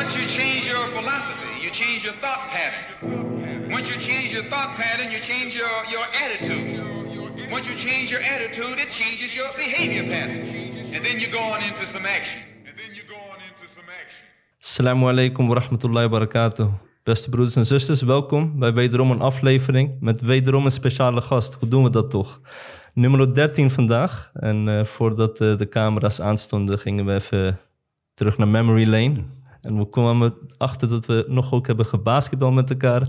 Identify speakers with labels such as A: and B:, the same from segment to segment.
A: Once you change your philosophy, you change your thought pattern. Once you change your thought pattern, you change your, your attitude. Once you change your attitude, it changes your behavior pattern. And then you go on into some action. And then you go on into some action.
B: Assalamu alaikum wa rahmatullahi wa barakatuh. Beste broeders en zusters, welkom bij wederom een aflevering met wederom een speciale gast. Hoe doen we dat toch? Nummer 13 vandaag. En eh, voordat eh, de camera's aanstonden, gingen we even terug naar Memory Lane. En we kwamen achter dat we nog ook hebben gebasketbal met elkaar.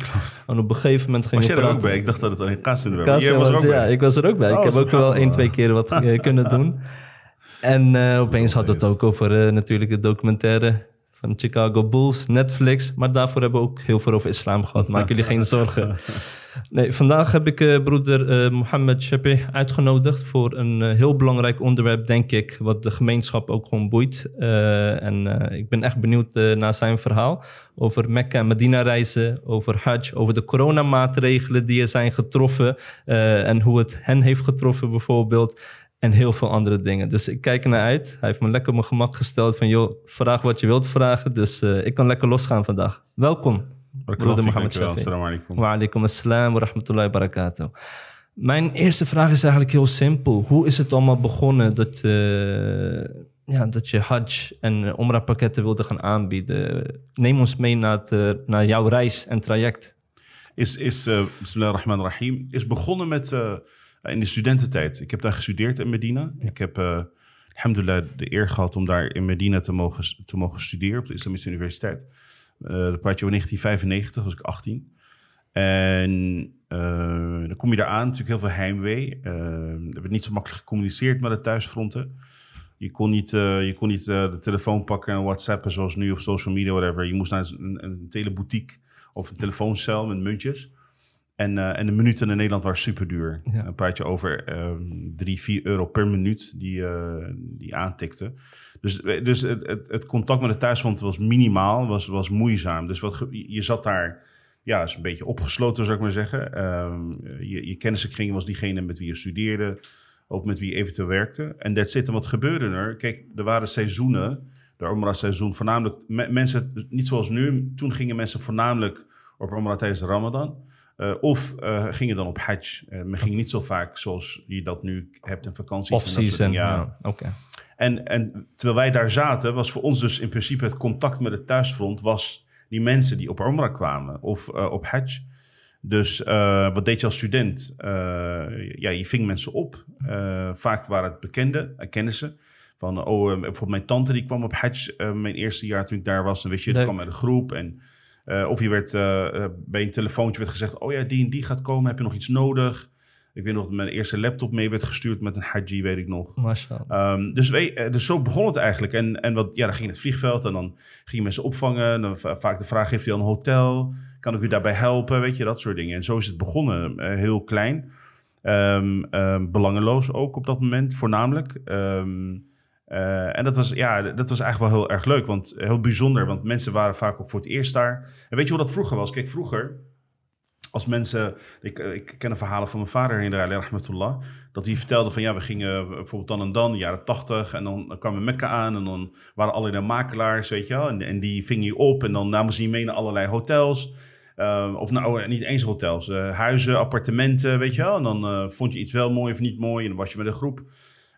B: En op een gegeven moment gingen
C: Was
B: we
C: jij er ook
B: praten.
C: bij? Ik dacht dat het alleen Jij was er
B: was-
C: ook
B: ja,
C: bij.
B: ik was er ook bij.
C: Oh,
B: ik heb ook wel één, twee keer wat eh, kunnen doen. En eh, opeens had het ook over eh, natuurlijk de documentaire van Chicago Bulls, Netflix. Maar daarvoor hebben we ook heel veel over islam gehad. Maak jullie geen zorgen. Nee, vandaag heb ik eh, broeder eh, Mohammed Shapi uitgenodigd voor een eh, heel belangrijk onderwerp, denk ik, wat de gemeenschap ook gewoon boeit. En ik ben echt benieuwd naar zijn verhaal over Mekka en Medina reizen, over Hajj, over de coronamaatregelen die er zijn getroffen en hoe het hen heeft getroffen bijvoorbeeld. En heel veel andere dingen. Dus ik kijk ernaar uit. Hij heeft me lekker op mijn gemak gesteld van... joh, vraag wat je wilt vragen. Dus eh, ik kan lekker losgaan vandaag. Welkom, broeder Mohammed Shafi. Wa alaikum assalam wa rahmatullahi wa barakatuh. Mijn eerste vraag is eigenlijk heel simpel. Hoe is het allemaal begonnen dat, eh, ja, dat je Hajj en Umrah pakketten wilde gaan aanbieden? Neem ons mee naar, het, eh, naar jouw reis en traject.
C: Is, is uh, Bismillahirrahmanirrahim, is begonnen met in de studententijd. Ik heb daar gestudeerd in Medina. Ik heb, eh alhamdulillah, de eer gehad om daar in Medina te mogen, te mogen studeren op de Islamische Universiteit. Eh dat praat je over 1995, was ik 18. En eh, dan kom je daar aan, natuurlijk heel veel heimwee. Eh, er werd niet zo makkelijk gecommuniceerd met de thuisfronten. Je kon niet, je kon niet de telefoon pakken en whatsappen zoals nu of social media, whatever. Je moest naar een, een teleboutique of een telefooncel met muntjes. En, eh, en de minuten in Nederland waren super duur.
B: Ja.
C: Dan praat je over ehm 3, 4 euro per minuut die, eh die aantikte. Dus, dus het, het, het contact met de thuisfront was minimaal, was, was moeizaam. Dus wat, je zat daar, ja, is een beetje opgesloten zou ik maar zeggen. Ehm, je, je kennissenkring was diegene met wie je studeerde of met wie je eventueel werkte. En dat zit. En wat gebeurde er? Kijk, er waren seizoenen, de Umrah-seizoen, voornamelijk me- mensen, niet zoals nu. Toen gingen mensen voornamelijk op Umrah tijdens de Ramadan. Eh, of eh, gingen dan op Hajj. Eh, men ging niet zo vaak zoals je dat nu hebt in vakantie.
B: Off-season. Ja, oké.
C: En, en terwijl wij daar zaten, was voor ons dus in principe het contact met het thuisfront... was die mensen die op Umrah kwamen of op Hajj. Dus wat deed je als student? Ja, je ving mensen op. Vaak waren het bekenden, uh, kennissen. Van, oh, bijvoorbeeld mijn tante die kwam op Hajj mijn eerste jaar toen ik daar was. Dan wist je, die kwam met een groep. En, eh, of je werd eh, eh, bij een telefoontje werd gezegd... oh ja, die en die gaat komen, heb je nog iets nodig? Ik weet nog dat mijn eerste laptop mee werd gestuurd met een Hajji, weet ik nog. Um, dus, we, zo begon het eigenlijk. En, en wat, ja, dan ging je het vliegveld en dan ging je mensen opvangen. En dan va- vaak de vraag, heeft u al een hotel? Kan ik u daarbij helpen? Weet je, dat soort dingen. En zo is het begonnen. heel klein. Ehm, ehm, belangeloos ook op dat moment, voornamelijk. Ehm, eh, en dat was, ja, dat was eigenlijk wel heel erg leuk. Want heel bijzonder, want mensen waren vaak ook voor het eerst daar. En weet je hoe dat vroeger was? Kijk, vroeger als mensen, ik, eh, ik ken een verhalen van mijn vader in rahmatullah, dat hij vertelde van ja, we gingen bijvoorbeeld dan en dan, jaren tachtig, en dan, dan kwamen Mekka aan en dan waren allerlei makelaars, weet je wel, en, en die vingen je op en dan namen ze je mee naar allerlei hotels. Eh, of nou, niet eens hotels, eh, huizen, appartementen, weet je wel. En dan eh, vond je iets wel mooi of niet mooi en dan was je met een groep.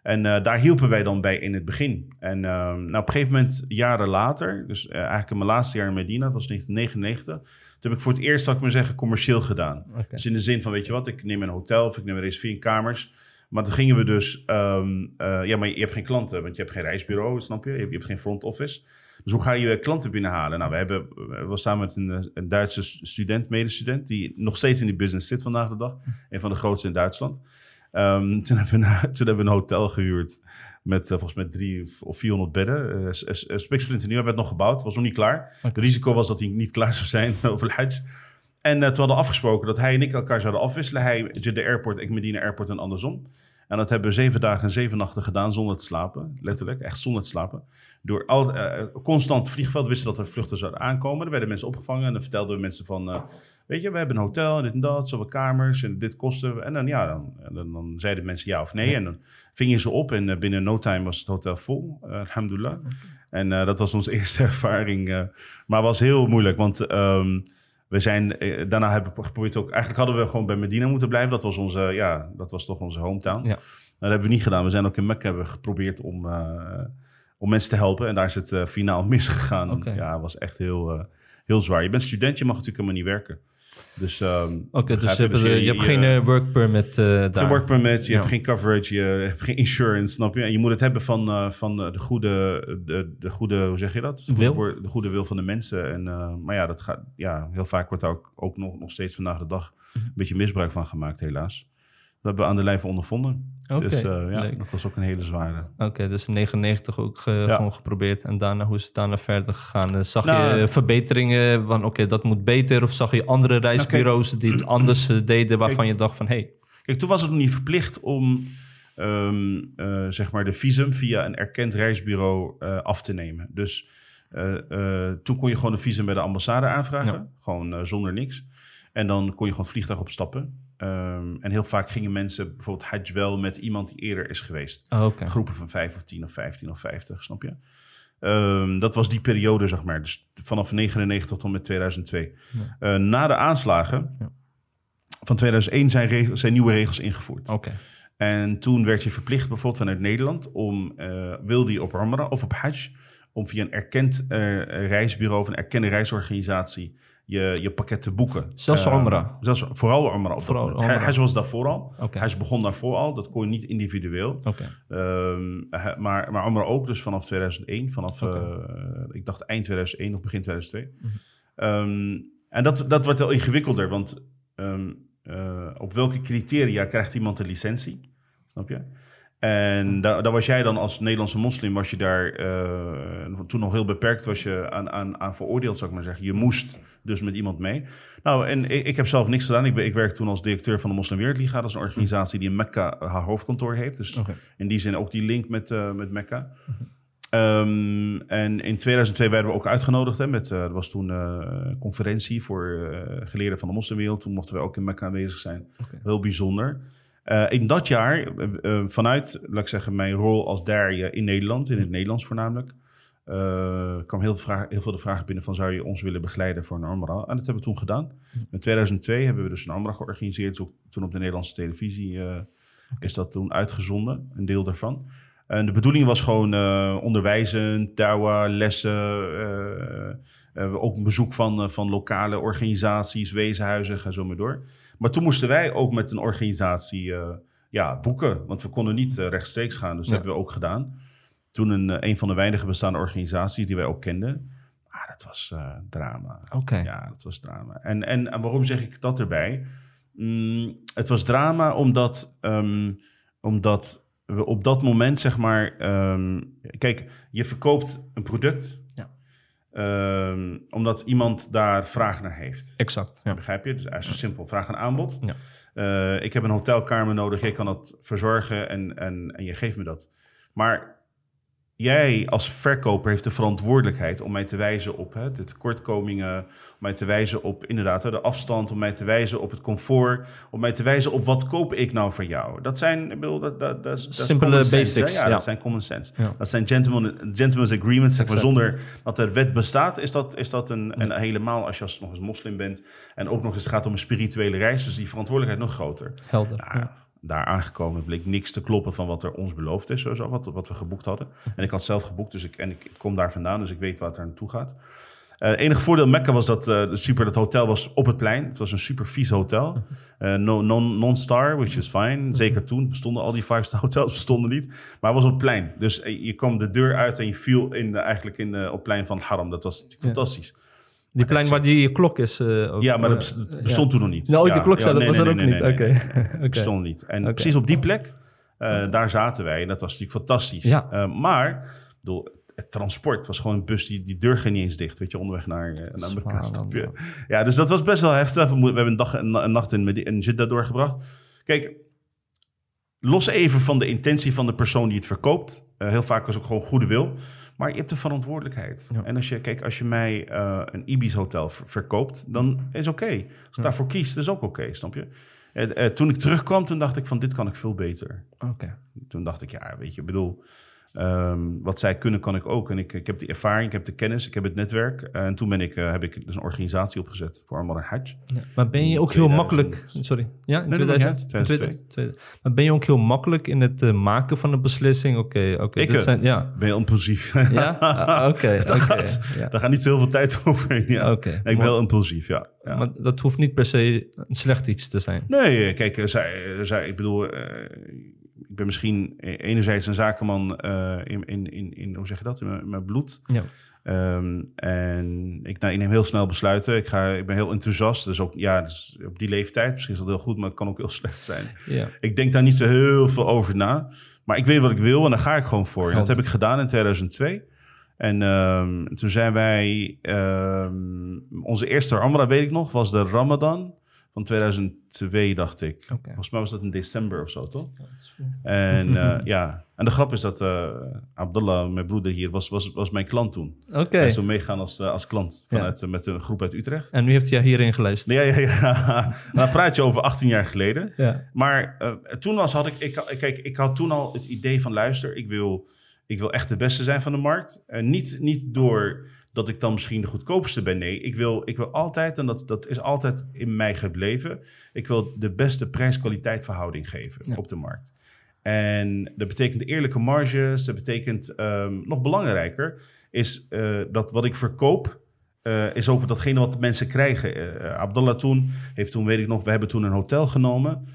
C: En eh, daar hielpen wij dan bij in het begin. En eh, nou, op een gegeven moment, jaren later, dus eh, eigenlijk in mijn laatste jaar in Medina, dat was 1999, toen heb ik voor het eerst, zal ik maar zeggen, commercieel gedaan. Dus in de zin van, weet je wat, ik neem een hotel of ik neem een reservering kamers. Maar dan gingen we dus, ehm, eh, ja, maar je hebt geen klanten, want je hebt geen reisbureau, snap je? Je hebt, je hebt geen front office. Dus hoe ga je klanten binnenhalen? Nou, we hebben, we was samen met een, een Duitse student, medestudent, die nog steeds in die business zit vandaag de dag. Een van de grootste in Duitsland. Ehm, toen, hebben we, na- toen hebben we een hotel gehuurd met uh, volgens mij drie of 400 bedden. Uh, Spiksplinter nieuw, werd nog gebouwd, was nog niet klaar. Het risico was dat hij niet klaar zou zijn over de Hajj. En uh, toen hadden we afgesproken dat hij en ik elkaar zouden afwisselen. Hij Jeddah Airport, ik Medina Airport en andersom. En dat hebben we zeven dagen en zeven nachten gedaan zonder te slapen. Letterlijk, echt zonder te slapen. Door al, uh, constant vliegveld wisten dat er vluchten zouden aankomen. Er werden mensen opgevangen en dan vertelden we mensen van... Uh, weet je, we hebben een hotel en dit en dat, zoveel kamers en dit kosten we. En dan, ja, dan, dan, dan zeiden mensen ja of nee. En dan vingen ze op en uh, binnen no time was het hotel vol, uh, alhamdulillah. En eh, dat was onze eerste ervaring. eh, maar was heel moeilijk, want ehm, we zijn, eh, daarna hebben we geprobeerd ook... Eigenlijk hadden we gewoon bij Medina moeten blijven. Dat was, onze, ja, dat was toch onze hometown.
B: Ja.
C: Dat hebben we niet gedaan. We zijn ook in Mekka hebben geprobeerd om, eh, om mensen te helpen. En daar is het eh, finaal misgegaan.
B: Oké.
C: Ja, het was echt heel, heel zwaar. Je bent student, je mag natuurlijk helemaal niet werken. Dus, ehm,
B: Oké, dus, je, hebt,
C: Dus
B: je, je hebt geen eh, work permit eh, daar.
C: geen work permit, je
B: Ja.
C: hebt geen coverage, je hebt geen insurance, snap je? En je moet het hebben van, eh, van eh, de, goede, de, de goede, hoe zeg je dat? De
B: Wil.
C: goede, de goede wil van de mensen. En, eh, maar ja, dat gaat, ja, heel vaak wordt daar ook, ook nog, nog steeds vandaag de dag
B: Mhm.
C: een beetje misbruik van gemaakt, helaas. Dat hebben we aan de lijve ondervonden. Dus eh, ja,
B: leuk.
C: dat was ook een hele zware.
B: Oké, dus in 99 ook eh,
C: Ja.
B: gewoon geprobeerd. En daarna, hoe is het daarna verder gegaan? Eh, Zag
C: Nou,
B: je verbeteringen van, oké, dat moet beter? Of zag je andere reisbureaus die het anders deden, waarvan
C: Kijk.
B: je dacht van, hé, hey,
C: Kijk, toen was het nog niet verplicht om ehm, eh, zeg maar de visum via een erkend reisbureau af te nemen. Dus toen kon je gewoon een visum bij de ambassade aanvragen,
B: Ja.
C: gewoon zonder niks. En dan kon je gewoon vliegtuig opstappen. Ehm, en heel vaak gingen mensen bijvoorbeeld Hajj wel met iemand die eerder is geweest.
B: oh.
C: Groepen van 5 of 10 of 15 of 50, snap je? Ehm, dat was die periode, zeg maar. Dus vanaf 99 tot en met 2002. Eh, na de aanslagen
B: Ja.
C: van 2001 zijn, regels, zijn nieuwe regels ingevoerd. En toen werd je verplicht, bijvoorbeeld vanuit Nederland, om, eh wilde je op Umrah of op Hajj, om via een erkend eh, reisbureau of een erkende reisorganisatie je, je pakket te boeken.
B: Zelfs
C: Eh,
B: Umrah?
C: Zelfs vooral dat
B: Vooral.
C: Hajj was daarvoor al.
B: Oké.
C: Hajj begon daarvoor al. Dat kon je niet individueel.
B: oké.
C: Ehm, maar, maar Umrah ook, dus vanaf 2001, vanaf, eh, ik dacht eind 2001 of begin 2002.
B: Mhm.
C: Ehm, en dat, dat wordt wel ingewikkelder, want ehm, eh, op welke criteria krijgt iemand een licentie? Snap je? En da- daar was jij dan als Nederlandse moslim, was je daar eh, toen nog heel beperkt, was je aan, aan, aan veroordeeld, zou ik maar zeggen. Je moest dus met iemand mee. Nou, en ik, ik heb zelf niks gedaan. Ik, ben, ik werk toen als directeur van de Moslim Wereldliga. Dat is een organisatie die in Mekka haar hoofdkantoor heeft. Dus in die zin ook die link met, eh, met Mekka. Ehm, en in 2002 werden we ook uitgenodigd. Hè, met, eh, er was toen eh, een conferentie voor eh, geleerden van de moslimwereld. Toen mochten we ook in Mekka aanwezig zijn. Heel bijzonder. Eh, in dat jaar, eh, eh, vanuit, laat ik zeggen, mijn rol als Darje in Nederland, in het Nederlands voornamelijk, kwam heel, vraag, heel veel de vraag binnen van zou je ons willen begeleiden voor een Umrah? En dat hebben we toen gedaan. In 2002 hebben we dus een Umrah georganiseerd. Toen op de Nederlandse televisie is dat toen uitgezonden, een deel daarvan. En de bedoeling was gewoon eh, onderwijzend, dawa, lessen, ook een bezoek van, van lokale organisaties, weeshuizen, ga zo maar door. Maar toen moesten wij ook met een organisatie eh, ja, boeken, want we konden niet eh, rechtstreeks gaan, dus dat hebben we ook gedaan. Toen een, eh, een van de weinige bestaande organisaties die wij ook kenden. Ah, dat was drama.
B: Oké.
C: Ja, dat was drama. En, en, en waarom zeg ik dat erbij? Mm, het was drama omdat, ehm, omdat we op dat moment, zeg maar... ehm, kijk, je verkoopt een product... Ehm, omdat iemand daar vraag naar heeft.
B: Exact, ja.
C: Begrijp je? Dus eigenlijk zo simpel. Vraag en aanbod.
B: Ja.
C: Eh, ik heb een hotelkamer nodig. Jij kan dat verzorgen en, en, en je geeft me dat. Maar jij als verkoper heeft de verantwoordelijkheid om mij te wijzen op hè, de tekortkomingen, om mij te wijzen op inderdaad hè, de afstand, om mij te wijzen op het comfort, om mij te wijzen op wat koop ik nou van jou. Dat zijn, ik bedoel, dat, dat, dat,
B: Simpele
C: sense,
B: basics,
C: Ja,
B: ja.
C: dat zijn common sense.
B: Ja.
C: Dat zijn gentleman, gentleman's agreements, zeg maar, zonder dat er wet bestaat, is dat, is dat een, een helemaal als je als nog eens moslim bent en ook nog eens gaat om een spirituele reis, dus die verantwoordelijkheid nog groter.
B: Helder.
C: Nou,
B: ja.
C: Daar aangekomen bleek niks te kloppen van wat er ons beloofd is, sowieso, wat, wat we geboekt hadden. En ik had zelf geboekt, dus ik, en ik, ik kom daar vandaan, dus ik weet wat er naartoe gaat. Eh, Het enige voordeel Mekka was dat eh, de super, dat hotel was op het plein. Het was een super vies hotel. Eh, no, non, non-star, which is fine. Zeker toen bestonden al die five-star hotels bestonden niet. Maar het was op het plein. Dus eh, je kwam de deur uit en je viel in de, eigenlijk in de, op het plein van Haram. Dat was natuurlijk
B: Ja. Die plein waar die klok is. eh, ook,
C: Ja, maar dat
B: eh,
C: bestond toen nog niet.
B: Nou,
C: ja,
B: die klok
C: ja, nee,
B: was
C: nee,
B: er ook niet. Oké.
C: bestond niet. En precies op die plek, eh, daar zaten wij. En dat was natuurlijk fantastisch.
B: Ja.
C: Maar, bedoel, het transport was gewoon een bus die, die deur ging niet eens dicht. Weet je, onderweg naar, eh, naar elkaar. Ja, dus dat was best wel heftig. We, hebben een, dag, een, een nacht in, in Jeddah doorgebracht. Kijk, los even van de intentie van de persoon die het verkoopt. Heel vaak is ook gewoon goede wil. Maar je hebt de verantwoordelijkheid.
B: Ja.
C: En als je, kijk, als je mij eh, een Ibis hotel ver- verkoopt, dan is oké. Als ik
B: Ja.
C: daarvoor kies, dat is ook oké, snap je? En, eh, toen ik terugkwam, toen dacht ik van, dit kan ik veel beter.
B: Oké.
C: Toen dacht ik, ja, weet je, ik bedoel... Ehm, wat zij kunnen, kan ik ook. En ik, ik heb die ervaring, ik heb de kennis, ik heb het netwerk. en toen ben ik, eh, heb ik dus een organisatie opgezet voor en Hajj.
B: Ja, maar ben je ook heel
C: 2000.
B: makkelijk... Sorry. Ja, in
C: Nee, dat maakt
B: 2000?
C: niet uit,
B: in
C: 2002.
B: 2002. Maar ben je ook heel makkelijk in het eh, maken van een beslissing? Oké, oké. Dit
C: eh,
B: zijn, ja.
C: Ben je impulsief?
B: Ja? Ah, Oké, oké.
C: gaat.
B: ja.
C: Daar gaat niet zoveel tijd overheen. Ja.
B: Oké,
C: ik ben heel impulsief, ja. ja.
B: Maar dat hoeft niet per se een slecht iets te zijn.
C: Nee, kijk, zij, zij, ik bedoel, ik ben misschien e- enerzijds een zakenman eh, in, in, in, in, hoe zeg je dat, in mijn, in mijn bloed.
B: Ja.
C: Ehm, en ik, nou, ik neem heel snel besluiten. Ik, ga, ik ben heel enthousiast. Dus ook ja, dus op die leeftijd, misschien is dat heel goed, maar het kan ook heel slecht zijn.
B: Ja.
C: Ik denk daar niet zo heel veel over na. Maar ik weet wat ik wil en daar ga ik gewoon voor. En dat heb ik gedaan in 2002. En ehm, toen zijn wij... ehm, onze eerste Ramadan, weet ik nog, was de Ramadan van 2002, dacht ik. Volgens mij was dat in december of zo, toch? En eh, ja, en de grap is dat eh, Abdullah, mijn broeder hier, was, was, was mijn klant toen.
B: Oké.
C: Hij is toen meegaan als, eh, als klant vanuit, met een groep uit Utrecht.
B: En nu heeft hij hierin geluisterd.
C: Ja, ja, ja. Dan praat je over 18 jaar geleden.
B: Ja.
C: Maar toen was, had ik, ik, kijk, ik had toen al het idee van luister, ik wil, ik wil echt de beste zijn van de markt. En niet, niet door dat ik dan misschien de goedkoopste ben. Nee, ik wil, ik wil altijd, en dat, dat is altijd in mij gebleven, ik wil de beste prijs-kwaliteit verhouding geven
B: Ja.
C: op de markt. En dat betekent eerlijke marges, dat betekent ehm, nog belangrijker, is eh, dat wat ik verkoop, eh, is ook datgene wat de mensen krijgen. Eh, Abdullah toen heeft toen, weet ik nog, we hebben toen een hotel genomen.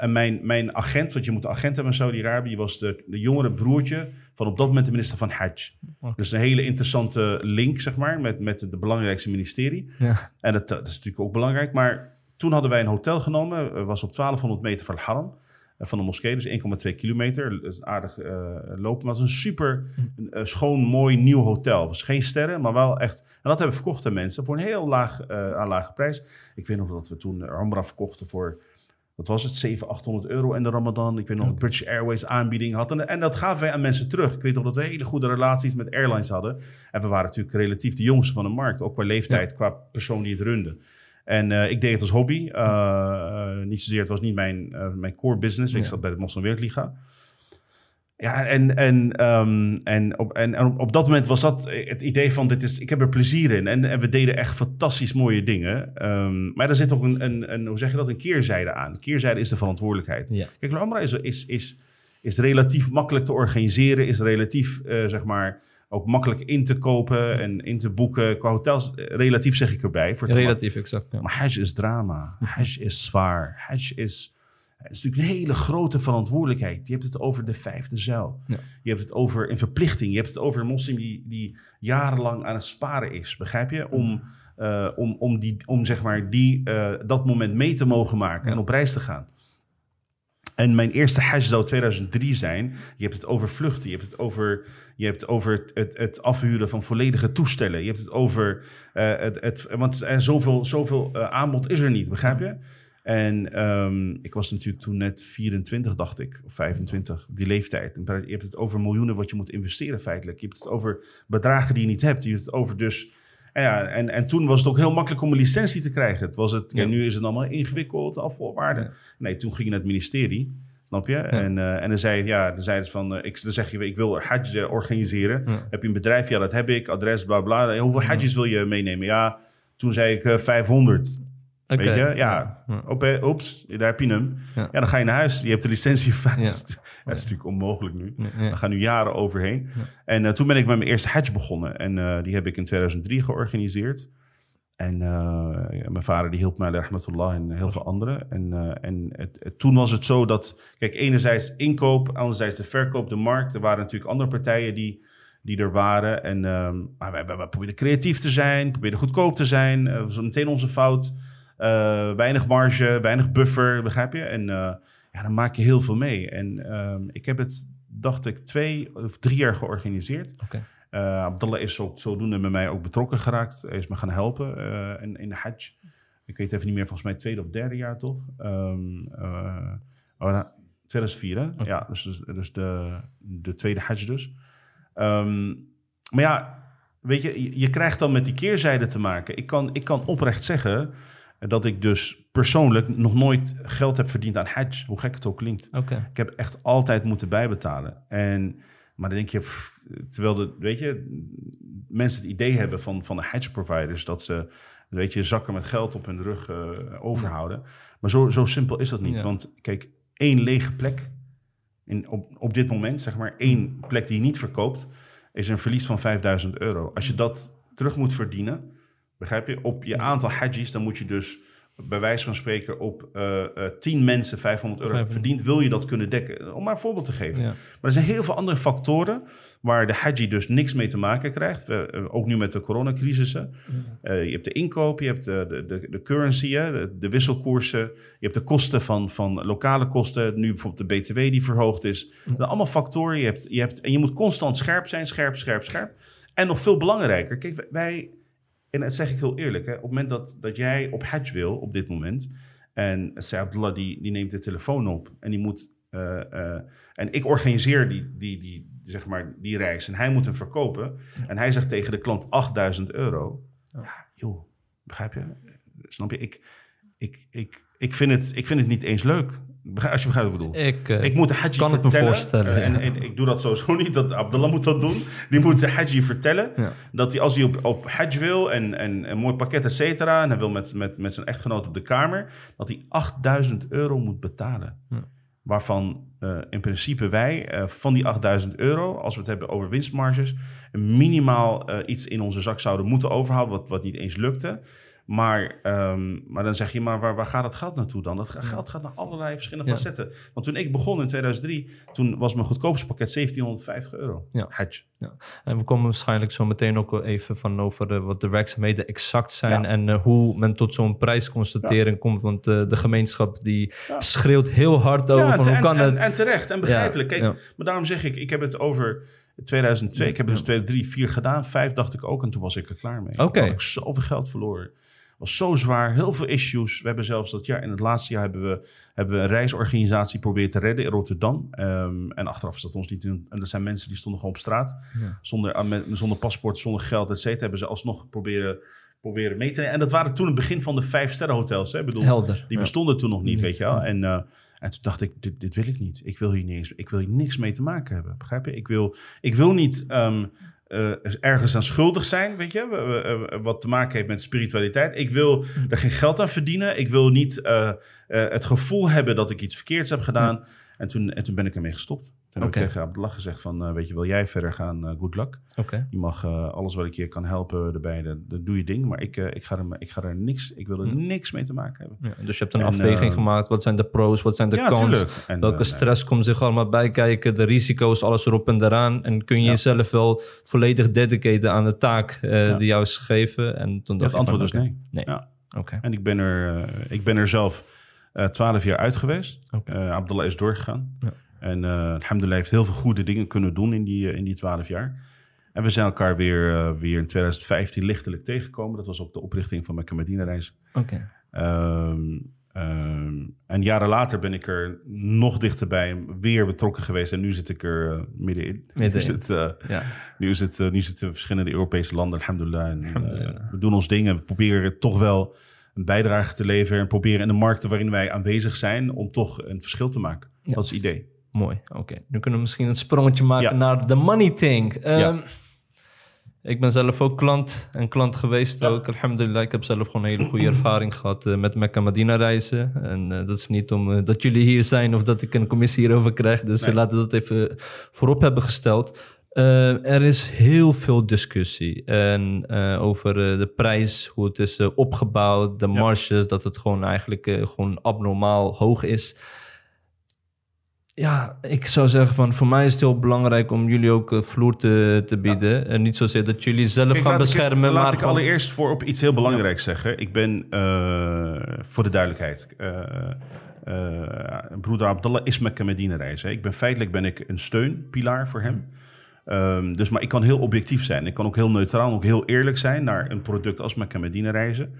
C: En mijn, mijn agent, want je moet een agent hebben in Saudi-Arabië, was de, de jongere broertje van op dat moment de minister van Hajj. Dus een hele interessante link, zeg maar, met, met het belangrijkste ministerie.
B: Ja.
C: En dat, dat is natuurlijk ook belangrijk. Maar toen hadden wij een hotel genomen. Het was op 1200 meter van haram. eh, Van de moskee, dus 1,2 kilometer. Dat is aardig eh, lopen. Maar het was een super een, eh, schoon, mooi, nieuw hotel. Het was geen sterren, maar wel echt... En dat hebben we verkocht aan mensen voor een heel laag, eh, aan lage prijs. Ik weet nog dat we toen Rambra verkochten voor... Wat was het? 700, 800 euro in de Ramadan. Ik weet nog, British Airways aanbieding had. En, en dat gaven wij aan mensen terug. Ik weet nog dat we hele goede relaties met airlines hadden. En we waren natuurlijk relatief de jongste van de markt. Ook qua leeftijd, qua persoon die het runde. En eh, ik deed het als hobby. Eh, niet zozeer, het was niet mijn, mijn core business. Ik zat bij de Moslimwereldliga. Ja, en, en, ehm, en, op, en, en op dat moment was dat het idee van, dit is, ik heb er plezier in. En, en we deden echt fantastisch mooie dingen. Ehm, maar er zit ook een, een, een, hoe zeg je dat, een keerzijde aan. De keerzijde is de verantwoordelijkheid.
B: Ja.
C: Kijk, Lamra is, is, is, is relatief makkelijk te organiseren. Is relatief, eh, zeg maar, ook makkelijk in te kopen en in te boeken. Qua hotels, eh, relatief zeg ik erbij. Voor.
B: Relatief, exact. Ja.
C: Maar Hajj is drama. Hajj is zwaar. Hajj is, het is natuurlijk een hele grote verantwoordelijkheid. Je hebt het over de vijfde zuil.
B: Ja.
C: Je hebt het over een verplichting. Je hebt het over een moslim die, die jarenlang aan het sparen is. Begrijp je? Om, eh, om, om, die, om zeg maar die, eh, dat moment mee te mogen maken en op reis te gaan. En mijn eerste hajj zou 2003 zijn. Je hebt het over vluchten. Je hebt het over, je hebt het, over het, het afhuren van volledige toestellen. Je hebt het over... eh, het, het, want er zoveel, zoveel aanbod is er niet, begrijp je? En ehm, ik was natuurlijk toen net 24, dacht ik, of 25, die leeftijd. En Je hebt het over miljoenen wat je moet investeren feitelijk. Je hebt het over bedragen die je niet hebt. Je hebt het over dus... En, ja, en, en toen was het ook heel makkelijk om een licentie te krijgen. Het was het,
B: Ja.
C: en nu is het allemaal ingewikkeld, afvoorwaarden.
B: Ja.
C: Nee, toen ging je naar het ministerie. Snap je? En, eh, en dan zei je, ja, dan zeiden ze van, eh, ik, dan zeg je, ik wil hajj eh, organiseren.
B: Ja.
C: Heb je een bedrijf? Ja, dat heb ik. Adres, bla bla. Hoeveel hajjes wil je meenemen? Ja, toen zei ik eh, 500. Weet je? Ja,
B: Ja.
C: Eh, oeps, daar heb je hem.
B: Ja.
C: Ja. dan ga je naar huis. Je hebt de licentie.
B: Ja.
C: dat, is, natuurlijk onmogelijk nu.
B: Ja.
C: gaan nu jaren overheen. En eh, toen ben ik met mijn eerste hajj begonnen. En eh, die heb ik in 2003 georganiseerd. En mijn vader die hielp mij, rahmatullah, en heel veel anderen. En, en het, het- toen was het zo dat, kijk, enerzijds inkoop, anderzijds de verkoop, de markt. Er waren natuurlijk andere partijen die, die er waren. En ehm, maar wij, wij, wij probeerden creatief te zijn, probeerden goedkoop te zijn. Dat was meteen onze fout. Eh, weinig marge, weinig buffer, begrijp je? En eh, ja, dan maak je heel veel mee. En ehm, ik heb het, dacht ik, twee of drie jaar georganiseerd.
B: Oké.
C: Eh, Abdullah is ook zodoende met mij ook betrokken geraakt. Hij is me gaan helpen in, in de Hajj. Ik weet even niet meer, volgens mij tweede of derde jaar toch? Ehm, eh, oh, nou, 2004 hè? Ja, dus, dus, dus de, de tweede Hajj dus. Ehm, maar ja, weet je, je, je krijgt dan met die keerzijde te maken. Ik kan, ik kan oprecht zeggen dat ik dus persoonlijk nog nooit geld heb verdiend aan Hajj. Hoe gek het ook klinkt. Ik heb echt altijd moeten bijbetalen. En Maar dan denk je, pff, terwijl de, weet je, mensen het idee hebben van, van de hedge providers dat ze weet je, zakken met geld op hun rug eh, overhouden. Maar zo, zo simpel is dat niet.
B: Ja.
C: Want kijk, één lege plek in, op, op dit moment, zeg maar, één plek die je niet verkoopt, is een verlies van 5000 euro. Als je dat terug moet verdienen, begrijp je, op je aantal hajjis, dan moet je dus bij wijze van spreken op eh eh 10 mensen 500 euro
B: 500.
C: verdient, wil je dat kunnen dekken. Om maar een voorbeeld te geven.
B: Ja.
C: Maar er zijn heel veel andere factoren waar de haji dus niks mee te maken krijgt. We, eh, ook nu met de coronacrisissen. Eh, je hebt de inkoop, je hebt de, de, de, currency, hè, de, de wisselkoersen. Je hebt de kosten van, van lokale kosten. Nu bijvoorbeeld de BTW die verhoogd is. Dat zijn allemaal factoren. Je hebt, je hebt, en je moet constant scherp zijn, scherp, scherp, scherp. En nog veel belangrijker. Kijk, wij, en dat zeg ik heel eerlijk. Hè, op het moment dat, dat jij op Hajj wil, op dit moment... en Abdullah die, die neemt de telefoon op en die moet... eh, eh, en ik organiseer die, die, die, zeg maar, die reis en hij moet hem verkopen. En hij zegt tegen de klant 8000 euro. Ja, joh, begrijp je? Snap je? Ik, ik, ik, ik, vind, het, ik vind het niet eens leuk. Als je begrijpt wat ik bedoel.
B: Ik, eh,
C: Ik moet de haji
B: kan het me voorstellen,
C: eh, en,
B: ja.
C: en ik doe dat sowieso niet. Dat Abdullah moet dat doen. Die moet de haji vertellen.
B: Ja.
C: Dat hij als hij op, op hajj wil en, en een mooi pakket, et cetera. En hij wil met, met, met zijn echtgenoot op de kamer. Dat hij 8000 euro moet betalen. Waarvan eh, in principe wij van die 8000 euro, als we het hebben over winstmarges, minimaal iets in onze zak zouden moeten overhouden, wat, wat niet eens lukte. Maar, ehm, maar dan zeg je, maar waar, waar gaat dat geld naartoe dan? Dat geld gaat naar allerlei verschillende
B: Ja.
C: facetten. Want toen ik begon in 2003, toen was mijn goedkoopste pakket 1750 euro.
B: Ja. Ja. En we komen waarschijnlijk zo meteen ook even van over eh, wat de werkzaamheden exact zijn
C: Ja.
B: en eh, hoe men tot zo'n prijsconstatering komt. Want eh, de gemeenschap die schreeuwt heel hard over van
C: en,
B: hoe kan
C: en,
B: het.
C: en terecht en begrijpelijk. Kijk, maar daarom zeg ik, ik heb het over 2002, ik heb dus 2003, 4 gedaan. Vijf dacht ik ook en toen was ik er klaar mee.
B: Oké.
C: Had ik zoveel geld verloren. Was zo zwaar, heel veel issues. We hebben zelfs dat jaar, in het laatste jaar hebben we, hebben we een reisorganisatie proberen te redden in Rotterdam. Ehm, en achteraf is dat ons niet in. En dat zijn mensen die stonden gewoon op straat.
B: Ja.
C: Zonder, met- zonder paspoort, zonder geld, et cetera. Hebben ze alsnog proberen, proberen mee te nemen. En dat waren toen het begin van de vijf sterrenhotels. Hè? Ik bedoel,
B: Helder.
C: die
B: Ja.
C: bestonden toen nog niet, weet je wel. En, eh, en toen dacht ik, dit, dit wil ik niet. Ik wil hier, eens, ik wil hier niks mee te maken hebben. Begrijp je? Ik wil, ik wil niet ehm, eh, ergens aan schuldig zijn, weet je. w- Wat te maken heeft met spiritualiteit. Ik wil er geen geld aan verdienen. Ik wil niet eh, eh, het gevoel hebben dat ik iets verkeerds heb gedaan. En, toen, en toen ben ik ermee gestopt. Toen heb ik tegen Abdullah gezegd van, eh, weet je, wil jij verder gaan? eh, good luck. Je mag eh, alles wat ik je kan helpen erbij, dat, dat doe je ding. Maar ik, ik, ga er, ik ga er niks, ik wil er niks mee te maken hebben.
B: Ja, dus je hebt een
C: En,
B: afweging
C: eh,
B: gemakke. Wat zijn de pros, wat zijn de
C: ja,
B: cons?
C: En,
B: Welke stress komt zich allemaal bij kijken? De risico's, alles erop en eraan. En kun je jezelf wel volledig dedicaten aan de taak die jou is gegeven? En toen dacht
C: het antwoord is nee.
B: Nee.
C: Ja.
B: Oké.
C: En ik ben er, ik ben er zelf twaalf jaar uit geweest. Abdullah is doorgegaan.
B: Ja.
C: En eh alhamdulillah heeft heel veel goede dingen kunnen doen in die, eh, in die twaalf jaar. En we zijn elkaar weer, eh, weer in 2015 lichtelijk tegengekomen. Dat was ook de oprichting van mijn Medina-reis.
B: Oké.
C: Ehm, ehm, en jaren later ben ik er nog dichterbij weer betrokken geweest. En nu zit ik er eh, middenin. Nu,
B: Middenin.
C: is het, eh,
B: Ja.
C: nu, is het, nu zitten verschillende Europese landen, alhamdulillah. En,
B: Alhamdulillah.
C: we doen ons ding en we proberen toch wel een bijdrage te leveren. En proberen in de markten waarin wij aanwezig zijn om toch een verschil te maken.
B: Ja.
C: Dat is het idee.
B: Mooi, oké. Nu kunnen we misschien een sprongetje maken
C: Ja.
B: naar de money thing. Ehm,
C: Ja.
B: Ik ben zelf ook klant en klant geweest ook. Alhamdulillah, ik heb zelf gewoon een hele goede ervaring gehad eh, met Mekka Medina reizen. En eh, dat is niet om eh, dat jullie hier zijn of dat ik een commissie hierover krijg. Dus
C: Nee.
B: laten we dat even voorop hebben gesteld. Er is heel veel discussie en, over de prijs, hoe het is opgebouwd, de marges, dat het gewoon eigenlijk gewoon abnormaal hoog is. Ja, ik zou zeggen van voor mij is het heel belangrijk om jullie ook eh, vloer te, te bieden. En niet zozeer dat jullie zelf
C: Kijk,
B: gaan
C: laat ik-
B: beschermen.
C: laat
B: maar
C: ik
B: gewoon-
C: allereerst voor op iets heel belangrijks zeggen. Ik ben, eh, voor de duidelijkheid, eh, broeder Abdallah is Medina reizen. Ik ben feitelijk ben ik een steunpilaar voor hem. Ehm, dus, maar ik kan heel objectief zijn. Ik kan ook heel neutraal en ook heel eerlijk zijn naar een product als Mekka Medina reizen.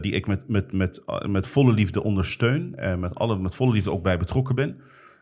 C: die ik met, met, met, met volle liefde ondersteun. en met, alle, met volle liefde ook bij betrokken ben.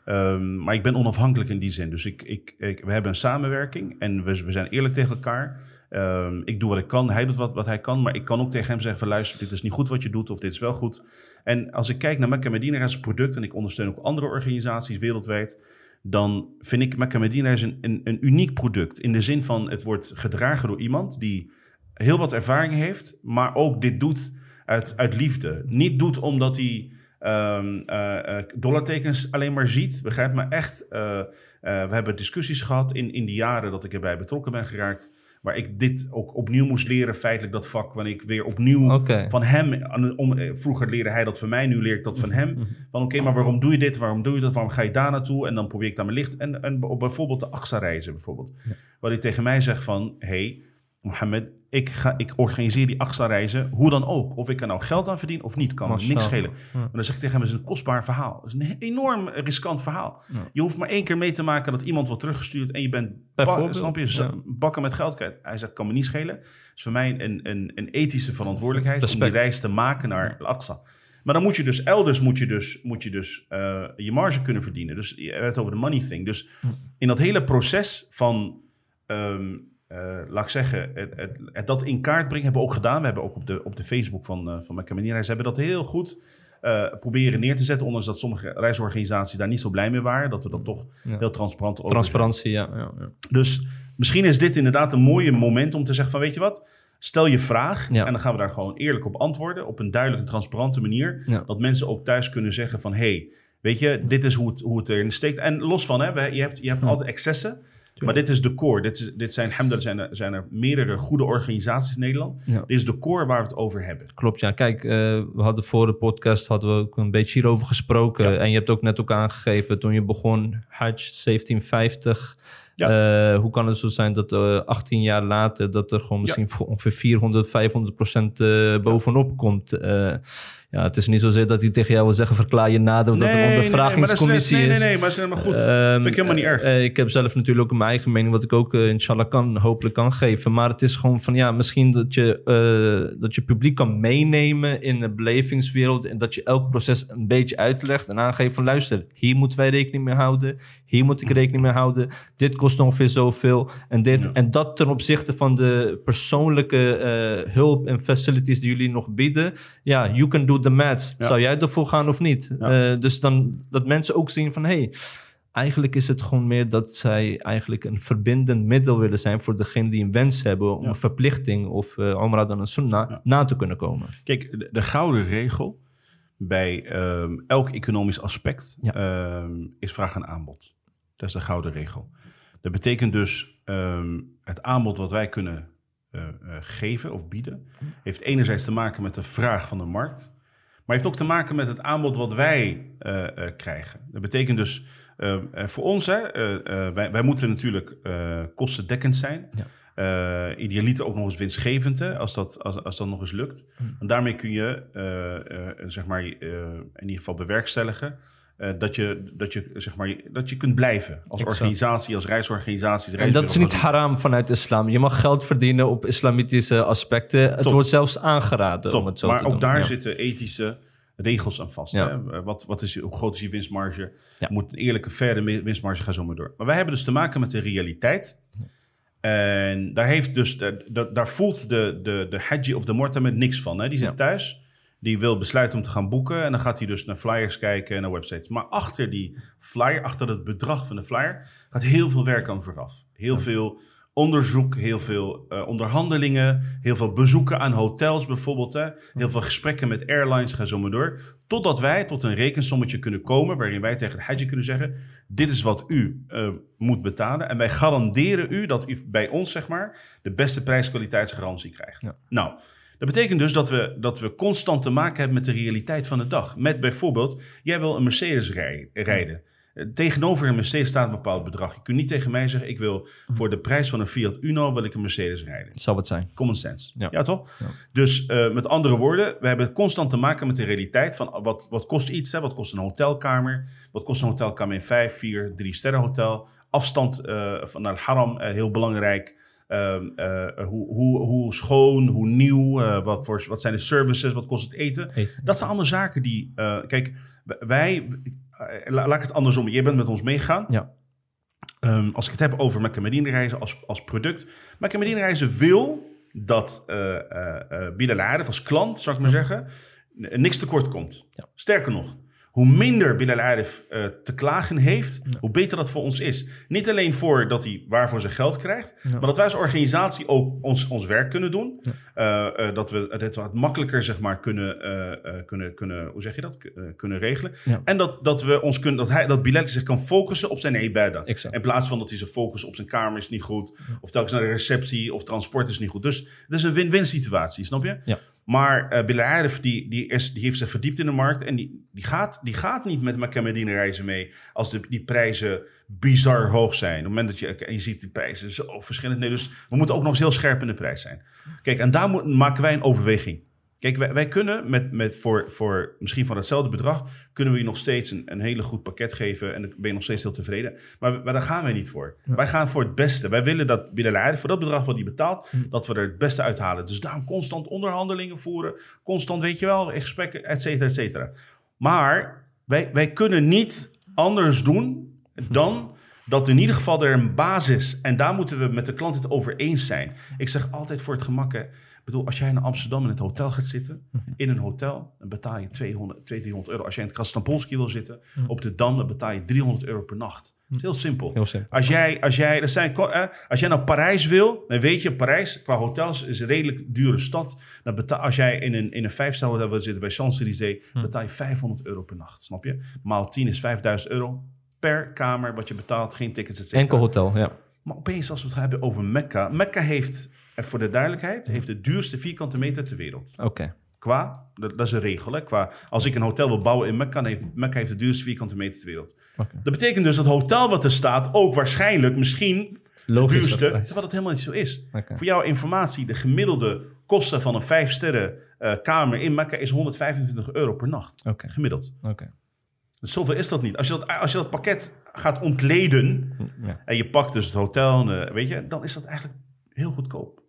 C: Ehm, maar ik ben onafhankelijk in die zin. Dus ik, ik, we hebben een samenwerking en we, we zijn eerlijk tegen elkaar. Ehm, ik doe wat ik kan, hij doet wat, wat hij kan. Maar ik kan ook tegen hem zeggen luister, dit is niet goed wat je doet of dit is wel goed. En als ik kijk naar Mecca Medina als product en ik ondersteun ook andere organisaties wereldwijd. dan vind ik Mecca Medina is een, een, een uniek product. In de zin van het wordt gedragen door iemand die heel wat ervaring heeft, maar ook dit doet uit, uit liefde. Niet doet omdat hij ehm, eh, eh, dollartekens alleen maar ziet, begrijp maar echt. eh, we hebben discussies gehad in, in die jaren dat ik erbij betrokken ben geraakt. Waar ik dit ook opnieuw moest leren, feitelijk dat vak. Wanneer ik weer opnieuw van hem. Om, vroeger leerde hij dat van mij, nu leer ik dat van hem. Van oké, maar waarom doe je dit? Waarom doe je dat? Waarom ga je daar naartoe? En dan probeer ik daar mijn licht. En, en bijvoorbeeld de AXA-reizen bijvoorbeeld. Waar hij tegen mij zegt van... hey, Mohammed, ik, ga, ik organiseer die AXA-reizen hoe dan ook. Of ik er nou geld aan verdien of niet, kan me niks schelen. Maar dan zeg ik tegen hem, het is een kostbaar verhaal. Het is een enorm riskant verhaal. Je hoeft maar één keer mee te maken dat iemand wordt teruggestuurd... en je bent ba- snap je,
B: ja.
C: bakken met geld kwijt. Hij zegt, kan me niet schelen. Het is voor mij een, een, een ethische verantwoordelijkheid... om die reis te maken naar Al-Aqsa. Maar dan moet je dus elders moet je dus, moet je, dus eh, je marge kunnen verdienen. Dus je hebt het over de money thing. Dus in dat hele proces van, ehm, eh, laat ik zeggen, het, het, het dat in kaart brengen hebben we ook gedaan. We hebben ook op de, op de Facebook van, uh, van ze hebben dat heel goed eh, proberen neer te zetten. Ondanks dat sommige reisorganisaties daar niet zo blij mee waren. Dat we dat toch
B: Ja.
C: heel transparant over
B: Transparantie, ja. ja, ja.
C: dus misschien is dit inderdaad een mooie moment om te zeggen van weet je wat, stel je vraag en dan gaan we daar gewoon eerlijk op antwoorden op een duidelijke, transparante manier. Dat mensen ook thuis kunnen zeggen van hey, weet je, dit is hoe het, hoe het erin steekt. En los van, hè, je hebt, je hebt altijd excessen. Maar dit is de core. Dit, is, dit zijn, zijn er, zijn er meerdere goede organisaties in Nederland.
B: Ja.
C: Dit is de core waar we het over hebben.
B: Klopt, ja. Kijk, eh, we hadden voor de podcast hadden we ook een beetje hierover gesproken. En je hebt ook net ook aangegeven, toen je begon, Hajj 1750... eh, hoe kan het zo zijn dat eh 18 jaar later... dat er gewoon misschien voor ongeveer 400, 500 procent eh, bovenop komt... Ja, het is niet zozeer dat hij tegen jou wil zeggen... verklaar je nader dat er een ondervragingscommissie
C: nee, nee,
B: is.
C: nee, nee, maar dat is helemaal goed.
B: Ehm,
C: Vind ik helemaal niet erg.
B: eh, ik heb zelf natuurlijk ook mijn eigen mening, wat ik ook eh, inshallah kan, hopelijk kan geven. Maar het is gewoon van ja, misschien dat je, eh, dat je publiek kan meenemen in de belevingswereld. En dat je elk proces een beetje uitlegt en aangeeft van luister, hier moeten wij rekening mee houden. Hier moet ik rekening mee houden. Dit kost ongeveer zoveel. En, dit, en dat ten opzichte van de persoonlijke hulp en facilities die jullie nog bieden. Ja, you can do maths.
C: Ja.
B: Zou jij ervoor gaan of niet?
C: Ja.
B: Eh, dus dan dat mensen ook zien van hey, Eigenlijk is het gewoon meer dat zij eigenlijk een verbindend middel willen zijn voor degene die een wens hebben om
C: Ja.
B: een verplichting of uh, Omrah dan een sunnah
C: Ja.
B: na te kunnen komen.
C: Kijk, de, de gouden regel bij ehm, elk economisch aspect
B: Ja.
C: ehm, is vraag en aanbod. Dat is de gouden regel. Dat betekent dus ehm, het aanbod wat wij kunnen eh, eh, geven of bieden, heeft enerzijds te maken met de vraag van de markt, maar heeft ook te maken met het aanbod wat wij eh, eh, krijgen. Dat betekent dus eh, voor ons, hè, wij, wij moeten natuurlijk kostendekkend zijn.
B: Ja.
C: Idealiter ook nog eens winstgevend, hè, als, dat, als, als dat nog eens lukt. En daarmee kun je, zeg maar, in ieder geval bewerkstelligen. Eh, dat, je, dat, je, zeg maar, dat je kunt blijven als
B: Exact.
C: organisatie, als reisorganisatie.
B: En dat is niet haram vanuit islam. Je mag geld verdienen op islamitische aspecten. Het wordt zelfs aangeraden
C: Top.
B: om het zo
C: maar
B: te
C: ook
B: doen.
C: daar
B: Ja.
C: zitten ethische regels aan vast.
B: Ja.
C: Hè? Wat, wat is, hoe groot is je winstmarge?
B: Ja.
C: Moet een eerlijke, verre winstmarge, ga zo maar door. Maar wij hebben dus te maken met de realiteit. En daar, heeft dus, daar, daar- daar voelt de, de, de haji of de mortamed niks van. Hè? Die zit thuis, die wil besluiten om te gaan boeken. En dan gaat hij dus naar flyers kijken en naar websites. Maar achter die flyer, achter het bedrag van de flyer, gaat heel veel werk aan vooraf. Heel veel onderzoek, heel veel eh, onderhandelingen, heel veel bezoeken aan hotels bijvoorbeeld. Hè? Heel veel gesprekken met airlines, ga zo maar door. Totdat wij tot een rekensommetje kunnen komen waarin wij tegen de haji kunnen zeggen... dit is wat u eh, moet betalen en wij garanderen u dat u bij ons zeg maar de beste prijs-kwaliteitsgarantie krijgt.
B: Ja.
C: Nou, dat betekent dus dat we, dat we constant te maken hebben met de realiteit van de dag. Met bijvoorbeeld, jij wil een Mercedes rij- rijden. Eh, Tegenover een Mercedes staat een bepaald bedrag. Je kunt niet tegen mij zeggen, ik wil voor de prijs van een Fiat Uno wil ik een Mercedes rijden.
B: Zou het zijn.
C: Common sense. Ja,
B: Ja.
C: toch?
B: Ja.
C: Dus eh, met andere woorden, we hebben constant te maken met de realiteit van wat, wat kost iets. Hè? Wat kost een hotelkamer? Wat kost een hotelkamer in 5, 4, 3 sterren hotel? Afstand eh, van naar het haram, eh, heel belangrijk. Ehm, eh, hoe, hoe, hoe schoon, hoe nieuw, eh, wat, voor, wat zijn de services, wat kost het eten?
B: Eten.
C: Dat zijn allemaal zaken die... eh, kijk, wij... la- laat ik het andersom. Jij bent met ons meegegaan.
B: Ja.
C: Ehm, als ik het heb over Mecca Medina reizen als, als product. Mecca Medina reizen wil dat Arif als klant, zou ik maar zeggen, niks tekort komt.
B: Ja.
C: Sterker nog, hoe minder Bilal Arif eh, te klagen heeft, hoe beter dat voor ons is. Niet alleen voor dat hij waarvoor zijn geld krijgt, maar dat wij als organisatie ook ons, ons werk kunnen doen. Eh, eh, dat we het wat makkelijker zeg maar, kunnen, kunnen, kunnen, hoe zeg je dat? Kunnen regelen. En dat, dat, we ons kunnen, dat, hij, dat Bilal zich kan focussen op zijn.
B: Exact.
C: In plaats van dat hij zich focust op zijn kamer is niet goed, of telkens naar de receptie of transport is niet goed. Dus het is een win-win situatie, snap je? Maar uh, Arif, die, die, is, die heeft zich verdiept in de markt. En die, die, gaat, die gaat niet met Mekka Medina reizen mee. Als de, die prijzen bizar hoog zijn. Op het moment dat je, je ziet die prijzen zo verschillend. Dus we moeten ook nog eens heel scherp in de prijs zijn. Kijk, en daar maken wij een overweging. Kijk, wij, wij kunnen met, met voor, voor misschien van hetzelfde bedrag... kunnen we je nog steeds een, een hele goed pakket geven... en dan ben je nog steeds heel tevreden. Maar, maar daar gaan wij niet voor. Wij gaan voor het beste. Wij willen dat Bilal Arif, voor dat bedrag wat hij betaalt... dat we er het beste uithalen. Dus daarom constant onderhandelingen voeren. Constant, weet je wel, gesprekken, et cetera, et cetera. Maar wij, wij kunnen niet anders doen dan dat in ieder geval er een basis... en daar moeten we met de klant het over eens zijn. Ik zeg altijd voor het gemak... bedoel, als jij in Amsterdam in het hotel gaat zitten, in een hotel, dan betaal je 200, 200 300 euro. Als jij in het Krasnapolski wil zitten, op de Dam, dan betaal je 300 euro per nacht. Dat is heel simpel.
B: Heel simpel.
C: Als jij, als jij, dat zijn, als jij naar Parijs wil, dan weet je, Parijs qua hotels is een redelijk dure stad. Dan betaal, als jij in een, in een vijfstel hotel wil zitten bij Champs-Élysées, betaal je 500 euro per nacht. Snap je? Maal 10 is 5000 euro per kamer wat je betaalt, geen tickets, et cetera.
B: Enkel hotel, ja.
C: Maar opeens, als we het hebben over Mekka. Mekka heeft, en voor de duidelijkheid, heeft de duurste vierkante meter ter wereld.
B: Oké.
C: Qua, dat, dat is een regel, hè? Qua, als ik een hotel wil bouwen in Mekka, dan heeft Mekka heeft de duurste vierkante meter ter wereld.
B: Oké.
C: Dat betekent dus dat het hotel wat er staat ook waarschijnlijk misschien
B: Logisch,
C: duurste,
B: dat
C: terwijl dat helemaal niet zo is. Voor jouw informatie, de gemiddelde kosten van een vijf sterren eh, kamer in Mekka is 125 euro per nacht.
B: Oké.
C: Gemiddeld.
B: Oké.
C: Dus zoveel is dat niet. Als je dat, als je dat pakket gaat ontleden
B: Ja.
C: en je pakt dus het hotel, en, eh, weet je, dan is dat eigenlijk heel goedkoop.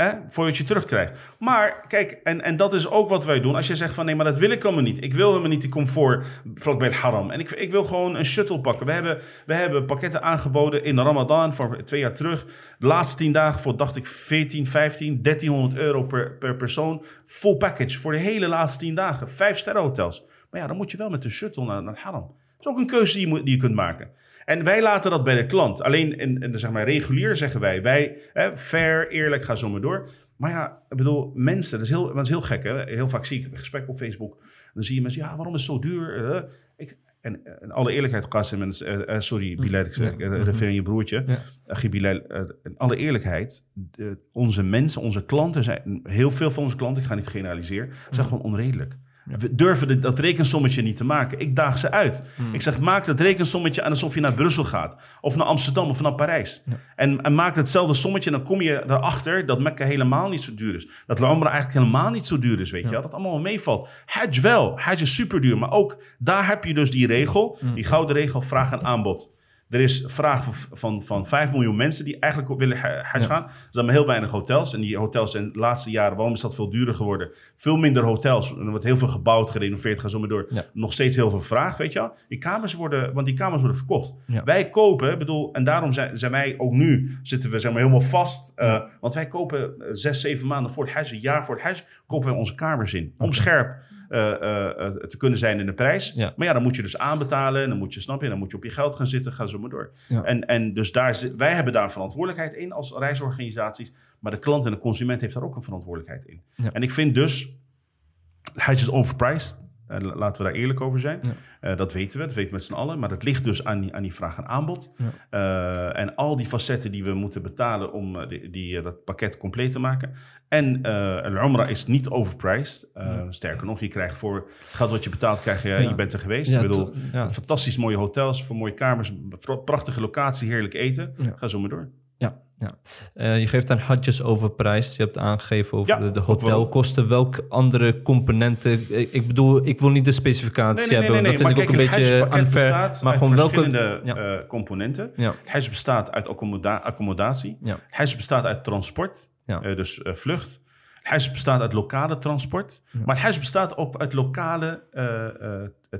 C: Hè? Voor je terugkrijgt. Maar kijk, en, en dat is ook wat wij doen. Als je zegt van nee, maar dat wil ik helemaal niet. Ik wil helemaal niet die comfort vlakbij het haram. En ik, ik wil gewoon een shuttle pakken. We hebben, we hebben pakketten aangeboden in Ramadan voor twee jaar terug. De laatste tien dagen voor, dacht ik, 14, 15, 1300 euro per, per persoon. Full package voor de hele laatste tien dagen. Vijf sterren hotels. Maar ja, dan moet je wel met de shuttle naar, naar het haram. Dat is ook een keuze die die je kunt maken. En wij laten dat bij de klant. Alleen in, in de, zeg maar, regulier zeggen wij, wij hè, fair, eerlijk, ga zo maar door. Maar ja, ik bedoel, mensen, dat is heel, dat is heel gek. Hè? Heel vaak zie ik gesprekken op Facebook. Dan zie je mensen, ja, waarom is het zo duur? Eh, ik, en in alle eerlijkheid, Qasim, en, eh, eh, sorry Bilal, ik zeg,
B: Ja.
C: refereer aan je broertje.
B: Ja.
C: Bilal, in alle eerlijkheid, de- onze mensen, onze klanten zijn, heel veel van onze klanten, ik ga niet generaliseren, zijn gewoon onredelijk. We durven dat rekensommetje niet te maken. Ik daag ze uit. Ik zeg, maak dat rekensommetje aan alsof je naar Brussel gaat. Of naar Amsterdam of naar Parijs. En, en maak hetzelfde sommetje en dan kom je erachter dat Mekka helemaal niet zo duur is. Dat La Umrah eigenlijk helemaal niet zo duur is, weet je wel. Dat allemaal wel meevalt. Hajj wel. Hajj is super duur. Maar ook daar heb je dus die regel. Die gouden regel, vraag en aanbod. Er is vraag van, van, van 5 miljoen mensen die eigenlijk willen ha- hajj gaan. Er zijn maar heel weinig hotels. En die hotels zijn de laatste jaren, waarom is dat veel duurder geworden? Veel minder hotels. Er wordt heel veel gebouwd, gerenoveerd, ga zo maar door.
B: Ja.
C: Nog steeds heel veel vraag, weet je wel. Die kamers worden, want die kamers worden verkocht.
B: Ja.
C: Wij kopen, bedoel, en daarom zijn, zijn wij ook nu, zitten we zeg maar helemaal vast. eh, Want wij kopen eh, zes, zeven maanden voor het hajj, een jaar voor het hajj, kopen wij onze kamers in. Om scherp te kunnen zijn in de prijs.
B: Ja.
C: Maar ja, dan moet je dus aanbetalen. En dan moet je, snap je, dan moet je op je geld gaan zitten. Ga zo maar door.
B: Ja.
C: En, en dus daar, wij hebben daar een verantwoordelijkheid in als reisorganisaties. Maar de klant en de consument heeft daar ook een verantwoordelijkheid in.
B: Ja.
C: En ik vind dus, Hajj is overpriced. Eh, la- laten we daar eerlijk over zijn.
B: Ja.
C: Eh, dat weten we, dat weten we met z'n allen. Maar dat ligt dus aan die, aan die vraag en aanbod.
B: Ja.
C: Eh, en al die facetten die we moeten betalen om die, die, dat pakket compleet te maken. En Al-Umrah is niet overpriced. Sterker nog, je krijgt voor geld wat je betaalt, krijg je, je bent er geweest. Ik bedoel, fantastisch mooie hotels, voor mooie kamers, pra- prachtige locatie, heerlijk eten. Ga zo maar door.
B: Ja. Eh, je geeft aan hadjes overprijsd. Je hebt aangegeven over
C: Ja,
B: de, hotelkosten. Welke andere componenten? Ik, ik bedoel, ik wil niet de specificatie hebben. dat vind ik ook een beetje unfair. Maar gewoon welke...
C: verschillende
B: Ja.
C: eh, componenten.
B: Ja.
C: Bestaat uit accommoda- accommodatie.
B: Ja.
C: Bestaat uit transport, eh, dus vlucht. Hajj bestaat uit lokale transport. Maar Hajj bestaat ook uit lokale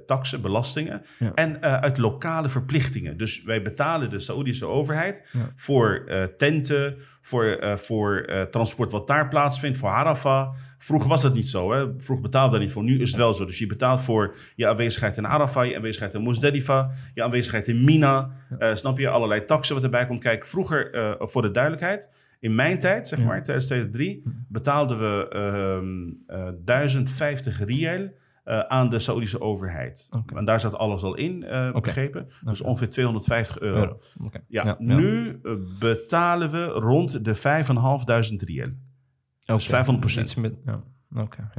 C: taxen, belastingen.
B: Ja.
C: En uit lokale verplichtingen. Dus wij betalen de Saoedische overheid
B: Ja.
C: voor tenten, voor, voor transport wat daar plaatsvindt, voor Arafah. Vroeger was dat niet zo. Hè? Vroeger betaalde dat niet voor. Nu is het wel zo. Dus je betaalt voor je aanwezigheid in Arafah, je aanwezigheid in Muzdalifa, je aanwezigheid in Mina. Snap je? Allerlei taxen wat erbij komt kijken. Vroeger, voor de duidelijkheid, in mijn tijd, zeg
B: Ja.
C: maar, 2003, betaalden we ehm eh 1050 riel eh, aan de Saoedische overheid.
B: Oké.
C: En daar zat alles al in, eh, begrepen. Dus ongeveer 250 euro.
B: Euro. Oké.
C: Ja, nu betalen we rond de 5.500 riel.
B: Oké.
C: 500%.
B: Iets met, ja.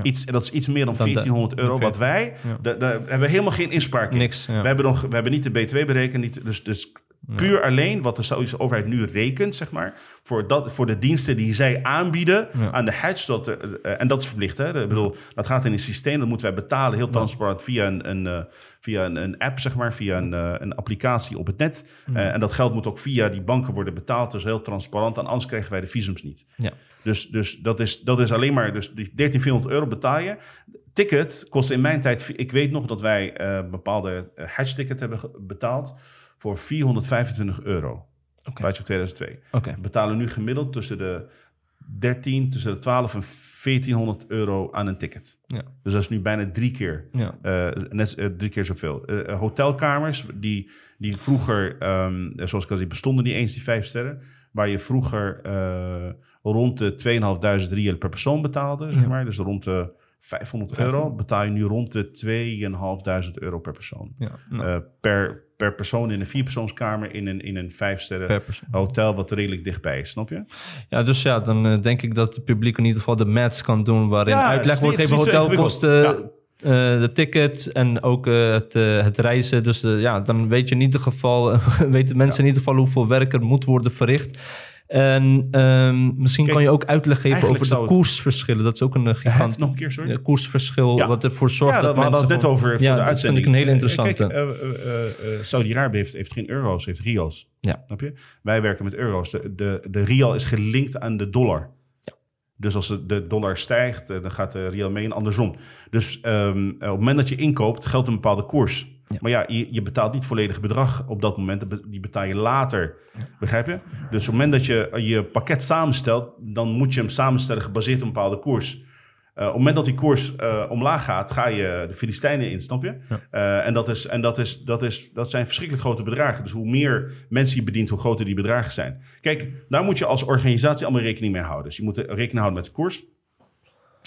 C: Iets, en dat is iets meer dan
B: Dan de-
C: 1400 euro. Wat wij, daar hebben we helemaal geen inspraak in.
B: Niks.
C: We, hebben nog, we hebben niet de BTW berekend. Niet, dus, dus puur alleen wat de Saoedische overheid nu rekent, zeg maar, voor, dat, voor de diensten die zij aanbieden
B: Ja.
C: aan de Hajj. Dat, eh, en dat is verplicht. Hè? Ik bedoel, dat gaat in een systeem, dat moeten wij betalen, heel transparant, via een, een, eh, via een, een app, zeg maar, via een, eh, een applicatie op het net. En dat geld moet ook via die banken worden betaald. Dus heel transparant. En anders krijgen wij de visums niet.
B: Ja.
C: Dus, dus dat, is, dat is alleen maar, dus die 1300 euro betaal je. Ticket kost in mijn tijd, ik weet nog dat wij bepaalde eh, Hajj-ticket hebben betaald voor 425 euro. Buiten 2002.
B: Oké.
C: We betalen nu gemiddeld tussen de 13, tussen de 12 en 1400 euro aan een ticket.
B: Ja.
C: Dus dat is nu bijna drie keer.
B: Ja.
C: Eh, net eh, drie keer zoveel. Eh, hotelkamers, die, die vroeger, ehm, eh, zoals ik al zei, bestonden niet eens die vijf sterren. Waar je vroeger rond de 2.500 riel per persoon betaalde, zeg maar. Dus rond de 500 euro.
B: 500.
C: Betaal je nu rond de 2.500 euro per persoon.
B: Nou,
C: per, per persoon in een vierpersoonskamer in een, in een vijf sterren
B: per persoon.
C: hotel wat redelijk dichtbij is, snap je?
B: Ja, dus ja, dan eh, denk ik dat het publiek in ieder geval de maths kan doen waarin
C: Ja,
B: uitleg wordt gegeven, hotelkosten, eh, de ticket en ook eh, het, het reizen. Dus ja, dan weet je in ieder geval, weten mensen in ieder geval hoeveel werk er moet worden verricht. En ehm, misschien
C: Kijk,
B: kan je ook uitleg geven over de koersverschillen. Dat is ook een eh, gigantisch
C: nog een keer, sorry.
B: koersverschil
C: Ja.
B: wat ervoor zorgt
C: Ja,
B: dat,
C: dat,
B: mensen
C: net over voor
B: ja,
C: de
B: dat vind ik een hele
C: Eh,
B: interessante.
C: Kijk, eh, eh, Saudi-Arabië heeft, heeft geen euro's, heeft rials.
B: Ja.
C: Snap je? Wij werken met euro's. De, de, de rial is gelinkt aan de dollar.
B: Ja.
C: Dus als de, dollar stijgt, dan gaat de rial mee en andersom. Dus ehm, eh, op het moment dat je inkoopt, geldt een bepaalde koers.
B: Ja.
C: Maar ja, je, je betaalt niet volledig bedrag op dat moment. Die betaal je later. Begrijp je? Dus op het moment dat je je pakket samenstelt, dan moet je hem samenstellen gebaseerd op een bepaalde koers. Eh, op het moment dat die koers eh, omlaag gaat, ga je de Filistijnen in, snap je? Eh, en dat, is, en dat, is, dat, is, dat zijn verschrikkelijk grote bedragen. Dus hoe meer mensen je bedient, hoe groter die bedragen zijn. Kijk, daar moet je als organisatie allemaal rekening mee houden. Dus je moet rekening houden met de koers.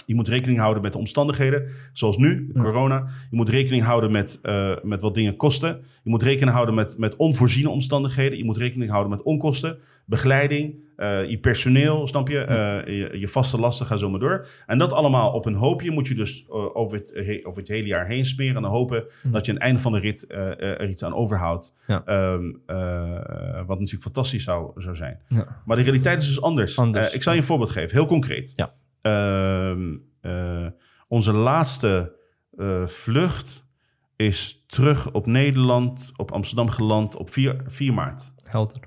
C: Je moet rekening houden met de omstandigheden, zoals nu, corona. Je moet rekening houden met, eh, met wat dingen kosten. Je moet rekening houden met, met onvoorziene omstandigheden. Je moet rekening houden met onkosten, begeleiding, eh, je personeel, snap je? Eh, je, je vaste lasten, ga zo maar door. En dat allemaal op een hoopje moet je dus over, het, he- over het hele jaar heen smeren. En dan hopen dat je aan het einde van de rit er iets aan overhoudt.
B: Ja.
C: Ehm, eh, wat natuurlijk fantastisch zou, zou zijn. Maar de realiteit is dus anders.
B: Anders.
C: Ik zal je een voorbeeld geven, heel concreet.
B: Ja.
C: Ehm, eh, onze laatste eh, vlucht is terug op Nederland, op Amsterdam geland op 4, 4 maart.
B: Helder.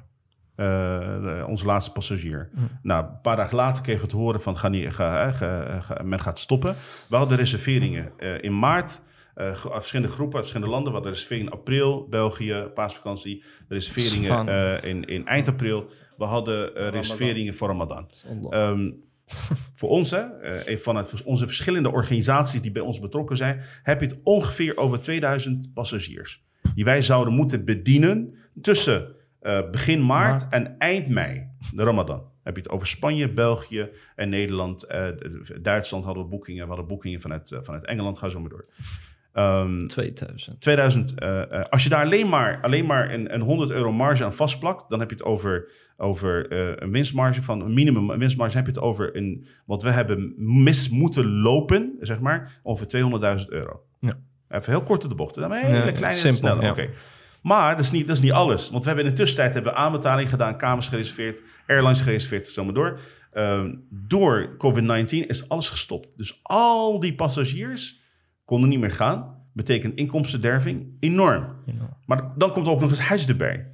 C: Eh, onze laatste passagier. Nou, een paar dagen later kregen we te horen van ga niet, ga, ga- ga- men gaat stoppen. We hadden reserveringen eh, in maart. eh, verschillende groepen, uit verschillende landen. We hadden reserveringen in april, België, paasvakantie. Reserveringen eh, in, in eind april. We hadden eh, reserveringen voor Ramadan. Ehm, voor ons, hè, eh, vanuit onze verschillende organisaties die bij ons betrokken zijn, heb je het ongeveer over 2000 passagiers. Die wij zouden moeten bedienen tussen eh, begin maart,
B: Maart.
C: en eind mei, de Ramadan. Heb je het over Spanje, België en Nederland. eh, Duitsland hadden we boekingen. We hadden boekingen vanuit, eh, vanuit Engeland. Ga zo maar door. Ehm,
B: 2000.
C: 2000, eh, eh, als je daar alleen maar, alleen maar een, een 100 euro marge aan vastplakt, dan heb je het over, over eh, een winstmarge van een minimum een winstmarge. heb je het over een, wat we hebben mis moeten lopen, zeg maar, over 200.000 euro.
B: Ja.
C: Even heel kort op de bocht. Dan een hele
B: Ja,
C: kleine
B: simpel,
C: snelle.
B: ja.
C: Maar dat is, niet, dat is niet alles. Want we hebben in de tussentijd hebben aanbetaling gedaan, kamers gereserveerd, airlines gereserveerd, zo maar door. Ehm, door COVID-19 is alles gestopt. Dus al die passagiers konden niet meer gaan. Betekent inkomstenderving enorm. Maar dan komt er ook nog eens huis erbij.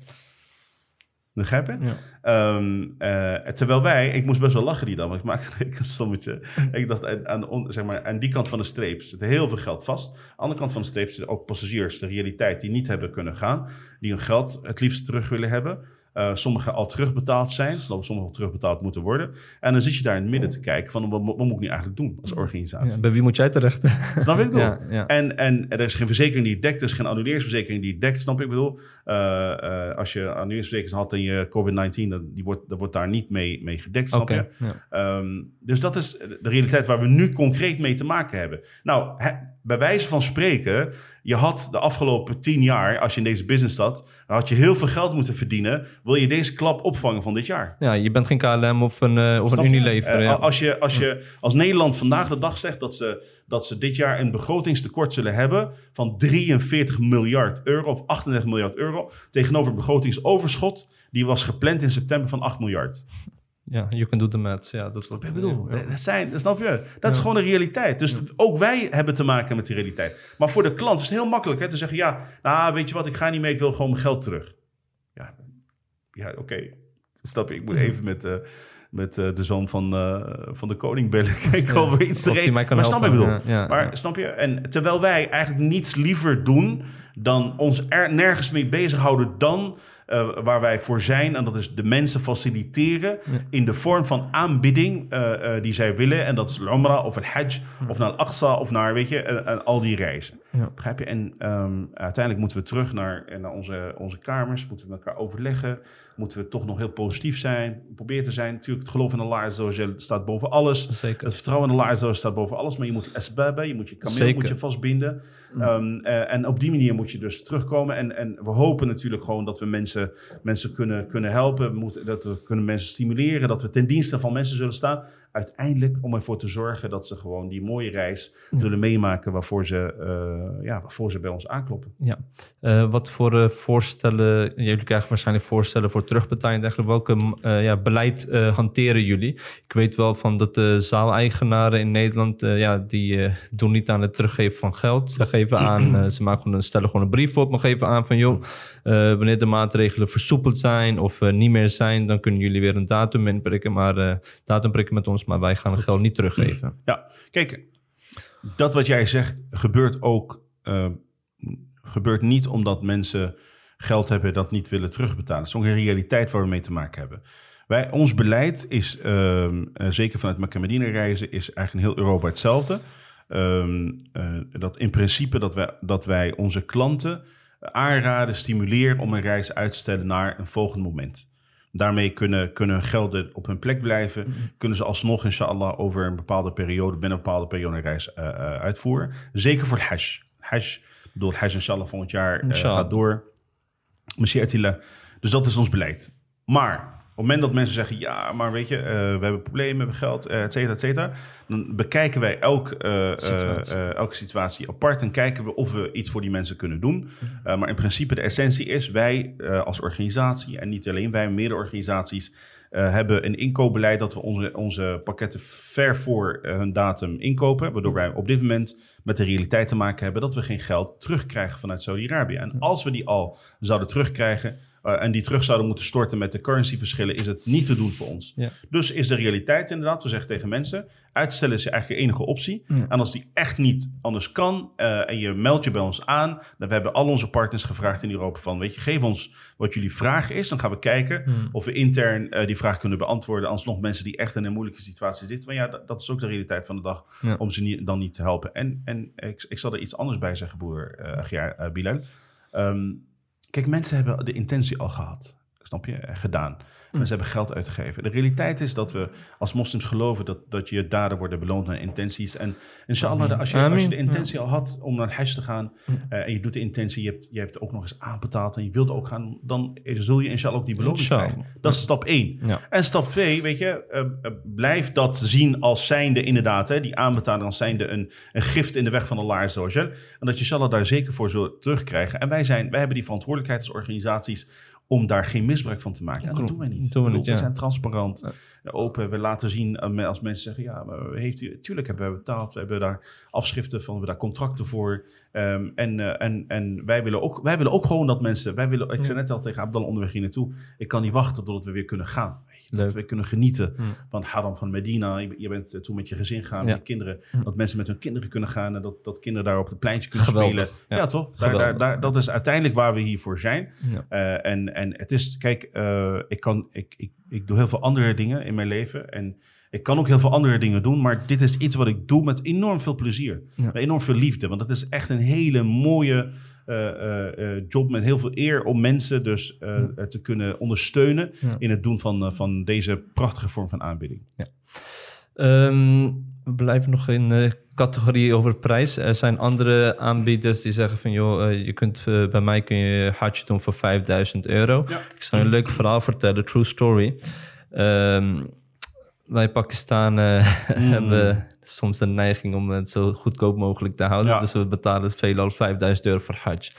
C: Begrijp je?
B: Ja.
C: Ehm, eh, terwijl wij, ik moest best wel lachen die dag, want ik maakte een stommetje. ik dacht, aan, aan, zeg maar, aan die kant van de streep zit heel veel geld vast. Aan de andere kant van de streep zitten ook passagiers, de realiteit, die niet hebben kunnen gaan. Die hun geld het liefst terug willen hebben. Eh sommigen al terugbetaald zijn, sommigen al terugbetaald moeten worden. En dan zit je daar in het midden te kijken van, wat, wat moet ik nu eigenlijk doen als organisatie?
B: Ja, bij wie moet jij terecht?
C: Snap
B: Ja, ja.
C: En, en er is geen verzekering die het dekt, er is geen annuleringsverzekering die het dekt, snap? Ik bedoel, eh, eh, als je annuleringsverzekering had en je COVID-19, dan, die wordt, dat wordt daar niet mee, mee gedekt, snap je? Ehm, dus dat is de realiteit waar we nu concreet mee te maken hebben. Nou, bij wijze van spreken, je had de afgelopen tien jaar, als je in deze business zat, had je heel veel geld moeten verdienen. Wil je deze klap opvangen van dit jaar?
B: ja, je bent geen KLM of een, eh, of een? Unilever.
C: Eh,
B: ja.
C: als, je, als, je, als Nederland vandaag de dag zegt dat ze, dat ze dit jaar een begrotingstekort zullen hebben van 43 miljard euro of 38 miljard euro tegenover het begrotingsoverschot, die was gepland in september van 8 miljard.
B: Ja, you can do the maths. Ja, dat wordt,
C: Ik bedoel,
B: ja.
C: dat, zijn, snap je? Dat is gewoon een realiteit. Dus ook wij hebben te maken met die realiteit. Maar voor de klant is het heel makkelijk hè, te zeggen: ja, nou, weet je wat, ik ga niet mee, ik wil gewoon mijn geld terug. Ja, ja oké. Snap je? Ik moet even met, eh, met eh, de zoon van, eh, van de koning bellen. Kijken
B: Ja.
C: of we iets te regelen. Maar snap je wat ik bedoel?
B: Ja, ja,
C: maar snap je? En terwijl wij eigenlijk niets liever doen dan ons er nergens mee bezighouden dan eh, waar wij voor zijn. En dat is de mensen faciliteren in de vorm van aanbidding eh, eh, die zij willen. En dat is Umrah of het Hajj of naar Al-Aqsa of naar, weet je, en, en al die reizen.
B: Ja.
C: Begrijp je? En ehm, uiteindelijk moeten we terug naar, naar onze, onze kamers, moeten we met elkaar overleggen. Moeten we toch nog heel positief zijn, proberen te zijn. Natuurlijk, het geloof in Allah staat boven alles.
B: Zeker.
C: Het vertrouwen in Allah staat boven alles. Maar je moet esbaba, je moet je kameel moet je vastbinden. Ehm, eh, en op die manier moet je dus terugkomen. En, en we hopen natuurlijk gewoon dat we mensen, mensen kunnen, kunnen helpen. We moeten, dat we kunnen mensen stimuleren. Dat we ten dienste van mensen zullen staan. Uiteindelijk om ervoor te zorgen dat ze gewoon die mooie reis zullen meemaken. Waarvoor ze, eh, ja, waarvoor ze bij ons aankloppen.
B: Ja. Eh, wat voor eh, voorstellen, jullie krijgen waarschijnlijk voorstellen voor terugbetaling en dergelijke. Welke ja, beleid hanteren jullie? Ik weet wel van dat de zaaleigenaren in Nederland, ja, die doen niet aan het teruggeven van geld. Ze geven aan, ze maken gewoon, stellen gewoon een brief op, maar geven aan van joh, wanneer de maatregelen versoepeld zijn of niet meer zijn, dan kunnen jullie weer een datum inprikken, maar datum prikken met ons, maar wij gaan het geld niet teruggeven.
C: Ja, kijk, dat wat jij zegt gebeurt ook. eh, gebeurt niet omdat mensen geld hebben dat niet willen terugbetalen. Het is ook een realiteit waar we mee te maken hebben. Wij, ons beleid is, ehm, eh, zeker vanuit Medina reizen, is eigenlijk in heel Europa hetzelfde. Ehm, eh, dat in principe dat wij, dat wij onze klanten aanraden, stimuleren om een reis uit te stellen naar een volgend moment. Daarmee kunnen, kunnen hun gelden op hun plek blijven. Kunnen ze alsnog, inshallah, over een bepaalde periode, binnen een bepaalde periode een reis eh, eh, uitvoeren. Zeker voor het Hajj. Hajj, ik bedoel, het Hajj inshallah volgend jaar eh, gaat door. Dus dat is ons beleid. Maar moment dat mensen zeggen, ja, maar weet je, eh, we hebben problemen, we hebben geld, eh, et cetera, et cetera. Dan bekijken wij elk, eh,
B: Situatie.
C: elke situatie apart en kijken we of we iets voor die mensen kunnen doen. Eh, maar in principe de essentie is, wij als organisatie, en niet alleen wij, meerdere organisaties, hebben een inkoopbeleid dat we onze, onze pakketten ver voor hun datum inkopen. Waardoor wij op dit moment met de realiteit te maken hebben dat we geen geld terugkrijgen vanuit Saudi-Arabië. En als we die al zouden terugkrijgen eh, en die terug zouden moeten storten met de currencyverschillen, is het niet te doen voor ons.
B: Ja.
C: Dus is de realiteit inderdaad, we zeggen tegen mensen, uitstellen is eigenlijk de enige optie.
B: Ja.
C: En als die echt niet anders kan eh, en je meldt je bij ons aan, dan we hebben al onze partners gevraagd in Europa van, weet je, geef ons wat jullie vraag is. Dan gaan we kijken
B: Hmm.
C: of we intern eh, die vraag kunnen beantwoorden. Alsnog mensen die echt in een moeilijke situatie zitten. Maar ja, dat, dat is ook de realiteit van de dag
B: Ja.
C: om ze niet, dan niet te helpen. En, en ik, ik zal er iets anders bij zeggen, broer eh, Bilal. Ehm, kijk, mensen hebben de intentie al gehad. Snap je? Gedaan. Mensen hebben geld uitgegeven. De realiteit is dat we als moslims geloven dat, dat je daden worden beloond naar intenties. En inshallah, als je, als je de intentie al had om naar hajj te gaan. eh, en je doet de intentie, je hebt, je hebt ook nog eens aanbetaald en je wilde ook gaan. Dan zul je inshallah ook die beloning
B: Inshallah.
C: krijgen. Dat is stap 1.
B: Ja.
C: En stap 2, weet je, eh, blijf dat zien als zijnde inderdaad, hè, die aanbetaling als zijnde een, een gift in de weg van Allah wa Jal. En dat je inshallah daar zeker voor zult terugkrijgen. En wij, zijn, wij hebben die verantwoordelijkheid als organisaties om daar geen misbruik van te maken. En dat doen wij niet.
B: Doen we niet, ja.
C: we zijn transparant. open. We laten zien eh, als mensen zeggen, ja, maar heeft u, tuurlijk hebben we betaald. We hebben daar afschriften van, we hebben daar contracten voor. Ehm, en, eh, en, en wij willen, ook, wij willen ook gewoon dat mensen, wij willen, ik zei net al tegen Abdallah onderweg hier naartoe, ik kan niet wachten totdat we weer kunnen gaan. Dat we kunnen genieten
B: Mm.
C: van Haram van Medina. Je, je bent eh, toen met je gezin gaan, met je kinderen.
B: Mm.
C: Dat mensen met hun kinderen kunnen gaan en dat, dat kinderen daar op het pleintje kunnen
B: Geweldig,
C: spelen. Ja, toch? Daar, daar, dat is uiteindelijk waar we hiervoor zijn. Eh, en, en het is, kijk, eh, ik, kan, ik, ik, ik doe heel veel andere dingen in mijn leven. En ik kan ook heel veel andere dingen doen. Maar dit is iets wat ik doe met enorm veel plezier.
B: Ja.
C: Met enorm veel liefde. Want het is echt een hele mooie job met heel veel eer om mensen dus eh, eh, te kunnen ondersteunen
B: Ja.
C: in het doen van, eh, van deze prachtige vorm van aanbidding.
B: Ehm, we blijven nog in de categorie over prijs. Er zijn andere aanbieders die zeggen van... joh, eh, je kunt, eh, bij mij kun je hajj doen voor 5000 euro.
C: Ja.
B: Ik zal je een leuk verhaal vertellen, true story. Ehm, wij Pakistanen hebben soms de neiging om het zo goedkoop mogelijk te houden.
C: Ja.
B: Dus we betalen veelal 5000 euro voor hajj.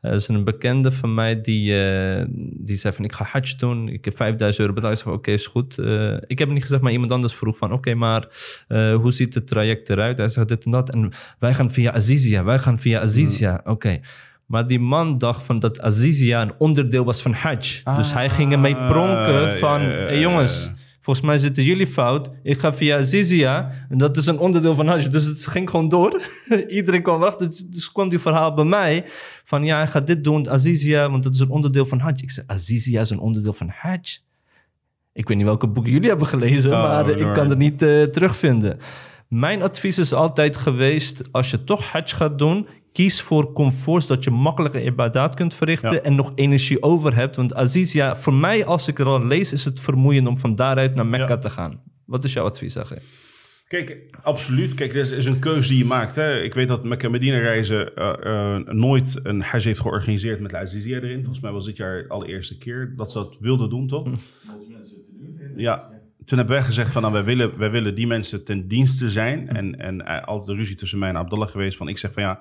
B: Er is een bekende van mij die, eh, die zei van ik ga hajj doen. Ik heb 5000 euro betaald. Ik zei van oké, is goed. Eh, ik heb het niet gezegd, maar iemand anders vroeg van oké, maar eh, hoe ziet het traject eruit? Hij zegt dit en dat. En wij gaan via Azizia. Wij gaan via Azizia. Oké. Maar die man dacht van dat Azizia een onderdeel was van hajj. dus hij ging ermee pronken
C: Ah,
B: van... hey jongens. Volgens mij zitten jullie fout. Ik ga via Azizia. En dat is een onderdeel van hajj. Dus het ging gewoon door. Iedereen kwam erachter. Dus- kwam die verhaal bij mij. Van ja, hij gaat dit doen, Azizia. Want dat is een onderdeel van hajj. Ik zei, Azizia is een onderdeel van hajj? Ik weet niet welke boeken jullie hebben gelezen.
C: Oh,
B: maar ik kan er niet eh, terugvinden. Mijn advies is altijd geweest... als je toch hajj gaat doen... kies voor comfort... zodat je makkelijker ibadat kunt verrichten...
C: Ja.
B: en nog energie over hebt. Want Azizia, voor mij als ik er al lees... is het vermoeiend om van daaruit naar Mekka
C: Ja.
B: te gaan. Wat is jouw advies, Agé?
C: Kijk, absoluut. Kijk, dit is, een keuze die je maakt. Hè. Ik weet dat Mekka Medina reizen eh, eh, nooit een hajj heeft georganiseerd met Azizia erin. Volgens mij was dit jaar de allereerste keer dat ze dat wilden doen, toch? Ja. Toen hebben wij gezegd van, nou, wij willen, wij willen die mensen ten dienste zijn. En, en eh, altijd een ruzie tussen mij en Abdullah geweest van, ik zeg van ja,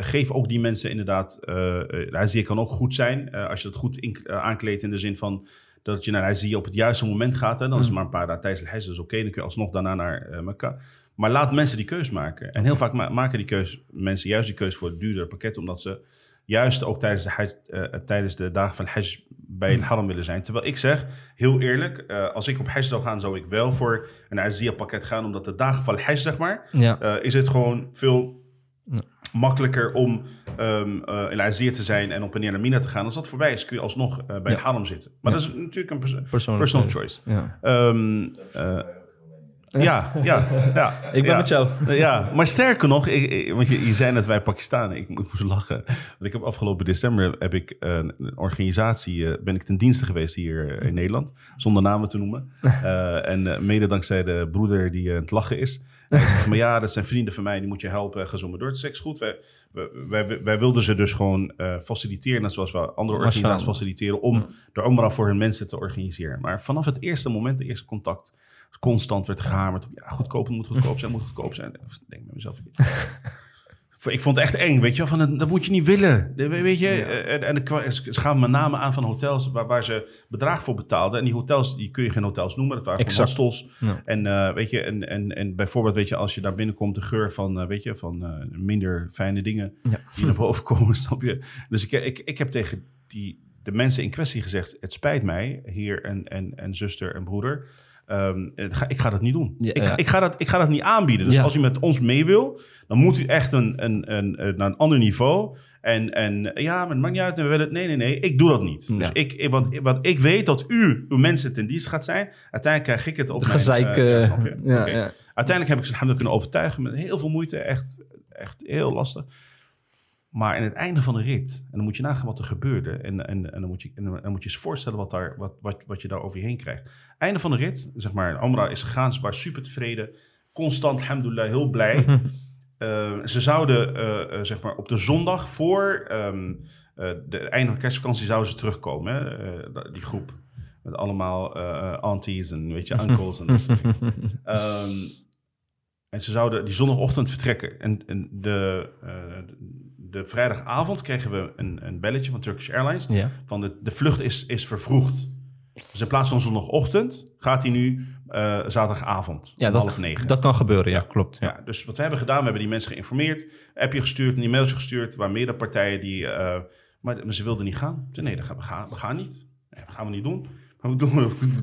C: geef ook die mensen inderdaad, uh, kan ook goed zijn. eh, als je dat goed in, aankleedt in de zin van, dat je naar Azizia op het juiste moment gaat. Hè, dan is het maar een paar dagen tijdens de dus oké, dan kun je alsnog daarna naar eh, Mekka. Maar laat mensen die keus maken. En heel vaak ma- maken die keus, mensen juist die keus voor het duurdere pakket, omdat ze juist ook tijdens de, hajj, tijdens de dagen van Hajj bij het haram willen zijn. Terwijl ik zeg, heel eerlijk, als ik op Hajj zou gaan, zou ik wel voor een Azia pakket gaan, omdat de dagen van Hajj, zeg maar,
B: Ja.
C: is het gewoon veel
B: Ja.
C: Makkelijker om in Azia te zijn en op en neer naar Mina te gaan. Als dat voorbij is, kun je alsnog eh, bij
B: Ja.
C: haram zitten. Maar dat is natuurlijk een pers-
B: Persoonlijk.
C: personal choice.
B: Ja.
C: Ehm, eh, ja, ja, ja.
B: Ik ben
C: ja.
B: met jou.
C: Ja, maar sterker nog, ik, ik- want je, je zei net wij Pakistanen, ik, mo- ik moest lachen. Want ik heb afgelopen december heb ik een, een organisatie, ben ik ten dienste geweest hier in Nederland, zonder namen te noemen. En mede dankzij de broeder die aan het lachen is. Maar ja, dat zijn vrienden van mij, die moet je helpen, ga zo maar door. Het is echt goed. Wij, wij, wij, wilden ze dus gewoon eh, faciliteren, net zoals we andere organisaties faciliteren, om de Omra voor hun mensen te organiseren. Maar vanaf het eerste moment, de eerste contact, constant werd gehamerd op, ja, goedkoop, moet goedkoop zijn, moet goedkoop zijn. Ik denk bij mezelf, ik vond het echt eng, weet je wel, van dat, moet je niet willen. Weet je, en, en ik kwa- ze gaven me namen aan van hotels waar, waar ze bedrag voor betaalden. En die hotels, die kun je geen hotels noemen, dat waren gewoon
B: Exact.
C: hostels.
B: Ja.
C: En eh, weet je, en, en, en bijvoorbeeld, weet je, als je daar binnenkomt, de geur van, eh, weet je, van eh, minder fijne dingen
B: Ja.
C: die naar boven komen, snap je? Dus ik, ik, ik heb tegen die, de mensen in kwestie gezegd, het spijt mij, heer en, en, en zuster en broeder. Ehm, ga- ik ga dat niet doen.
B: Ja,
C: ik,
B: ja.
C: ik, ga dat, ik ga dat niet aanbieden. Dus
B: Ja.
C: als u met ons mee wil, dan moet u echt een, een, een, een- naar een ander niveau. En, en ja, maar het maakt niet uit. We willen, nee, nee, nee. Ik doe dat niet. Dus ik, want, want ik weet dat u uw mensen ten dienst gaat zijn. Uiteindelijk krijg ik het op
B: De
C: mijn...
B: gezeik.
C: eh,
B: eh.
C: Uiteindelijk heb ik ze kunnen overtuigen met heel veel moeite. Echt, echt heel lastig. Maar in het einde van de rit, en dan moet je nagaan wat er gebeurde. En, en, en, dan, moet je, en dan moet je eens voorstellen wat, daar, wat, wat, wat je daar over je heen krijgt. Einde van de rit, zeg maar, Amra is gegaan. Ze waren super tevreden. Constant, alhamdulillah, heel blij. Eh, ze zouden, eh, eh, zeg maar, op de zondag voor eh, de einde van kerstvakantie zouden ze terugkomen. Hè? Die groep. Met allemaal aunties en weet je, uncles en dat soort dingen. Ehm, en ze zouden die zondagochtend vertrekken. En, en de, de vrijdagavond kregen we een, een belletje van Turkish Airlines.
B: Ja.
C: Van de, de vlucht is, is vervroegd. Dus in plaats van zondagochtend gaat hij nu eh, zaterdagavond
B: Ja, dat,
C: half negen.
B: dat kan gebeuren, ja, klopt. Ja.
C: Ja, dus wat we hebben gedaan, we hebben die mensen geïnformeerd, appje gestuurd, een e-mailtje gestuurd, waar meerdere partijen die, eh, maar, maar ze wilden niet gaan. Ze nee, dat gaan, we, gaan, we gaan niet. Nee, dat gaan we niet doen. Maar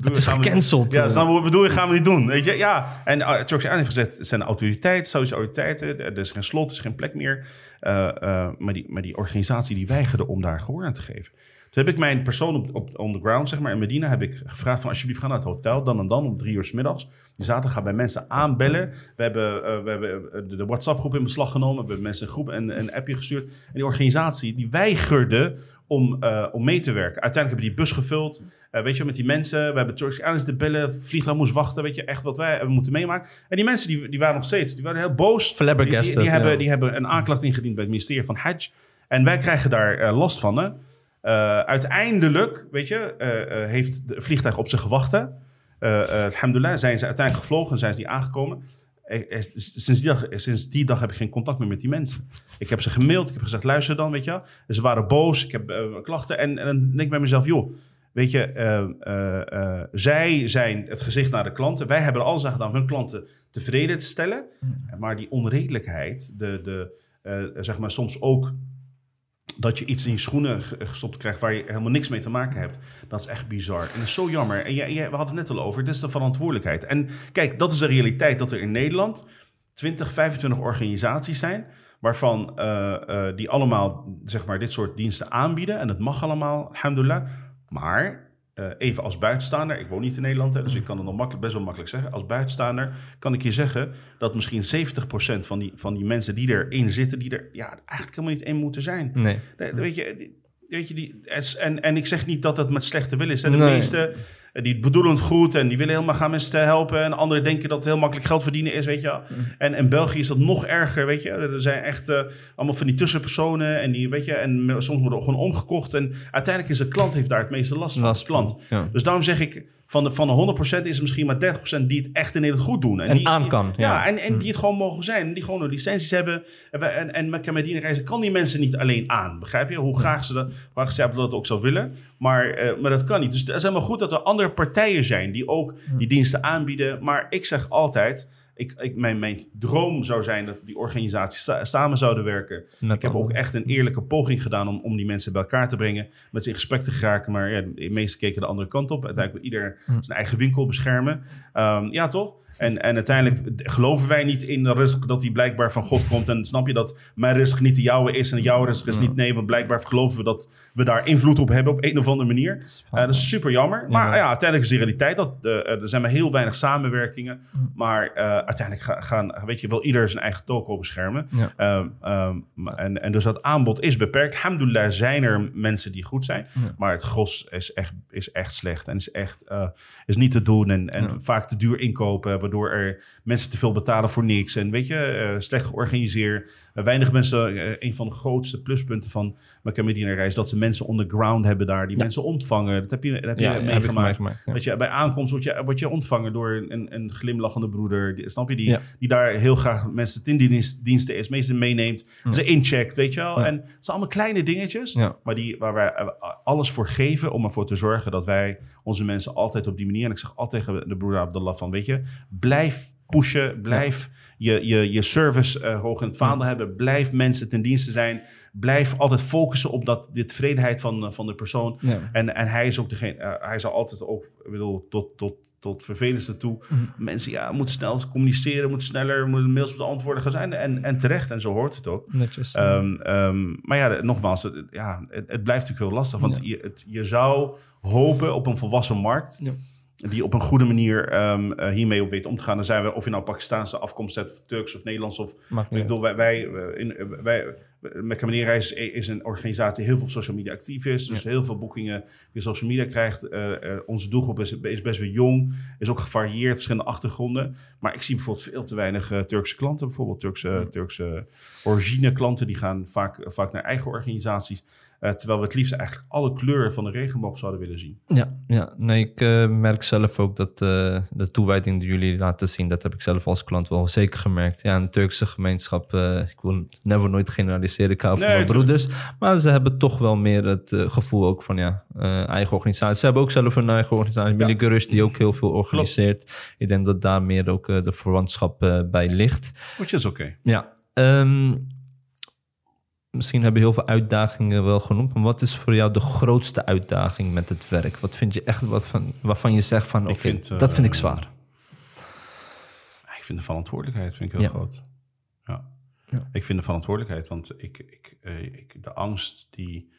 B: Het is gecanceld.
C: Ja, je wat bedoel? Gaan we niet doen. Weet je? Ja. En uh, Turks Airlines heeft gezegd, het zijn autoriteiten, Saudische autoriteiten. Er is geen slot, er is geen plek meer. Eh, eh, maar, die, maar die organisatie die weigerde om daar gehoor aan te geven. Toen heb ik mijn persoon op, op on the ground, zeg maar, in Medina, heb ik gevraagd van alsjeblieft ga naar het hotel, dan en dan, om drie uur s middags. Die zaterdag gaan bij mensen aanbellen. We hebben, eh, we hebben eh, de, de WhatsApp-groep in beslag genomen. We hebben mensen een groep en een appje gestuurd. En die organisatie, die weigerde om, eh, om mee te werken. Uiteindelijk hebben we die bus gevuld. Weet je, met die mensen. We hebben Turkish Airlines te bellen. Vliegtuig moest wachten. Weet je, echt wat wij hebben moeten meemaken. En die mensen, die, die waren nog steeds, die waren heel boos. Die, die, die hebben,
B: ja.
C: die hebben een aanklacht ingediend bij het ministerie van Hajj. En wij krijgen daar last van. Hè? Eh, uiteindelijk, weet je, eh, eh, heeft het vliegtuig op ze gewacht. hè. Eh, alhamdulillah, zijn ze uiteindelijk gevlogen en zijn ze die aangekomen. Sinds die, dag, sinds die dag heb ik geen contact meer met die mensen. Ik heb ze gemaild, ik heb gezegd, luister dan, weet je ze waren boos, ik heb klachten. En, en dan denk ik bij mezelf, joh, weet je, zij zijn het gezicht naar de klanten. Wij hebben er alles aan gedaan om hun klanten tevreden te stellen. Maar die onredelijkheid, de, de, zeg maar soms ook dat je iets in je schoenen ge- gestopt krijgt waar je helemaal niks mee te maken hebt. Dat is echt bizar. En dat is zo jammer. En jij, jij- we hadden het net al over, dit is de verantwoordelijkheid. En kijk, dat is de realiteit dat er in Nederland 20, 25 organisaties zijn... waarvan eh, eh, die allemaal zeg maar, dit soort diensten aanbieden. En dat mag allemaal, alhamdulillah. Maar eh, even als buitenstaander, ik woon niet in Nederland, hè, dus ik kan het nog makkelijk, best wel makkelijk zeggen. Als buitenstaander kan ik je zeggen dat misschien 70% van die, van die mensen die erin zitten, die er ja, eigenlijk helemaal niet in moeten zijn.
B: Nee.
C: Nee, Weet je, weet je die, en, en ik zeg niet dat dat met slechte wil is. Hè. De
B: Nee.
C: meeste die bedoelen het goed en die willen helemaal gaan mensen helpen. En anderen denken dat het heel makkelijk geld verdienen is, weet je.
B: Mm.
C: En in België is dat nog erger, weet je. Er zijn echt eh, allemaal van die tussenpersonen en die, weet je, en soms worden gewoon omgekocht. En uiteindelijk is de klant heeft daar het meeste last van.
B: Last
C: klant.
B: ja.
C: Dus daarom zeg ik, van de, van de 100% is er misschien maar 30% die het echt in Nederland goed doen.
B: En
C: die,
B: aan
C: die-
B: kan,
C: Ja,
B: ja.
C: en, en die het gewoon mogen zijn. En die gewoon licenties hebben. En, en, en met Medina reizen kan die mensen niet alleen aan. Begrijp je? Hoe graag ze dat, waar ze dat ook zou willen. Maar, eh, maar dat kan niet. Dus het is helemaal goed dat er andere partijen zijn die ook die diensten aanbieden. Maar ik zeg altijd. Ik, ik, mijn, mijn droom zou zijn dat die organisaties sa- samen zouden werken.
B: Met
C: ik heb ook echt een eerlijke poging gedaan om, om die mensen bij elkaar te brengen. Met ze in gesprek te geraken. Maar ja, de meesten keken de andere kant op. Uiteindelijk wil ieder
B: Hm.
C: zijn eigen winkel beschermen. Ehm, ja, toch? En, en uiteindelijk geloven wij niet in de risk dat die blijkbaar van God komt. En snap je dat mijn risk niet de jouwe is en jouw risk is niet nee. Want blijkbaar geloven we dat we daar invloed op hebben op een of andere manier. Eh, dat is super jammer. Maar ja, uiteindelijk is de realiteit dat eh, er zijn maar heel weinig samenwerkingen. Maar eh, uiteindelijk ga- gaan, weet je, wil ieder zijn eigen toko beschermen.
B: Ja.
C: Ehm, ehm, maar- en, en dus dat aanbod is beperkt. Alhamdulillah zijn er mensen die goed zijn. Maar het gros is echt, is echt slecht. En is echt eh, is niet te doen. En, en vaak te duur inkopen. Waardoor er mensen te veel betalen voor niks. En weet je, eh, slecht georganiseerd. Weinig mensen, eh, een van de grootste pluspunten van Mecca Medina reis, dat ze mensen on the ground hebben daar, die mensen ontvangen. Dat heb je, dat heb je
B: Ja, heb
C: meegemaakt.
B: ja.
C: Dat je bij aankomst word je, word je ontvangen door een, een glimlachende broeder. Die, snap je? Die, die daar heel graag mensen ten dienst, diensten is, meestal meeneemt, ze incheckt, weet je wel. En het zijn allemaal kleine dingetjes, maar die, waar wij eh, alles voor geven om ervoor te zorgen dat wij onze mensen altijd op die manier, en ik zeg altijd tegen de broeder Abdullah van, weet je, blijf pushen, blijf je, je, je service eh, hoog in het vaandel hebben, blijf mensen ten dienste zijn, blijf altijd focussen op dat, de tevredenheid van, eh, van de persoon.
B: Ja.
C: En, en hij is ook degene, eh, hij zal altijd ook, ik bedoel, tot, tot, tot vervelendste toe.
B: Mhm.
C: Mensen, ja, moeten snel communiceren, moeten sneller, moeten mails beantwoorden gaan zijn. En, en terecht, en zo hoort het ook.
B: Netjes.
C: Ehm, ehm, maar ja, nogmaals, het, ja, het, het blijft natuurlijk heel lastig. Want
B: Ja.
C: je, het, je zou hopen op een volwassen markt.
B: Ja.
C: Die op een goede manier ehm, eh, hiermee op weet om te gaan. Dan zijn we, of je nou Pakistaanse afkomst hebt, of Turks of Nederlands. Of, ik bedoel, wij, wij, eh, in, eh, wij, met Reis is een organisatie die heel veel op social media actief is. Dus heel veel boekingen via social media krijgt. Onze doelgroep is, is best wel jong. Is ook gevarieerd, verschillende achtergronden. Maar ik zie bijvoorbeeld veel te weinig Turkse klanten. Bijvoorbeeld Turkse, Turkse origine klanten. Die gaan vaak, vaak naar eigen organisaties. Eh, terwijl we het liefst eigenlijk alle kleuren van de regenboog zouden willen zien.
B: Ja, ja. nee, ik eh, merk zelf ook dat eh, de toewijding die jullie laten zien, dat heb ik zelf als klant wel zeker gemerkt. Ja, in de Turkse gemeenschap, ik wil never nooit generaliseren, ik hou van
C: Nee,
B: mijn broeders. Maar ze hebben toch wel meer het gevoel ook van ja, eigen organisatie. Ze hebben ook zelf een eigen organisatie,
C: Ja.
B: Billy Gurush, die ook heel veel organiseert. Ik denk dat daar meer ook de verwantschap bij ligt.
C: Which is oké.
B: Ja, ehm, misschien hebben heel veel uitdagingen wel genoemd. Maar wat is voor jou de grootste uitdaging met het werk? Wat vind je echt wat van, waarvan je zegt van oké,
C: eh,
B: dat vind ik zwaar?
C: Ik vind de verantwoordelijkheid vind ik heel
B: Ja.
C: groot. Ja.
B: Ja.
C: Ik vind de verantwoordelijkheid, want ik, ik, eh, ik, de angst die,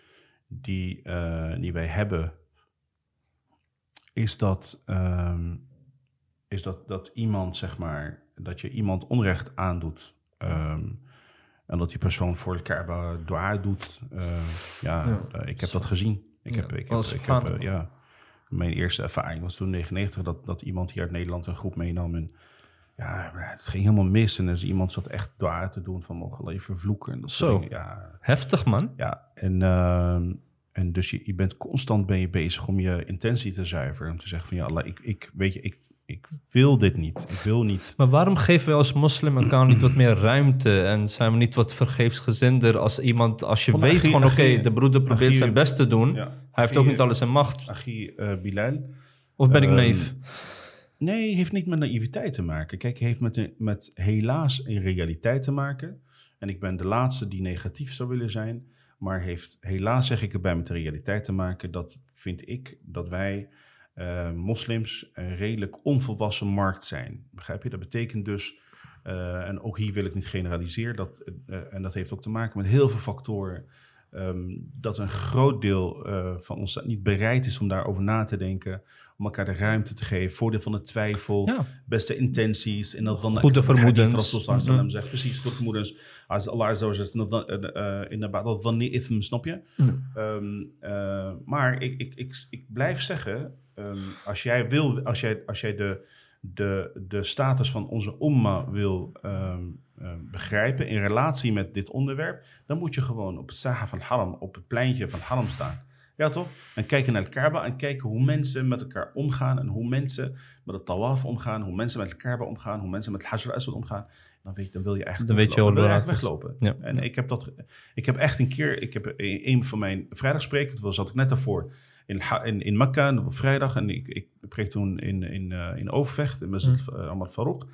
C: die, eh, die wij hebben, is dat, ehm, is dat, dat iemand, zeg maar, dat je iemand onrecht aandoet. ehm, en dat die persoon voor elkaar dua doet. Eh, ja, eh, ik heb dat gezien. Ik heb, ik heb, ik heb, eh, ja, mijn eerste ervaring was toen 99 dat, dat iemand hier uit Nederland een groep meenam. En ja, het ging helemaal mis. En dus iemand zat echt dwaar te doen van mogen alleen vervloeken. En dat
B: Zo.
C: dingen. Ja,
B: Heftig man.
C: ja. En, ehm, en dus je, je bent constant ben je bezig om je intentie te zuiveren. Om te zeggen van ja, Allah, ik, ik, weet je, ik, ik wil dit niet. Ik wil niet.
B: Maar waarom geven we als moslim elkaar niet wat meer ruimte? En zijn we niet wat vergeefsgezinder als iemand, als je
C: Van
B: weet gewoon oké, de broeder probeert zijn best te doen.
C: Ja.
B: Hij heeft ook niet alles in macht.
C: Agi eh, Bilal.
B: Of ben ik
C: Ehm,
B: naïef?
C: Nee, heeft niet met naïviteit te maken. Kijk, heeft met, met helaas een realiteit te maken. En ik ben de laatste die negatief zou willen zijn. Maar heeft helaas, zeg ik erbij, met de realiteit te maken. Dat vind ik dat wij eh, moslims een redelijk onvolwassen markt zijn. Begrijp je? Dat betekent dus, eh, en ook hier wil ik niet generaliseren, dat, eh, en dat heeft ook te maken met heel veel factoren. ehm, dat een groot deel van ons niet bereid is om daarover na te denken. Om elkaar de ruimte te geven, voordeel van de twijfel,
B: Ja.
C: beste intenties. En dat dan
B: Goede vermoedens.
C: Rasul
B: Mhm.
C: zegt precies, goede vermoedens. Als Allah azza wa jalla zegt, in de ba'd dhanni ithm, snap je? Ehm, eh, maar ik, ik, ik, ik blijf zeggen, ehm, als jij, wil, als jij, als jij de, de, de status van onze umma wil ehm, ehm, begrijpen in relatie met dit onderwerp, dan moet je gewoon op het Saha van Haram, op het pleintje van Haram staan. Ja, toch? En kijken naar de Kaaba en kijken hoe mensen met elkaar omgaan en hoe mensen met het tawaf omgaan, hoe mensen met de Kaaba omgaan, hoe mensen met het Hajar al-Aswad omgaan. Dan, weet, je- dan wil je eigenlijk
B: Dan weet je
C: wil je eigenlijk weglopen. En ik heb, dat, ik heb echt een keer, ik heb een van mijn vrijdagsprekers, toen zat ik net daarvoor in, in, in Mekka op vrijdag. En ik, ik preek toen in, in, eh, in Overvecht, in Masjid uh, Ahmad Farouk.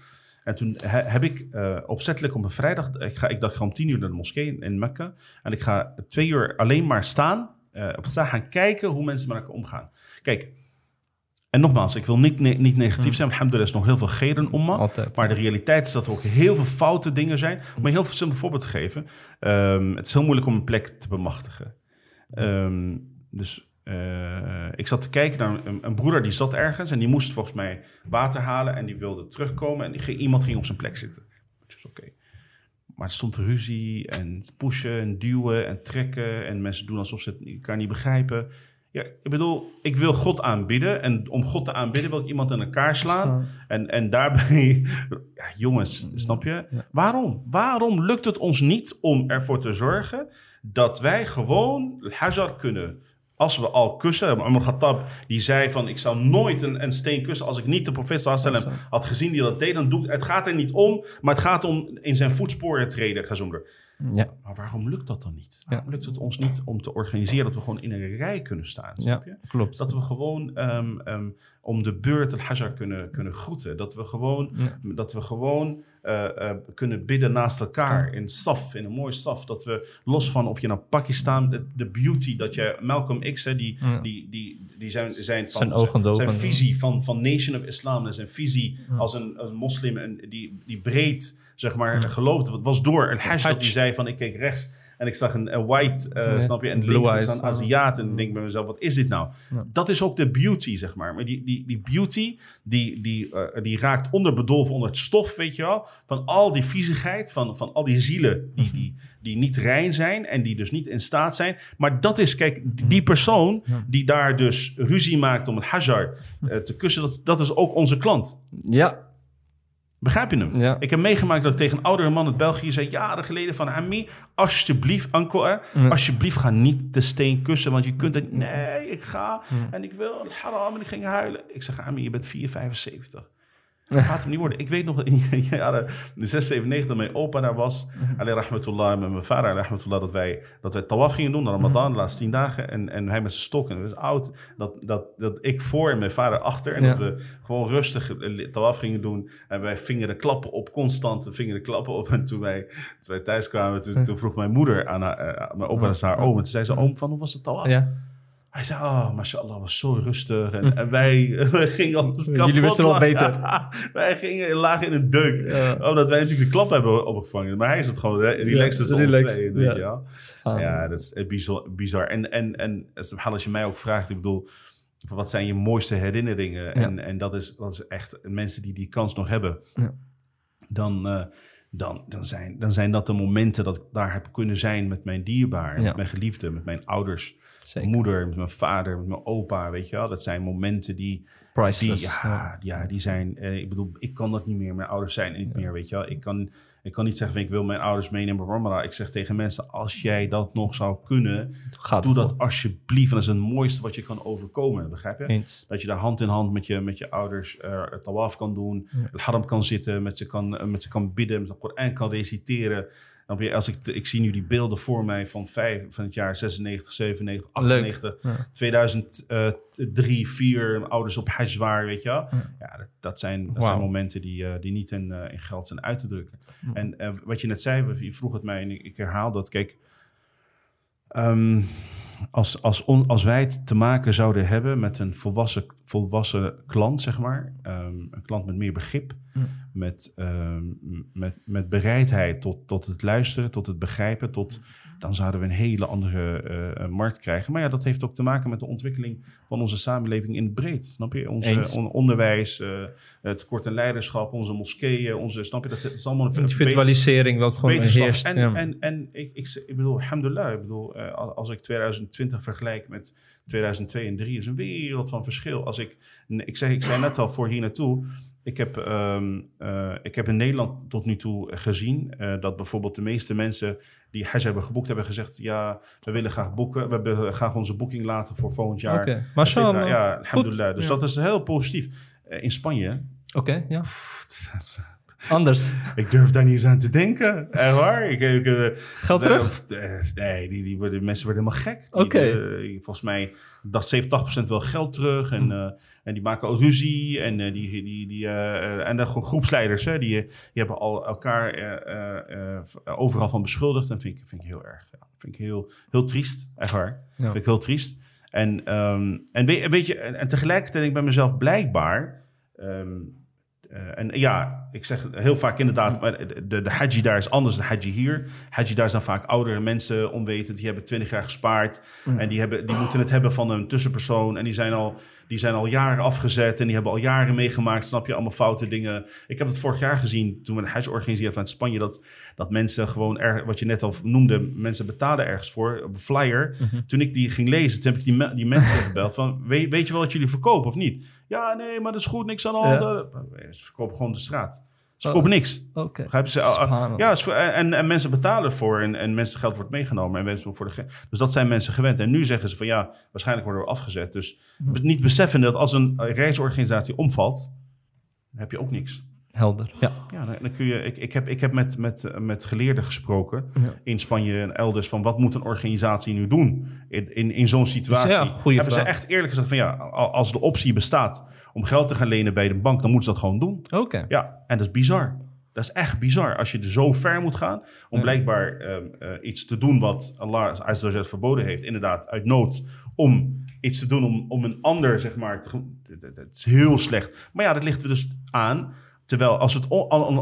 C: En toen he- heb ik eh, opzettelijk op een vrijdag, ik, ga, ik dacht ik ga om tien uur naar de moskee in, Mekka. En ik ga twee uur alleen maar staan, eh, op staan gaan kijken hoe mensen met elkaar omgaan. Kijk, en nogmaals, ik wil niet, ne- niet negatief zijn. Alhamdulillah is nog heel veel geren omma.
B: Altijd.
C: Maar de realiteit is dat er ook heel veel foute dingen zijn. Om een heel simpel voorbeeld te geven. Ehm, het is heel moeilijk om een plek te bemachtigen. Ehm, dus eh, ik zat te kijken naar een, een broeder die zat ergens. En die moest volgens mij water halen. En die wilde terugkomen. En die ging, iemand ging op zijn plek zitten. Dus oké. Maar er stond ruzie en pushen en duwen en trekken. En mensen doen alsof ze het elkaar niet begrijpen. Ja, ik bedoel, ik wil God aanbidden. En om God te aanbidden wil ik iemand in elkaar slaan. En, en daarbij, ja, jongens, snap je? Waarom? Waarom lukt het ons niet om ervoor te zorgen dat wij gewoon Hajar kunnen? Als we al kussen, Umar Khattab die zei van ik zou nooit een, een steen kussen als ik niet de profeet alaihi wasallam had gezien die dat deed. Dan doe ik, het gaat er niet om, maar het gaat om in zijn voetsporen treden. Ga zo maar door.
B: Ja,
C: Maar waarom lukt dat dan niet? Waarom lukt het ons niet om te organiseren dat we gewoon in een rij kunnen staan? Snap je?
B: ja klopt.
C: Dat we gewoon ehm, ehm, om de beurt het hajar kunnen, kunnen groeten. Dat we gewoon, dat we gewoon eh, eh, kunnen bidden naast elkaar in saf, in een mooi saf. Dat we los van of je naar Pakistan, de, de beauty dat je, Malcolm X, hè, die,
B: Ja.
C: die, die, die zijn, zijn, van,
B: Zijn
C: visie van, van Nation of Islam, en zijn visie als een, als een moslim en die, die breed zeg maar, geloofde. Het was door een hash dat
B: Hajj.
C: hij zei van ik keek rechts en ik zag een, een white, eh,
B: Ja.
C: snap je, en links
B: eyes.
C: staan Aziat en ik denk bij mezelf, wat is dit nou?
B: Ja.
C: Dat is ook de beauty, zeg maar. Maar die, die, die beauty, die, die, eh, die raakt onderbedolven onder het stof, weet je wel, van al die viezigheid, van, van al die zielen die, die, die niet rein zijn en die dus niet in staat zijn. Maar dat is, kijk, die- persoon die daar dus ruzie maakt om het hajar eh, te kussen, dat, dat is ook onze klant.
B: Ja,
C: Begrijp je hem?
B: Ja.
C: Ik heb meegemaakt dat ik tegen een oudere man uit België zei... jaren geleden van... Ami, alsjeblieft, Anko, alsjeblieft ga niet de steen kussen... want je kunt het... Nee, ik ga en ik wil haram en ik ging huilen. Ik zeg, Ami, je bent 4,75. Dat gaat hem niet worden. Ik weet nog in de jaren 96 dat mijn opa daar was. Ali rahmatullah, met mijn vader Ali rahmatullah, dat wij, dat wij tawaf gingen doen. De Ramadan, de laatste tien dagen. En, en hij met zijn stok. En was oud. Dat, dat, dat ik voor en mijn vader achter. En
B: Ja.
C: dat we gewoon rustig eh, tawaf gingen doen. En wij vingen de klappen op, constant vingen de klappen op. En toen wij, toen wij thuis kwamen, toen, toen vroeg mijn moeder aan haar, eh, mijn opa naar haar oom. En toen zei ze, oom, van hoe was het tawaf?
B: Ja.
C: Hij zei, oh, mashallah, was zo rustig. En, en wij, wij gingen alles kapot.
B: Jullie wisten wel beter.
C: wij gingen, lagen in een deuk.
B: Ja.
C: Omdat wij natuurlijk de klap hebben opgevangen. Maar hij is het gewoon relaxed ons
B: relaxed,
C: weet
B: ja.
C: je wel. Ja, dat is eh, bizar. bizar. En, en, en als je mij ook vraagt, ik bedoel, wat zijn je mooiste herinneringen? En, en dat, is, dat is echt mensen die die kans nog hebben.
B: Ja.
C: Dan, eh, dan, dan, zijn, dan zijn dat de momenten dat ik daar heb kunnen zijn met mijn dierbaar,
B: Ja.
C: met mijn geliefde, met mijn ouders,
B: Zeker.
C: moeder, met mijn vader, met mijn opa, weet je wel. Dat zijn momenten die, die, ja, ja, die zijn, eh, ik bedoel, ik kan dat niet meer. Mijn ouders zijn niet meer, weet je wel. Ik kan, ik kan niet zeggen, ik wil mijn ouders meenemen, bla. Ik zeg tegen mensen, als jij dat nog zou kunnen,
B: Gaat
C: doe dat alsjeblieft. En dat is het mooiste wat je kan overkomen, begrijp je?
B: Eens.
C: Dat je daar hand in hand met je, met je ouders eh het tawaf kan doen, het haram kan zitten, met ze kan, eh, met ze kan bidden, met de Koran kan reciteren. Als ik, ik zie nu die beelden voor mij van, vijf, van het jaar 96, 97, 98,
B: Ja.
C: 2003, 4, ouders op hajj waren, weet je wel. Ja, dat, dat, zijn, dat zijn momenten die, eh, die niet in, eh, in geld zijn uit te drukken. En eh, wat je net zei, je vroeg het mij en ik, ik herhaal dat. Kijk, ehm, als, als, on- als wij het te maken zouden hebben met een volwassen, volwassen klant, zeg maar, ehm, een klant met meer begrip, met, ehm, met, met bereidheid tot, tot het luisteren, tot het begrijpen, tot, dan zouden we een hele andere eh, eh, markt krijgen. Maar ja, dat heeft ook te maken met de ontwikkeling van onze samenleving in het breed. Snap je? Onze
B: Eens.
C: on- onderwijs, eh, het tekort aan leiderschap, onze moskeeën, onze, snap je? Dat is allemaal een
B: Individualisering welke gewoon heerst.
C: En,
B: ja.
C: en, en ik, ik, ik bedoel, alhamdulillah, ik bedoel, als ik 2020 vergelijk met 2002 en 3, is een wereld van verschil. Als ik, ik, zeg, ik zei net al voor hier naartoe, ik heb, ehm, eh, ik heb in Nederland tot nu toe gezien eh, dat bijvoorbeeld de meeste mensen die hajj hebben geboekt, hebben gezegd, ja, we willen graag boeken, we willen graag onze boeking laten voor volgend jaar.
B: Oké.
C: et
B: Maar
C: ja, alhamdulillah. Dus
B: Ja.
C: dat is heel positief. Eh, in Spanje,
B: Oké, ja. Anders.
C: ik durf daar niet eens aan te denken. Echt waar. Ik, ik, eh,
B: Geld
C: Nee,
B: terug?
C: eh, Nee, die, die worden, mensen worden helemaal gek.
B: Oké.
C: eh, volgens mij dat 70, 80% wel geld terug. En, eh, en die maken ook ruzie. En, eh, die, die, die, eh, en dan gewoon groepsleiders. Hè, die, die hebben al elkaar overal van beschuldigd. En vind ik, vind ik heel erg. Ja, vind ik heel, heel triest. Echt waar.
B: Ja.
C: Vind ik heel triest. En, ehm, en weet, weet je, en, en tegelijkertijd denk ik bij mezelf blijkbaar... ehm, eh, en ja, ik zeg heel vaak inderdaad, maar de, de, haji daar is anders dan haji hier. Haji daar zijn vaak oudere mensen, onwetend, die hebben twintig jaar gespaard. En die, hebben, die moeten het hebben van een tussenpersoon. En die zijn, al, die zijn al jaren afgezet en die hebben al jaren meegemaakt, snap je, allemaal foute dingen. Ik heb het vorig jaar gezien, toen we een haji organiseerden vanuit Spanje, dat, dat mensen gewoon, er, wat je net al noemde, mensen betalen ergens voor, op een flyer. Toen ik die ging lezen, toen heb ik die, die mensen gebeld van, weet, weet je wel wat jullie verkopen of niet? Ja, nee, maar dat is goed, niks aan de hand. Ze verkopen gewoon de straat. Ze verkopen niks.
B: Oké.
C: Je? Ze- ah, ja, en, en mensen betalen ervoor en, en mensen geld wordt meegenomen. En mensen voor de, dus dat zijn mensen gewend. En nu zeggen ze van ja, waarschijnlijk worden we afgezet. Dus
B: Hm.
C: niet beseffen dat als een reisorganisatie omvalt, dan heb je ook niks.
B: Helder. Ja.
C: Ja, dan, dan kun je, ik, ik heb, ik heb met, met, met geleerden gesproken
B: Ja.
C: in Spanje en elders van wat moet een organisatie nu doen in, in, in zo'n situatie.
B: Ja,
C: hebben
B: vraag.
C: ze echt eerlijk gezegd van ja, al- als de optie bestaat om geld te gaan lenen bij de bank, dan moeten ze dat gewoon doen.
B: Oké.
C: Ja, en dat is bizar. Dat is echt bizar als je er zo ver moet gaan om blijkbaar ehm, eh, iets te doen wat Allah Azza verboden heeft. Inderdaad, uit nood om iets te doen om, om een ander, zeg maar, te, dat is heel slecht. Maar ja, dat ligt we dus aan. Terwijl als we het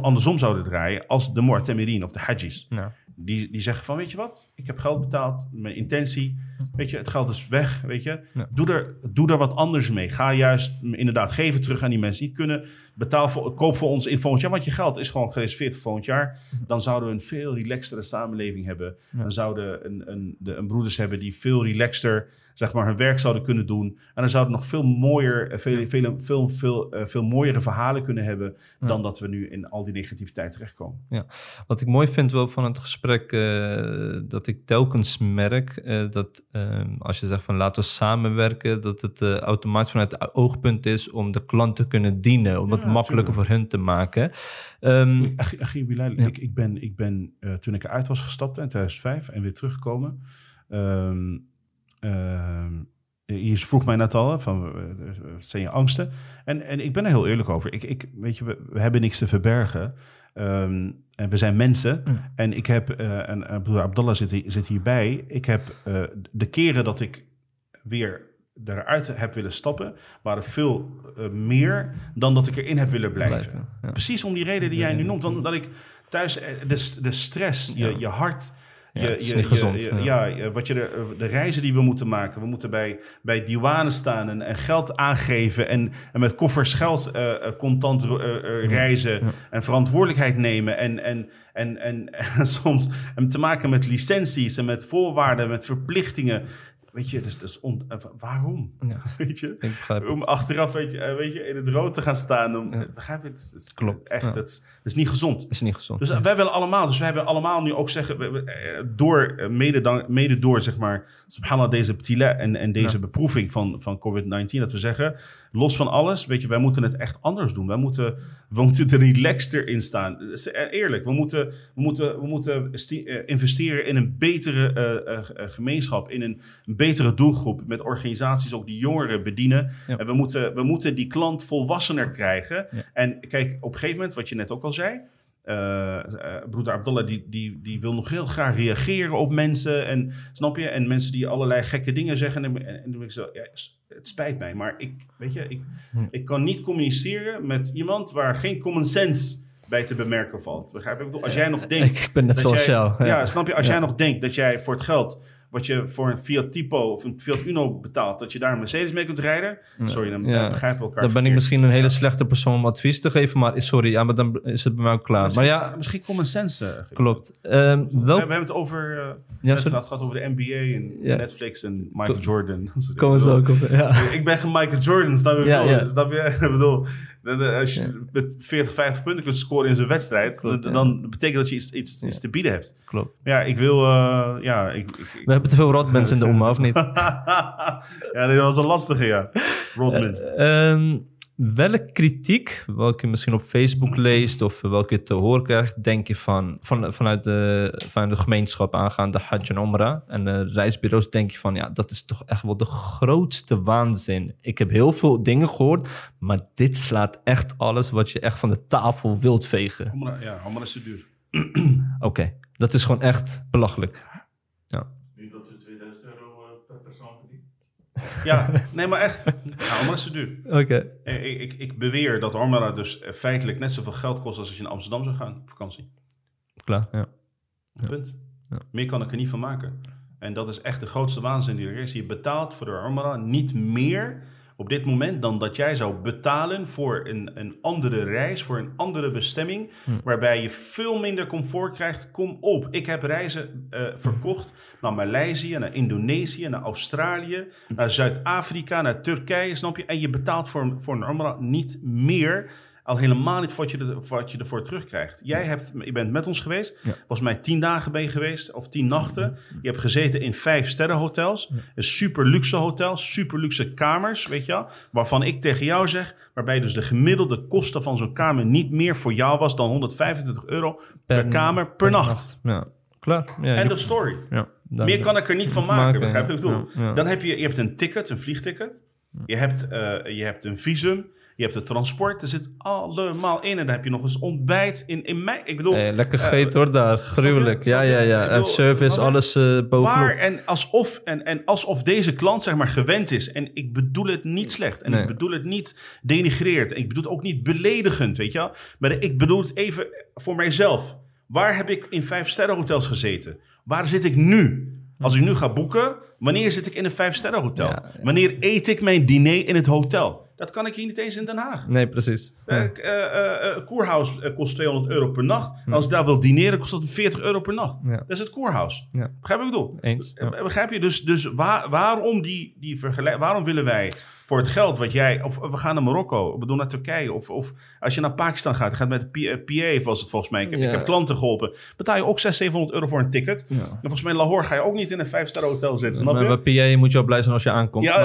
C: andersom zouden draaien, als de Mu'tamirin of de Hajjis,
B: Ja.
C: die, die zeggen van, weet je wat, ik heb geld betaald, mijn intentie, weet je, het geld is weg, weet je.
B: Ja.
C: Doe, er, doe er wat anders mee. Ga juist inderdaad geven terug aan die mensen die het kunnen. betaal voor, koop voor ons in volgend jaar, want je geld is gewoon gereserveerd voor volgend jaar. Dan zouden we een veel relaxtere samenleving hebben. Dan zouden een, een, de, een broeders hebben die veel relaxter zeg maar, hun werk zouden kunnen doen. En dan zouden nog veel mooier, eh, veel, veel, veel, veel, eh, veel mooiere verhalen kunnen hebben dan dat we nu in al die negativiteit terechtkomen.
B: Ja, wat ik mooi vind wel van het gesprek, eh, dat ik telkens merk dat als je zegt van laten we samenwerken, dat het automatisch vanuit het oogpunt is om de klant te kunnen dienen, om het makkelijker voor hun te maken. Ehm,
C: Ach- Achille Bilal,
B: Ja.
C: ik, ik ben, ik ben toen ik eruit was gestapt in 2005 en weer teruggekomen. ehm, je vroeg mij net al, van, eh, wat zijn je angsten? En, en ik ben er heel eerlijk over. Ik, ik, weet je, we, we hebben niks te verbergen. Ehm, en we zijn mensen. En ik heb, eh, en uh, broer Abdallah zit, zit hierbij. Ik heb eh, de keren dat ik weer eruit heb willen stappen, waren veel eh, meer dan dat ik erin heb willen blijven.
B: Blijven, ja.
C: Precies om die reden die jij nu noemt. Want dat ik thuis eh, de, de stress, je, je hart.
B: Ja,
C: je, je-
B: gezond,
C: je-
B: ja.
C: ja, wat je de, de reizen die we moeten maken. We moeten bij, bij douane staan en, en geld aangeven. En, en met koffers geld eh, eh, contant eh, eh, reizen. En verantwoordelijkheid nemen. En, en, en, en, en soms en te maken met licenties en met voorwaarden, met verplichtingen. Weet je, dus, dus on- eh, waarom?
B: ja,
C: Weet je? Om achteraf weet je, eh, weet je, in het rood te gaan staan. Om,
B: Ja.
C: Begrijp je? Het, het is
B: Klopt,
C: Echt,
B: ja.
C: het, is, niet gezond.
B: is niet gezond.
C: Dus eh, wij willen allemaal, dus wij hebben allemaal nu ook zeggen, eh, door, eh, mede, dan, mede door zeg maar, subhanallah, deze ptila en, en deze beproeving van, van COVID-19, dat we zeggen, los van alles, weet je, wij moeten het echt anders doen. Wij moeten, we moeten er relaxter in staan. Eh, Eerlijk, we moeten, we moeten, we moeten eh, investeren in een betere eh, gemeenschap, in een, een betere doelgroep, met organisaties ook die jongeren bedienen.
B: Ja.
C: En we moeten, we moeten die klant volwassener krijgen.
B: Ja.
C: En kijk, op een gegeven moment, wat je net ook al zei, broeder Abdullah die, die, die wil nog heel graag reageren op mensen. En snap je? En mensen die allerlei gekke dingen zeggen. En, en, en dan ben ik zo, ja, het spijt mij, maar ik, weet je, ik,
B: Hm.
C: ik kan niet communiceren met iemand waar geen common sense bij te bemerken valt. Begrijp? Ik bedoel, als jij nog denkt.
B: ik ben net
C: dat
B: zoals
C: jij-
B: jou.
C: Ja, snap je? Als jij nog denkt dat jij voor het geld wat je voor een Fiat Tipo of een Fiat Uno betaalt, dat je daar een Mercedes mee kunt rijden. Sorry, dan
B: Ja.
C: begrijpen we elkaar.
B: Dan ben ik misschien een hele slechte persoon om advies te geven, maar sorry, ja, maar dan is het bij mij ook klaar. Maar ja,
C: misschien common sense. eh,
B: klopt. Ehm,
C: We,
B: wel,
C: we hebben het over. eh,
B: Ja,
C: het gaat over de NBA en
B: Ja.
C: Netflix en Michael Jordan.
B: Komen ze ook op. Ja.
C: Ik ben geen Michael Jordan, snap je?
B: Ja,
C: je? Ik bedoel, als je met 40, 50 punten kunt scoren in zo'n wedstrijd,
B: Klopt,
C: dan, betekent dat je iets, iets, te bieden hebt.
B: Klopt.
C: Ja, ik wil. eh, ja, ik,
B: We hebben te veel rotmensen in de omma, of niet?
C: ja, dit was een lastige, ja. Rodman.
B: Ehm, welke kritiek, welke je misschien op Facebook leest of welke je te horen krijgt, denk je van, van, vanuit, de, vanuit de gemeenschap aangaande Hajj en Omra en de reisbureaus, denk je van ja, dat is toch echt wel de grootste waanzin. Ik heb heel veel dingen gehoord, maar dit slaat echt alles wat je echt van de tafel wilt vegen. Oké,
C: Omra- Ja, allemaal is te duur.
B: dat is gewoon echt belachelijk. Ja.
C: Niet dat ze 2000 euro per persoon verdienen. Ja, nee, maar echt. Ja, is te duur.
B: Oké.
C: Eh, Ik, ik, ik beweer dat Armara dus feitelijk net zoveel geld kost als als je naar Amsterdam zou gaan op vakantie.
B: Klaar, ja.
C: Punt.
B: Ja.
C: Meer kan ik er niet van maken. En dat is echt de grootste waanzin die er is. Je betaalt voor de Armara niet meer op dit moment dan dat jij zou betalen voor een, een andere reis, voor een andere bestemming, waarbij je veel minder comfort krijgt. Kom op, ik heb reizen eh, verkocht naar Maleisië, naar Indonesië, naar Australië, naar Zuid-Afrika, naar Turkije, snap je? En je betaalt voor, voor een Armara niet meer. Al helemaal niet wat je, er, wat je ervoor terugkrijgt. Jij hebt, je bent met ons geweest.
B: Ja.
C: Volgens mij tien dagen ben je geweest. Of tien nachten. Je hebt gezeten in vijf sterrenhotels. Een super luxe hotel. Super luxe kamers, weet je wel. Waarvan ik tegen jou zeg. Waarbij dus de gemiddelde kosten van zo'n kamer niet meer voor jou was dan 125 euro per, kamer per, nacht.
B: Ja, klaar. Ja,
C: End of story.
B: ja,
C: Meer kan ik er niet van maken,
B: maken,
C: begrijp je ik bedoel?
B: Ja.
C: Dan heb je, je hebt een ticket, een vliegticket. Je hebt, eh, je hebt een visum. Je hebt het transport. Er zit allemaal in. En dan heb je nog eens ontbijt in, in mei. Ik bedoel,
B: Hey, lekker
C: eh,
B: gegeten hoor daar. Gruwelijk. Ja, ja, ja. En service, alles eh bovenop.
C: Waar en alsof, en, en alsof deze klant zeg maar gewend is. En ik bedoel het niet slecht. En
B: Nee.
C: ik bedoel het niet denigreerd. En ik bedoel het ook niet beledigend, weet je wel. Maar ik bedoel het even voor mijzelf. Waar heb ik in vijf sterrenhotels gezeten? Waar zit ik nu? Als ik nu ga boeken, wanneer zit ik in een vijf sterrenhotel?
B: Ja, ja.
C: Wanneer eet ik mijn diner in het hotel? Dat kan ik hier niet eens in Den Haag.
B: Nee, precies.
C: Eh,
B: Ja.
C: eh, eh, Koerhuis kost 200 euro per nacht. En als ik daar wil dineren, kost dat 40 euro per nacht.
B: Ja.
C: Dat is het Koerhuis.
B: Ja.
C: Begrijp ik bedoel?
B: Eens.
C: Begrijp je? Dus, dus waar- waarom die, die vergelijk, waarom willen wij voor het geld wat jij... Of we gaan naar Marokko, we doen naar Turkije. Of, of als je naar Pakistan gaat, gaat met de P- eh, PA, was het volgens mij. Ik heb,
B: Ja.
C: ik heb klanten geholpen. Betaal je ook 600, 700 euro voor een ticket.
B: Ja.
C: En volgens mij in Lahore ga je ook niet in een 5-ster hotel zitten, snap
B: Maar
C: je?
B: bij PA moet je wel blij zijn als je aankomt.
C: Ja,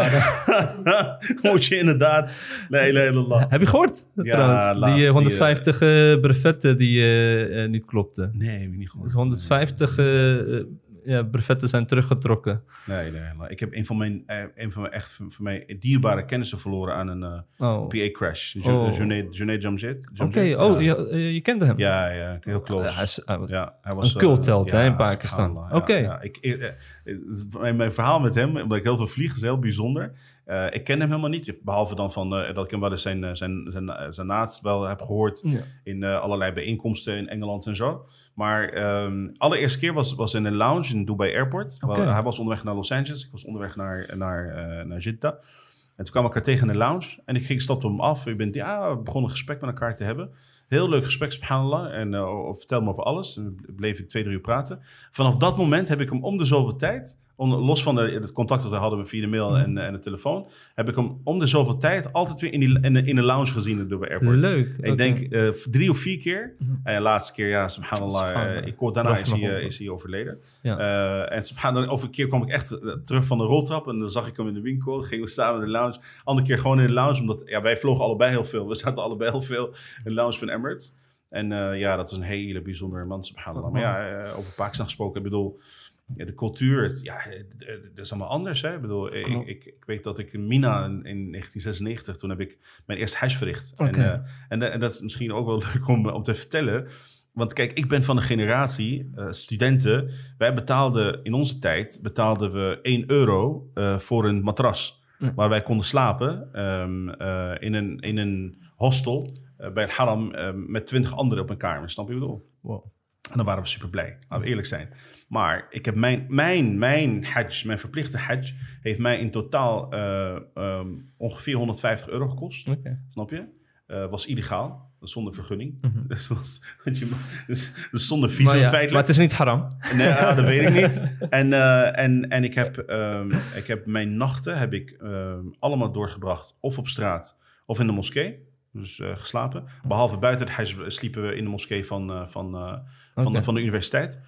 B: Maar,
C: moet je inderdaad... Nee, nee, nee.
B: heb je gehoord?
C: Ja,
B: die
C: die,
B: eh, 150 eh, brevetten die eh, eh, niet klopten.
C: Nee, heb ik niet gehoord.
B: Dus 150 eh, eh, ja, brevetten zijn teruggetrokken.
C: Nee, nee. maar Ik heb een van mijn, eh, een van mijn echt voor mij dierbare kennissen verloren aan een eh,
B: Oh. Oké,
C: PA-crash.
B: Oh.
C: Junaid Jamjet.
B: oh, je, eh, je kende hem?
C: Ja, ja, heel close.
B: Ja, hij is- hij
C: Ja, hij was,
B: Een cultheld,
C: eh,
B: hè, in Pakistan. Oké.
C: mijn, mijn verhaal met hem, omdat ik heel veel vlieg, is heel bijzonder. Eh, ik ken hem helemaal niet, behalve dan van, eh, dat ik hem wel eens zijn, eh, zijn, zijn, zijn naast wel heb gehoord
B: Ja.
C: in allerlei bijeenkomsten in Engeland en zo. Maar ehm allereerste keer was, was in een lounge in Dubai Airport. Wel, Hij was onderweg naar Los Angeles, ik was onderweg naar, naar, naar Jeddah. En toen kwamen we elkaar tegen in de lounge. En ik ging, stapte hem af. Ik ben, ja, we begonnen een gesprek met elkaar te hebben. Heel leuk gesprek, subhanallah. En vertel me over alles. En we bleven twee, drie uur praten. Vanaf dat moment heb ik hem om de zoveel tijd... Om, los van de, het contact dat we hadden via de mail en, en de telefoon... heb ik hem om de zoveel tijd altijd weer in, die, in, de, in de lounge gezien in Dubai Airport.
B: Leuk.
C: Ik.
B: Mhm.
C: denk eh, drie of vier keer. En de laatste keer, ja, subhanallah. Eh, ik kort daarna is hij, eh, is hij overleden.
B: Ja.
C: En subhanallah, over een keer kwam ik echt terug van de roltrap. En dan zag ik hem in de winkel. Gingen we samen in de lounge. Andere keer gewoon in de lounge. Omdat ja, wij vlogen allebei heel veel. We zaten allebei heel veel in de lounge van Emirates. En ja, dat was een hele bijzondere man, subhanallah. Maar ja, over Pakistan gesproken. Ik bedoel, ja, de cultuur, ja, eh, eh, dat is allemaal anders. Hè? Ik bedoel, ik,
B: Klopt.
C: ik, ik weet dat ik in Mina in, in 1996, toen heb ik mijn eerste hajj verricht. En, eh, en, dat is misschien ook wel leuk om, om te vertellen. Want kijk, ik ben van een generatie, eh, studenten. Wij betaalden in onze tijd betaalden we 1 euro eh, voor een matras. Waar wij konden slapen ehm, eh, in, een, in een hostel eh, bij het haram eh, met 20 anderen op een kamer. Snap je wat ik bedoel?
B: Wow.
C: En dan waren we super blij, laten we eerlijk zijn. Maar ik heb mijn, mijn, mijn hajj, mijn verplichte hajj, heeft mij in totaal eh, ehm, ongeveer 150 euro gekost. Snap je? Eh, was illegaal, zonder vergunning.
B: Mhm.
C: dus, was, je, dus, dus zonder visum
B: Maar, ja,
C: feitelijk.
B: maar het is niet haram.
C: Nee, ja, dat weet ik niet. En, eh, en, en ik, heb, ehm, ik heb mijn nachten heb ik, ehm, allemaal doorgebracht. Of op straat of in de moskee. Dus eh, geslapen. Behalve buiten het huis sliepen we in de moskee van, van, van, van de universiteit.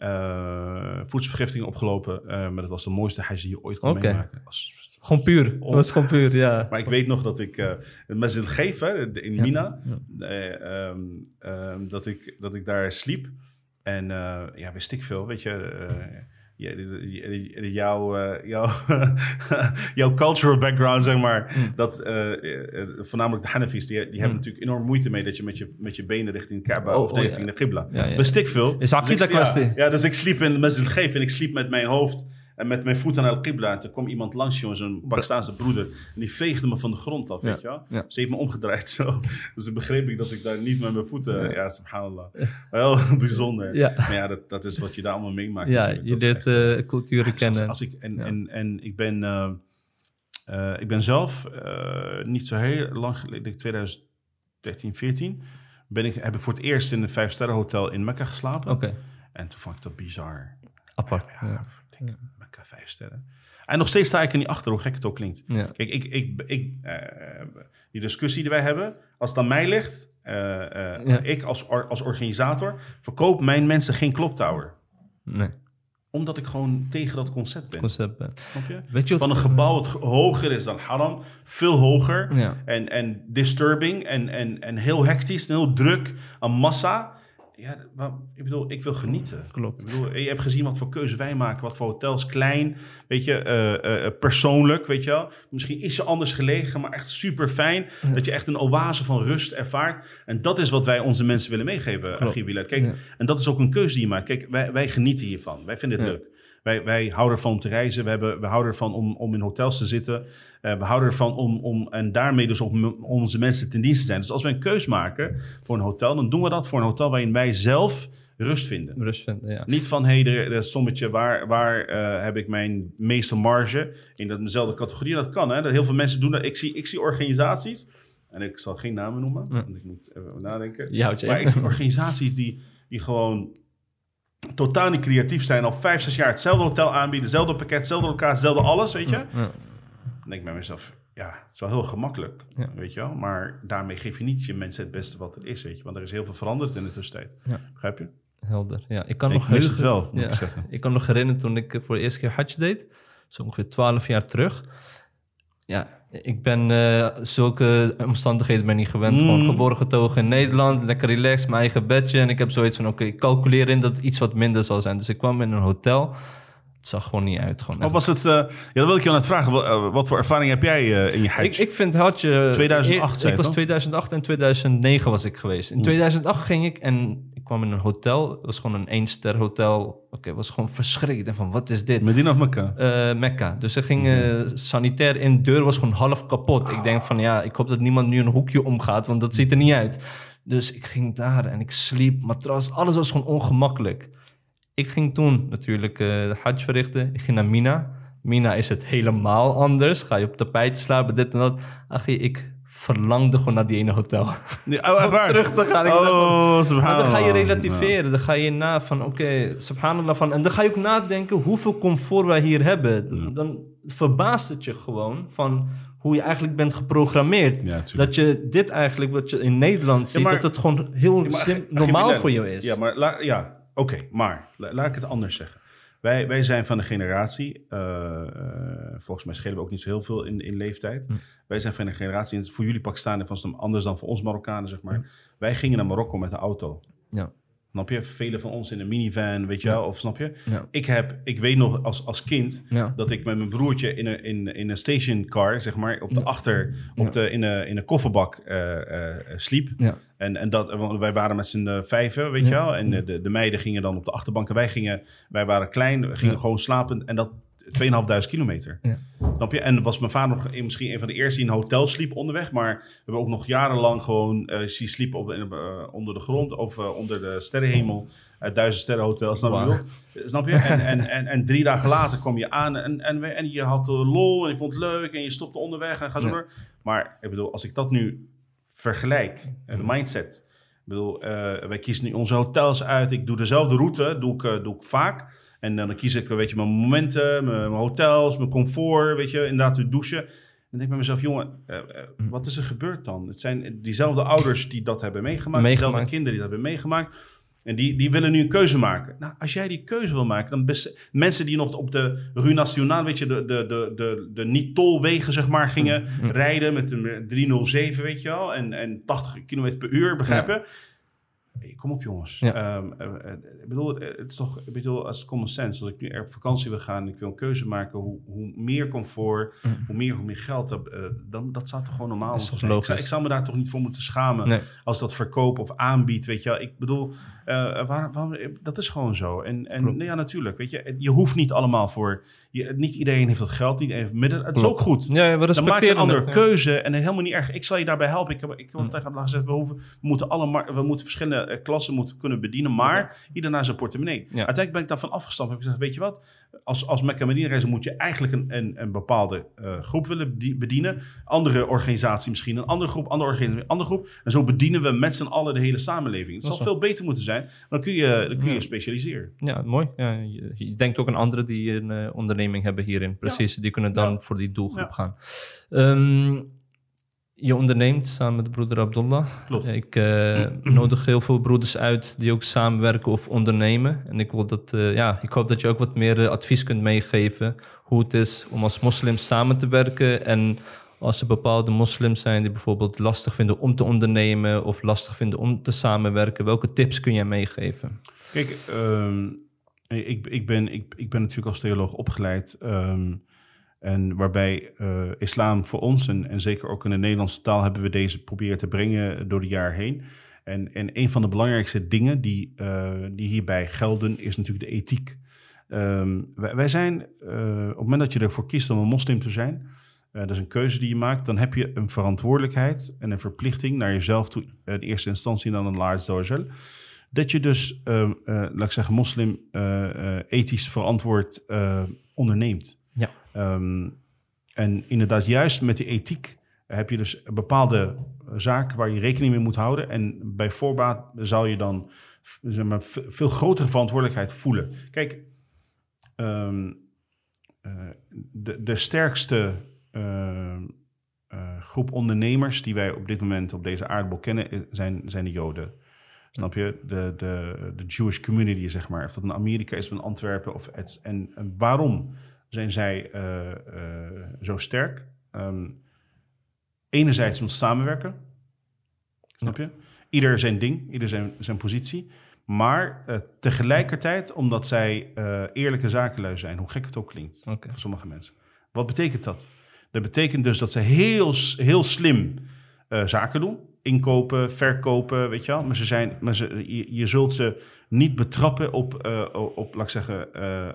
C: Eh voedselvergiftiging opgelopen. eh, maar dat was de mooiste huis die je ooit kon meemaken. Was-
B: Gewoon puur. Dat was gewoon puur, ja.
C: maar ik weet nog dat ik eh met z'n hè, in
B: Ja,
C: Mina,
B: ja.
C: eh, ehm, ehm, dat, ik, dat ik daar sliep. En ja, wist ik veel, weet je. Die- jouw, eh, jouw, jouw cultural background, zeg maar.
B: Hmm.
C: Dat, eh, eh, voornamelijk de Hanafis, die, die hebben natuurlijk enorm moeite mee dat je met je, met je benen richting Kaaba
B: Oh,
C: of
B: oh,
C: richting
B: ja.
C: de Qibla.
B: Ja, ja.
C: Wist ik veel.
B: Is
C: Dus. Ja, ja, dus ik sliep in z'n geef en ik sliep met mijn hoofd en met mijn voeten naar de Qibla. En toen kwam iemand langs, jongens, een Pakistaanse broeder. En die veegde me van de grond af,
B: Ja,
C: weet je wel.
B: ja.
C: Ze heeft me omgedraaid zo. Dus toen begreep ik dat ik daar niet met mijn voeten... Ja, subhanallah. Wel bijzonder.
B: Ja.
C: Maar ja, dat, dat is wat je daar allemaal meemaakt.
B: Ja, je leert eh, culturen kennen.
C: Als ik, en, en, en ik ben... eh, eh, ik ben zelf niet zo heel lang geleden, ik denk 2013, 14... Ben ik, heb ik voor het eerst in een vijf-sterren hotel in Mekka geslapen.
B: Oké,
C: En toen vond ik dat bizar.
B: apart.
C: Ja,
B: Ja.
C: ik denk, Mekka vijf sterren. En nog steeds sta ik er niet achter, hoe gek het ook klinkt.
B: Ja.
C: Kijk, ik, ik, ik, eh, die discussie die wij hebben, als het aan mij ligt, eh, eh,
B: Ja.
C: ik als, or- als organisator verkoop mijn mensen geen kloktower.
B: Nee,
C: Omdat ik gewoon tegen dat concept ben.
B: concept. ben.
C: Snap je?
B: Weet je wat...
C: Van een gebouw dat g- hoger is dan haram, veel hoger.
B: Ja.
C: En, en disturbing en, en, en heel hectisch en heel druk aan massa. Ja, maar, ik bedoel, ik wil genieten.
B: Klopt.
C: Ik bedoel, je hebt gezien wat voor keuze wij maken, wat voor hotels, klein, weet je, eh, eh, persoonlijk, weet je wel. Misschien is ze anders gelegen, maar echt super fijn. Dat je echt een oase van rust ervaart. En dat is wat wij onze mensen willen meegeven. Agibila. Kijk,
B: Ja.
C: en dat is ook een keuze die je maakt. Kijk, wij, wij genieten hiervan. Wij vinden het
B: Ja.
C: leuk. Wij, wij houden ervan om te reizen. We, hebben, we houden ervan om, om in hotels te zitten. Eh, we houden ervan om, om en daarmee dus m- onze mensen ten dienste te zijn. Dus als wij een keus maken voor een hotel, dan doen we dat voor een hotel waarin wij zelf rust vinden.
B: Rust vinden, ja.
C: Niet van, hé, hey, de, sommetje, waar, waar uh, heb ik mijn meeste marge in dat, dezelfde categorie? Dat kan, hè. Dat heel veel mensen doen dat. Ik zie, ik zie organisaties, en ik zal geen namen noemen, ja. want ik moet even nadenken.
B: Ja,
C: maar ik zie organisaties die, die gewoon totaal niet creatief zijn. Al vijf, zes jaar hetzelfde hotel aanbieden, hetzelfde pakket, hetzelfde locatie, hetzelfde alles, weet je. Ja. Dan denk ik bij mezelf, ja, het is wel heel gemakkelijk, ja. weet je wel. Maar daarmee geef je niet je mensen het beste wat er is, weet je. Want er is heel veel veranderd in de tussentijd.
B: Ja.
C: Begrijp je?
B: Helder, ja. Ik kan
C: ik
B: nog
C: mis het wel, moet
B: ja.
C: ik zeggen.
B: Ik kan nog herinneren toen ik voor de eerste keer Hajj deed. Zo ongeveer twaalf jaar terug. Ja, ik ben uh, zulke omstandigheden ben niet gewend.
C: Mm.
B: Gewoon geboren getogen in Nederland, lekker relaxed, mijn eigen bedje. En ik heb zoiets van, oké, ik calculeer in dat het iets wat minder zal zijn. Dus ik kwam in een hotel. Het zag gewoon niet uit. Gewoon
C: Of was het, uh, ja, dan wil ik je aan het vragen. Wat, uh, wat voor ervaring heb jij uh, in je Hajj?
B: Ik, ik vind Hajj...
C: 2008
B: Ik was
C: toch?
B: 2008 en 2009 was ik geweest. In 2008 ging ik en ik kwam in een hotel. Het was gewoon een één-ster hotel. Oké, okay, was gewoon verschrikt. En van, wat is dit?
C: Medina of Mekka?
B: Mekka. Dus ze gingen sanitair in. De deur was gewoon half kapot. Ik denk van, ja, ik hoop dat niemand nu een hoekje omgaat. Want dat ziet er niet uit. Dus ik ging daar en ik sliep, matras. Alles was gewoon ongemakkelijk. Ik ging toen natuurlijk uh, de Hajj verrichten. Ik ging naar Mina. Mina is het helemaal anders. Ga je op tapijt slapen, dit en dat. Achie, ik verlangde gewoon naar die ene hotel.
C: Ja, oh, waar?
B: terug te gaan. Ik
C: oh,
B: dacht,
C: subhanallah.
B: Maar dan ga je relativeren. Dan ga je na van, oké, okay, subhanallah. Van, en dan ga je ook nadenken hoeveel comfort wij hier hebben. Ja. Dan verbaast het je gewoon van hoe je eigenlijk bent geprogrammeerd.
C: Ja,
B: dat je dit eigenlijk, wat je in Nederland ziet,
C: maar,
B: dat het gewoon heel maar, normaal voor jou is.
C: Ja, maar la, ja, oké, okay, maar la, laat ik het anders zeggen. Wij, wij zijn van de generatie, uh, uh, volgens mij schelen we ook niet zo heel veel in, in leeftijd.
B: Hm.
C: Wij zijn van de generatie, en voor jullie Pakistanen was het anders dan voor ons Marokkanen, zeg maar. Hm. Wij gingen naar Marokko met de auto.
B: Ja.
C: Snap je? Velen van ons in een minivan, weet je wel,
B: ja.
C: of snap je?
B: Ja.
C: Ik heb, ik weet nog als, als kind
B: Ja.
C: dat ik met mijn broertje in een, in, in een stationcar, zeg maar, op de achter, op de, in, een, in een kofferbak eh, eh, sliep. En, en dat, want wij waren met z'n eh, vijven, weet je wel. En de, de meiden gingen dan op de achterbank en wij gingen, wij waren klein, we gingen gewoon slapen. En dat 2.500 kilometer.
B: Ja.
C: Snap je? En was mijn vader nog misschien een van de eerste die in een hotel sliep onderweg. Maar we hebben ook nog jarenlang gewoon eh zien sliepen op, in, eh, onder de grond of eh, onder de sterrenhemel. Duizend sterren hotel, snap je? Snap je? En, en, en, en drie dagen later kom je aan en, en, en je had eh, lol en je vond het leuk en je stopte onderweg en ga zo
B: Ja.
C: door. Maar ik bedoel, als ik dat nu vergelijk, eh, de mindset. Ik bedoel, eh, wij kiezen nu onze hotels uit. Ik doe dezelfde route, doe ik, eh, doe ik vaak. En dan kies ik, eh, weet je, mijn momenten, mijn, mijn hotels, mijn comfort, weet je, inderdaad, het douchen. Dan denk ik bij mezelf, jongen, eh, eh, wat is er gebeurd dan? Het zijn diezelfde ouders die dat hebben meegemaakt, diezelfde
B: Meegemaakt.
C: kinderen die dat hebben meegemaakt. En die, die willen nu een keuze maken. Nou, als jij die keuze wil maken, dan mensen die nog op de Rue Nationale, weet je, de, de, de, de, de niet-tolwegen, zeg maar, gingen rijden met een 307, weet je wel, en, en 80 km per uur, begrijp je? Kom op, jongens.
B: Ja.
C: Ehm, eh, eh, ik bedoel, eh, het is toch, ik bedoel, als common sense. Als ik nu op vakantie wil gaan en ik wil een keuze maken, hoe, hoe meer comfort, hoe meer, hoe meer geld, dat, dan, dat zou toch gewoon normaal
B: Mm. Is toch.
C: Ik zou, ik zou me daar toch niet voor moeten schamen
B: Nee.
C: als dat verkoop of aanbiedt, weet je wel. Ik bedoel, eh, waar, waar- dat is gewoon zo. En, en
B: Klopt.
C: nee, ja, natuurlijk, weet je. Je hoeft niet allemaal voor, je, niet iedereen heeft dat geld, niet iedereen heeft middelen. Het is ook goed.
B: Ja, ja, we
C: Dan maak je
B: respecteren
C: een andere
B: het, ja.
C: keuze en helemaal niet erg. Ik zal je daarbij helpen. Ik heb, ik heb
B: Mm.
C: tegen hem gezegd, we, hoeven, we moeten alle we moeten verschillende eh, klassen moeten kunnen bedienen, maar ieder naar zijn portemonnee. Uiteindelijk ben ik daarvan afgestapt. Heb ik gezegd, weet je wat? Als, als Mecca Medina reizen moet je eigenlijk een, een, een bepaalde eh, groep willen bedi- bedienen. Andere organisatie misschien, een andere groep, andere organisatie, een andere groep. En zo bedienen we met z'n allen de hele samenleving. Het
B: Dat
C: zal veel beter moeten zijn. Dan kun je, dan kun je
B: Ja.
C: specialiseren.
B: Ja, mooi. Ja, je, je denkt ook aan anderen die een eh, onderneming hebben hierin. Precies, die kunnen dan voor die doelgroep gaan. Ehm, je onderneemt samen met broeder Abdullah.
C: Klopt.
B: Ik eh, nodig heel veel broeders uit die ook samenwerken of ondernemen. En ik, wil dat, eh, ja, ik hoop dat je ook wat meer eh, advies kunt meegeven hoe het is om als moslim samen te werken. En als er bepaalde moslims zijn die bijvoorbeeld lastig vinden om te ondernemen of lastig vinden om te samenwerken, welke tips kun jij meegeven?
C: Kijk, ehm, ik, ik, ben, ik, ik ben natuurlijk als theoloog opgeleid. ehm, en waarbij eh, islam voor ons, en, en zeker ook in de Nederlandse taal, hebben we deze proberen te brengen door de jaar heen. En, en een van de belangrijkste dingen die, eh, die hierbij gelden, is natuurlijk de ethiek. Ehm, wij, zijn, eh, op het moment dat je ervoor kiest om een moslim te zijn, eh, dat is een keuze die je maakt, dan heb je een verantwoordelijkheid en een verplichting naar jezelf toe, in eerste instantie dan Azza wa Jal. dat je dus, eh, eh, laat ik zeggen, moslim eh, eh, ethisch verantwoord eh, onderneemt.
B: Ja.
C: Ehm, en inderdaad, juist met die ethiek heb je dus bepaalde zaken waar je rekening mee moet houden. En bij voorbaat zou je dan zeg maar, ve- veel grotere verantwoordelijkheid voelen. Kijk, ehm, eh, de, de sterkste eh, eh, groep ondernemers die wij op dit moment op deze aardbol kennen, i- zijn, zijn de Joden. Snap je? De, de, de Jewish community, zeg maar. Of dat in Amerika is, of in Antwerpen. Of het, en, en waarom zijn zij eh, eh, zo sterk? Ehm, enerzijds om samenwerken. Snap je? Ieder zijn ding, ieder zijn, zijn positie. Maar eh, tegelijkertijd omdat zij eh, eerlijke zakenlui zijn, hoe gek het ook klinkt voor sommige mensen. Wat betekent dat? Dat betekent dus dat ze heel, heel slim eh, zaken doen. Inkopen, verkopen, weet je wel. Maar, ze zijn, maar ze, je, je zult ze niet betrappen op, eh, op laat ik zeggen, eh,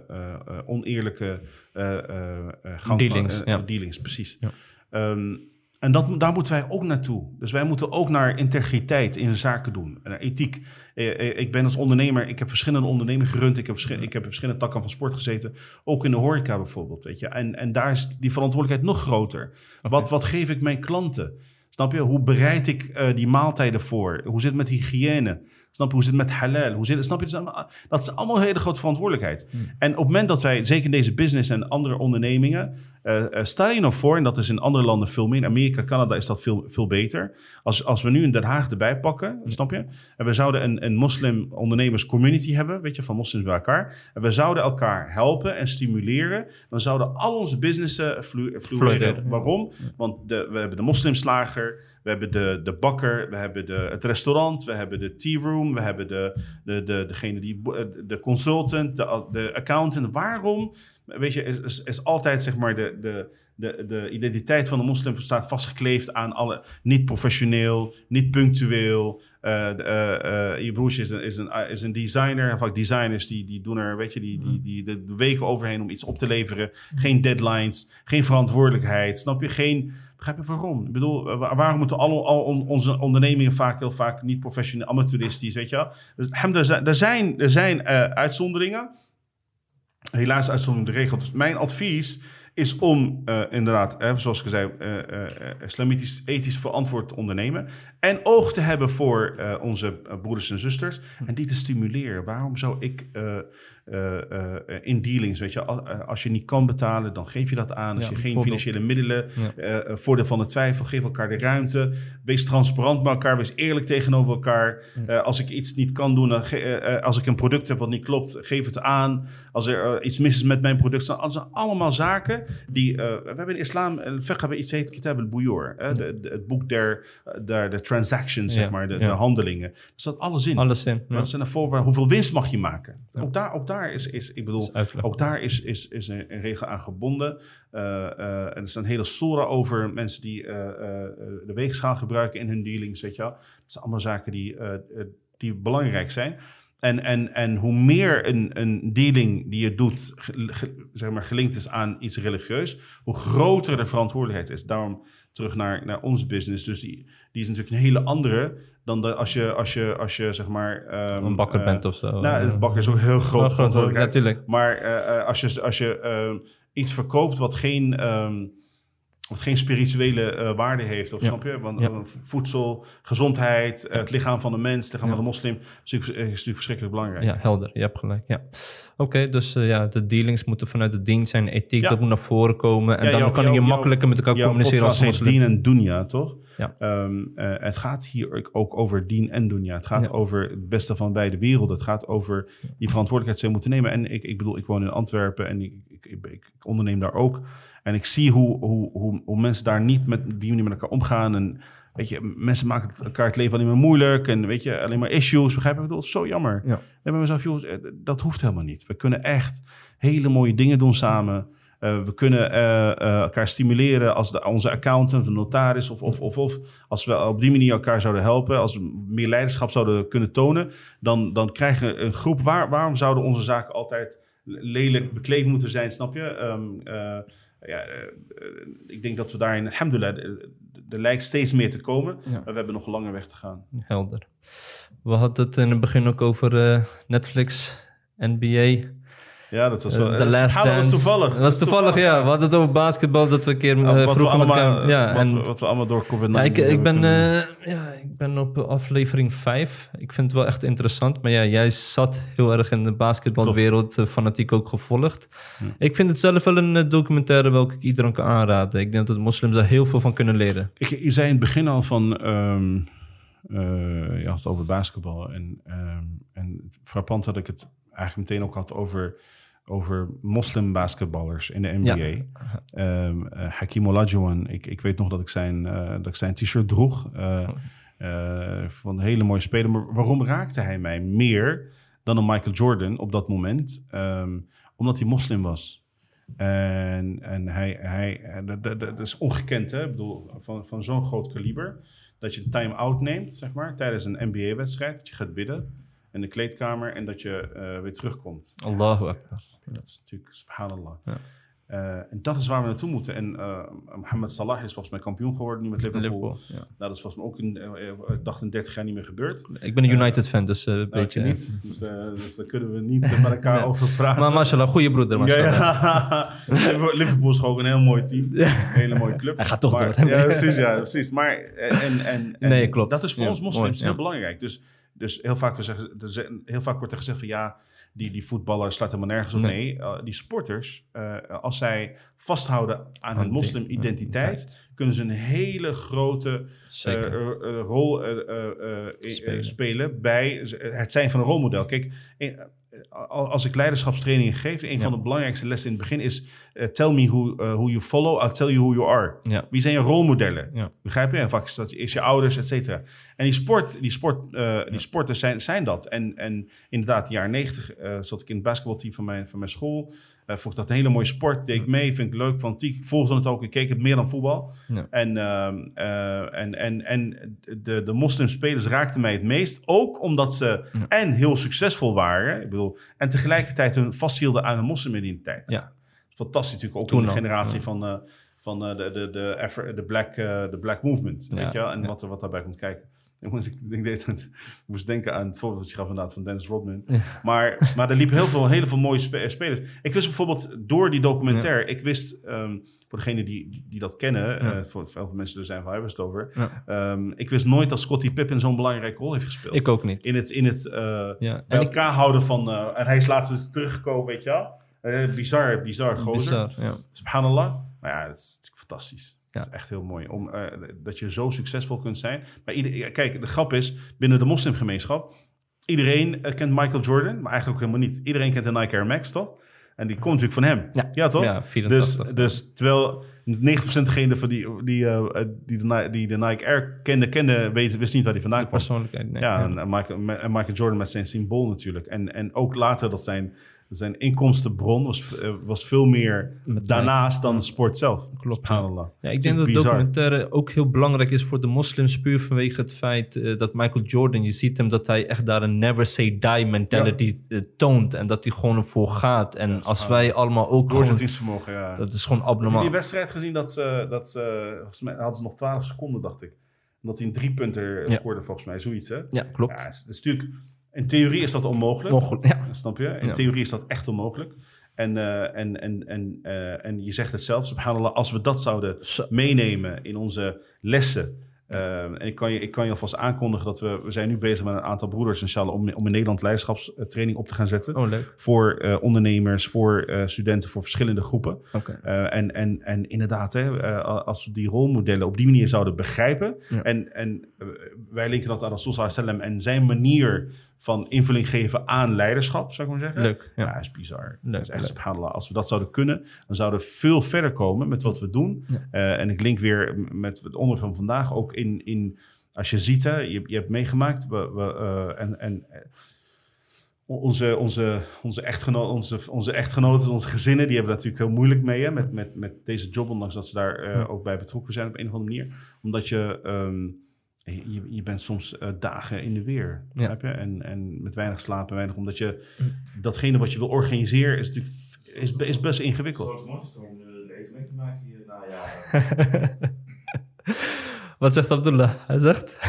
C: oneerlijke gang
B: Dealings, ja.
C: dealings, precies.
B: Ja.
C: Ehm, en dat, daar moeten wij ook naartoe. Dus wij moeten ook naar integriteit in zaken doen. En naar ethiek. Eh, eh, Ik ben als ondernemer, ik heb verschillende ondernemingen gerund. Ik heb, ik heb verschillende takken van sport gezeten. Ook in de horeca bijvoorbeeld. Weet je? En, en daar is die verantwoordelijkheid nog groter. Wat, wat geef ik mijn klanten? Snap je? Hoe bereid ik eh, die maaltijden voor? Hoe zit het met hygiëne? Snap je? Hoe zit het met halal? Hoe zit het? Snap je? Dat is allemaal, een hele grote verantwoordelijkheid. En op het moment dat wij, zeker in deze business en andere ondernemingen, eh, eh, stel je nou voor, en dat is in andere landen veel meer, in Amerika, Canada is dat veel, veel beter. Als, als we nu in Den Haag erbij pakken, snap je? En we zouden een, een moslim ondernemers community hebben, weet je, van moslims bij elkaar. En we zouden elkaar helpen en stimuleren. Dan zouden al onze businessen flu-
B: ja.
C: Waarom? Want de, we hebben de moslimslager, we hebben de, de bakker, we hebben de, het restaurant, we hebben de tea room, we hebben de, de, de, degene die, eh, de consultant, de, de accountant. Waarom? Weet je, is, is, is altijd zeg maar de, de, de, de identiteit van de moslim staat vastgekleefd aan alle niet professioneel, niet punctueel. eh, eh, eh, je broertje is een, is een, is een designer, vaak designers die, die doen er, weet je, die, die, die de, weken overheen om iets op te leveren. Geen deadlines, geen verantwoordelijkheid, snap je? Geen, begrijp je waarom? Ik bedoel, wa- waarom moeten alle, al on- onze ondernemingen vaak heel vaak niet professioneel, amateuristisch, weet je wel? Dus, hem, er zijn, er zijn, zijn uitzonderingen. Helaas uitzondering de regel. Dus mijn advies is om eh, inderdaad, hè, zoals ik zei, eh, islamitisch ethisch verantwoord te ondernemen. En oog te hebben voor onze broeders en zusters. En die te stimuleren. Waarom zou ik in dealings, weet je, eh, als je niet kan betalen, dan geef je dat aan. Als je geen financiële middelen, eh, eh, voordeel van de twijfel, geef elkaar de ruimte. Wees transparant met elkaar, wees eerlijk tegenover elkaar. Eh, als ik iets niet kan doen, eh, eh, als ik een product heb wat niet klopt, geef het aan. Als er eh, iets mis is met mijn product, dat zijn allemaal zaken die... eh, we hebben in islam, uh, hebben iets heet Kitab al-Buyur. eh, de- de- het boek der, der de transactions, zeg maar, de, de handelingen. Er staat alles in.
B: Alles in.
C: Dat zijn er voorwaarden. Hoeveel winst mag je maken? Ook daar, ook daar is, is, ik bedoel, ook daar is, is, is een, een regel aan gebonden. Eh, eh, en er een hele sora over mensen die eh, de weegschaal gebruiken in hun dealings, weet je wel. Dat zijn allemaal zaken die, die belangrijk zijn. En, en, en hoe meer een, een dealing die je doet, ge- ge- zeg maar, gelinkt is aan iets religieus, hoe groter de verantwoordelijkheid is. Daarom terug naar, naar ons business. Dus die, die is natuurlijk een hele andere dan de, als, je, als, je, als je zeg maar... ehm,
B: een bakker
C: eh,
B: bent of zo.
C: nou, een bakker is ook heel groot.
B: Natuurlijk.
C: Maar eh, eh, als je, als je iets verkoopt wat geen, ehm, wat geen spirituele waarde heeft, of
B: Ja.
C: snap je? Want
B: Ja.
C: voedsel, gezondheid, het lichaam van de mens, het lichaam
B: Ja.
C: van de moslim, is natuurlijk, is natuurlijk verschrikkelijk belangrijk.
B: Ja, helder. Je hebt gelijk. Ja. Oké, dus eh, ja, de dealings moeten vanuit het dien zijn. Ethiek,
C: Ja.
B: dat moet naar voren komen. En
C: Ja,
B: dan kan je makkelijker met elkaar communiceren als moslim.
C: Dien en Dunya, toch?
B: Ja.
C: Ehm, eh, het gaat hier ook over dien en dunya. Het gaat
B: Ja.
C: over het beste van beide werelden. Het gaat over die verantwoordelijkheid ze moeten nemen. En ik, ik bedoel, ik woon in Antwerpen en ik, ik, ik, ik onderneem daar ook. En ik zie hoe, hoe, hoe, hoe mensen daar niet met die manier met elkaar omgaan. En weet je, mensen maken elkaar het leven alleen maar moeilijk. En weet je, alleen maar issues. Begrijp je? Ik bedoel, het is zo jammer.
B: Ja.
C: En bij mezelf, eh, dat hoeft helemaal niet. We kunnen echt hele mooie dingen doen samen. Eh, we kunnen eh, eh, elkaar stimuleren als de, onze accountant, de notaris of, of, of, of als we op die manier elkaar zouden helpen, als we meer leiderschap zouden kunnen tonen, dan, dan krijgen we een groep. Waar, waarom zouden onze zaken altijd lelijk bekleed moeten zijn, snap je? Ehm, eh, ja, ik denk dat we daarin, alhamdulillah, er lijkt steeds meer te komen,
B: Ja.
C: maar we hebben nog een lange weg te gaan.
B: Helder. We hadden het in het begin ook over eh, Netflix, NBA.
C: Ja, dat was
B: eh,
C: wel...
B: The Last
C: ah, dat was
B: Dance.
C: toevallig.
B: Dat was toevallig, ja. We hadden het over basketbal, dat we een keer
C: Ja,
B: eh,
C: wat, we
B: vroegen
C: allemaal,
B: Ja,
C: wat,
B: en
C: we, wat we allemaal door COVID-19
B: Ja, ik, ben, eh, ja, ik ben op aflevering 5. Ik vind het wel echt interessant. Maar ja, jij zat heel erg in de basketbalwereld, fanatiek ook gevolgd. Ik vind het zelf wel een documentaire welke ik iedereen kan aanraden. Ik denk dat de moslims daar heel veel van kunnen leren.
C: Ik, je zei in het begin al van... eh, je had het over basketbal. En, ehm en frappant dat ik het eigenlijk meteen ook had over, over moslimbasketballers in de NBA.
B: Ja.
C: Ehm, eh, Hakim Olajuwon, ik, ik weet nog dat ik zijn, eh, dat ik zijn t-shirt droeg. eh, eh, van een hele mooie speler. Maar waarom raakte hij mij meer dan een Michael Jordan op dat moment? Ehm, omdat hij moslim was. En, en hij, hij dat, dat, dat is ongekend, hè? Ik bedoel, van, van zo'n groot kaliber. Dat je een time-out neemt, zeg maar, tijdens een NBA-wedstrijd. Dat je gaat bidden in de kleedkamer en dat je eh, weer terugkomt.
B: Allahu Akbar.
C: Dat is natuurlijk, subhanallah.
B: Ja.
C: Eh, en dat is waar we naartoe moeten. En eh Mohamed Salah is volgens mij kampioen geworden nu met Liverpool.
B: Liverpool, ja.
C: Nou, dat is volgens mij ook in, ik dacht in 30 jaar niet meer gebeurd.
B: Ik ben een United-fan, dus eh weet
C: Weet
B: je.
C: je niet. Dus, dus daar kunnen we niet met elkaar
B: Nee.
C: over praten.
B: Maar mashallah, goede broeder, mashallah.
C: ja. Liverpool- Liverpool is gewoon een heel mooi team. Een hele mooie club.
B: Hij gaat toch
C: maar,
B: door.
C: Ja, precies. Ja, precies. Maar en, en, en
B: Nee, klopt.
C: dat is voor ons moslims heel belangrijk. Dus, dus heel, vaak, we zeggen, heel vaak wordt er gezegd van ja, die, die voetballers sluiten helemaal nergens op.
B: Nee.
C: Nee, eh, die sporters, eh, als zij vasthouden aan hun moslim-identiteit, kunnen ze een hele grote eh, rol
B: Spelen.
C: bij het zijn van een rolmodel. Kijk, als ik leiderschapstrainingen geef, een
B: Ja.
C: van de belangrijkste lessen in het begin is: eh, tell me who, eh, who you follow, I'll tell you who you are.
B: Ja.
C: Wie zijn je rolmodellen?
B: Ja.
C: Begrijp je? En vaak is dat is je ouders, et cetera. En die, sport, die, sport, eh, die sporters zijn, zijn dat. En, en inderdaad, in de jaren negentig eh, zat ik in het basketbalteam van mijn, van mijn school. Eh vond ik dat een hele mooie sport. Deed ik mee, vind ik leuk, fanatiek. Ik volgde het ook. Ik keek het meer dan voetbal.
B: Ja.
C: En, ehm, eh, en, en, en de, de moslimspelers raakten mij het meest. Ook omdat ze en heel succesvol waren. Ik bedoel, en tegelijkertijd hun vasthielden aan hun moslimidentiteit.
B: Ja.
C: Fantastisch natuurlijk ook
B: Toen
C: de generatie
B: ja.
C: van, eh, van eh, de, de, de, de, black, eh, de black movement.
B: Ja,
C: Weet je wel? En wat, wat daarbij komt kijken. Ik moest, ik, deed ik moest denken aan het voorbeeld dat je gaf inderdaad van Dennis Rodman. Maar, maar er liepen heel veel, heel veel mooie spe- spelers. Ik wist bijvoorbeeld door die documentaire, ik wist, ehm, voor degenen die, die dat kennen,
B: Ja.
C: eh, voor veel mensen er zijn van hebben het over. Ehm, ik wist nooit dat Scottie Pippen zo'n belangrijke rol heeft gespeeld.
B: Ik ook niet.
C: In het, in het eh,
B: Ja.
C: bij
B: En ik,
C: elkaar houden van, eh, en hij is laatst teruggekomen, weet je wel. Eh, bizar, bizar gozer.
B: bizar, ja.
C: Subhanallah. Maar ja, dat is natuurlijk fantastisch.
B: Ja.
C: Dat is echt heel mooi. Om, eh, dat je zo succesvol kunt zijn. Maar ieder, kijk, de grap is, binnen de moslimgemeenschap... Iedereen eh, kent Michael Jordan, maar eigenlijk ook helemaal niet. Iedereen kent de Nike Air Max, toch? En die komt natuurlijk van hem.
B: Ja.
C: toch?
B: Ja,
C: dus,
B: 84.
C: dus terwijl 90% degene van die, die, eh, die, de, die de Nike Air kende, kende weet, wist niet waar die vandaan kwam.
B: Persoonlijkheid, nee.
C: Ja, en, en Michael, en Michael Jordan met zijn symbool natuurlijk. En, en ook later dat zijn, zijn inkomstenbron was, eh, was veel meer
B: Met
C: daarnaast dan sport zelf.
B: Klopt. Ja, ik denk dat
C: Bizar.
B: documentaire ook heel belangrijk is voor de moslims, puur vanwege het feit eh, dat Michael Jordan, je ziet hem dat hij echt daar een never say die mentality eh, toont en dat hij gewoon ervoor gaat. En als wij allemaal ook
C: Doorzettingsvermogen, ja.
B: dat is gewoon
C: Heb je
B: abnormaal.
C: die wedstrijd gezien dat ze, dat ze, volgens mij hadden ze nog 12 seconden, dacht ik. Dat hij een driepunter scoorde, volgens mij, zoiets, hè?
B: Ja, klopt.
C: Ja, het is natuurlijk, in theorie is dat onmogelijk.
B: Ja.
C: Snap je? In
B: Ja.
C: theorie is dat echt onmogelijk. En, eh, en, en, en, eh, en je zegt het zelf, subhanallah, als we dat zouden
B: Zo.
C: meenemen in onze lessen. eh, en ik kan, je, ik kan je alvast aankondigen dat we, we zijn nu bezig met een aantal broeders inshallah, om, om in Nederland leiderschapstraining op te gaan zetten.
B: Oh, leuk.
C: Voor ondernemers, voor studenten, voor verschillende groepen. Eh, en, en, en inderdaad, hè, als we die rolmodellen op die manier zouden begrijpen.
B: Ja.
C: En, en wij linken dat aan Rasul en zijn manier van invulling geven aan leiderschap, zou ik maar zeggen.
B: Leuk, ja.
C: Ja, is bizar.
B: Leuk,
C: dat is echt subhanallah. Als we dat zouden kunnen, dan zouden we veel verder komen met wat we doen.
B: Ja.
C: Eh, en ik link weer met het onderwerp van vandaag ook in, in als je ziet, hè, je, je hebt meegemaakt, we, we, eh, en, en eh, onze, onze, onze, echtgeno onze, onze echtgenoten, onze gezinnen, die hebben natuurlijk heel moeilijk mee hè, met, met, met deze job, ondanks dat ze daar ook bij betrokken zijn op een of andere manier. Omdat je, ehm, je, je bent soms eh, dagen in de weer, begrijp je? En, en met weinig slaap en weinig, omdat je datgene wat je wil organiseren, is is, is best ingewikkeld.
D: Grote om de eten mee te maken hier na jaren.
B: Wat zegt Abdullah? Hij zegt...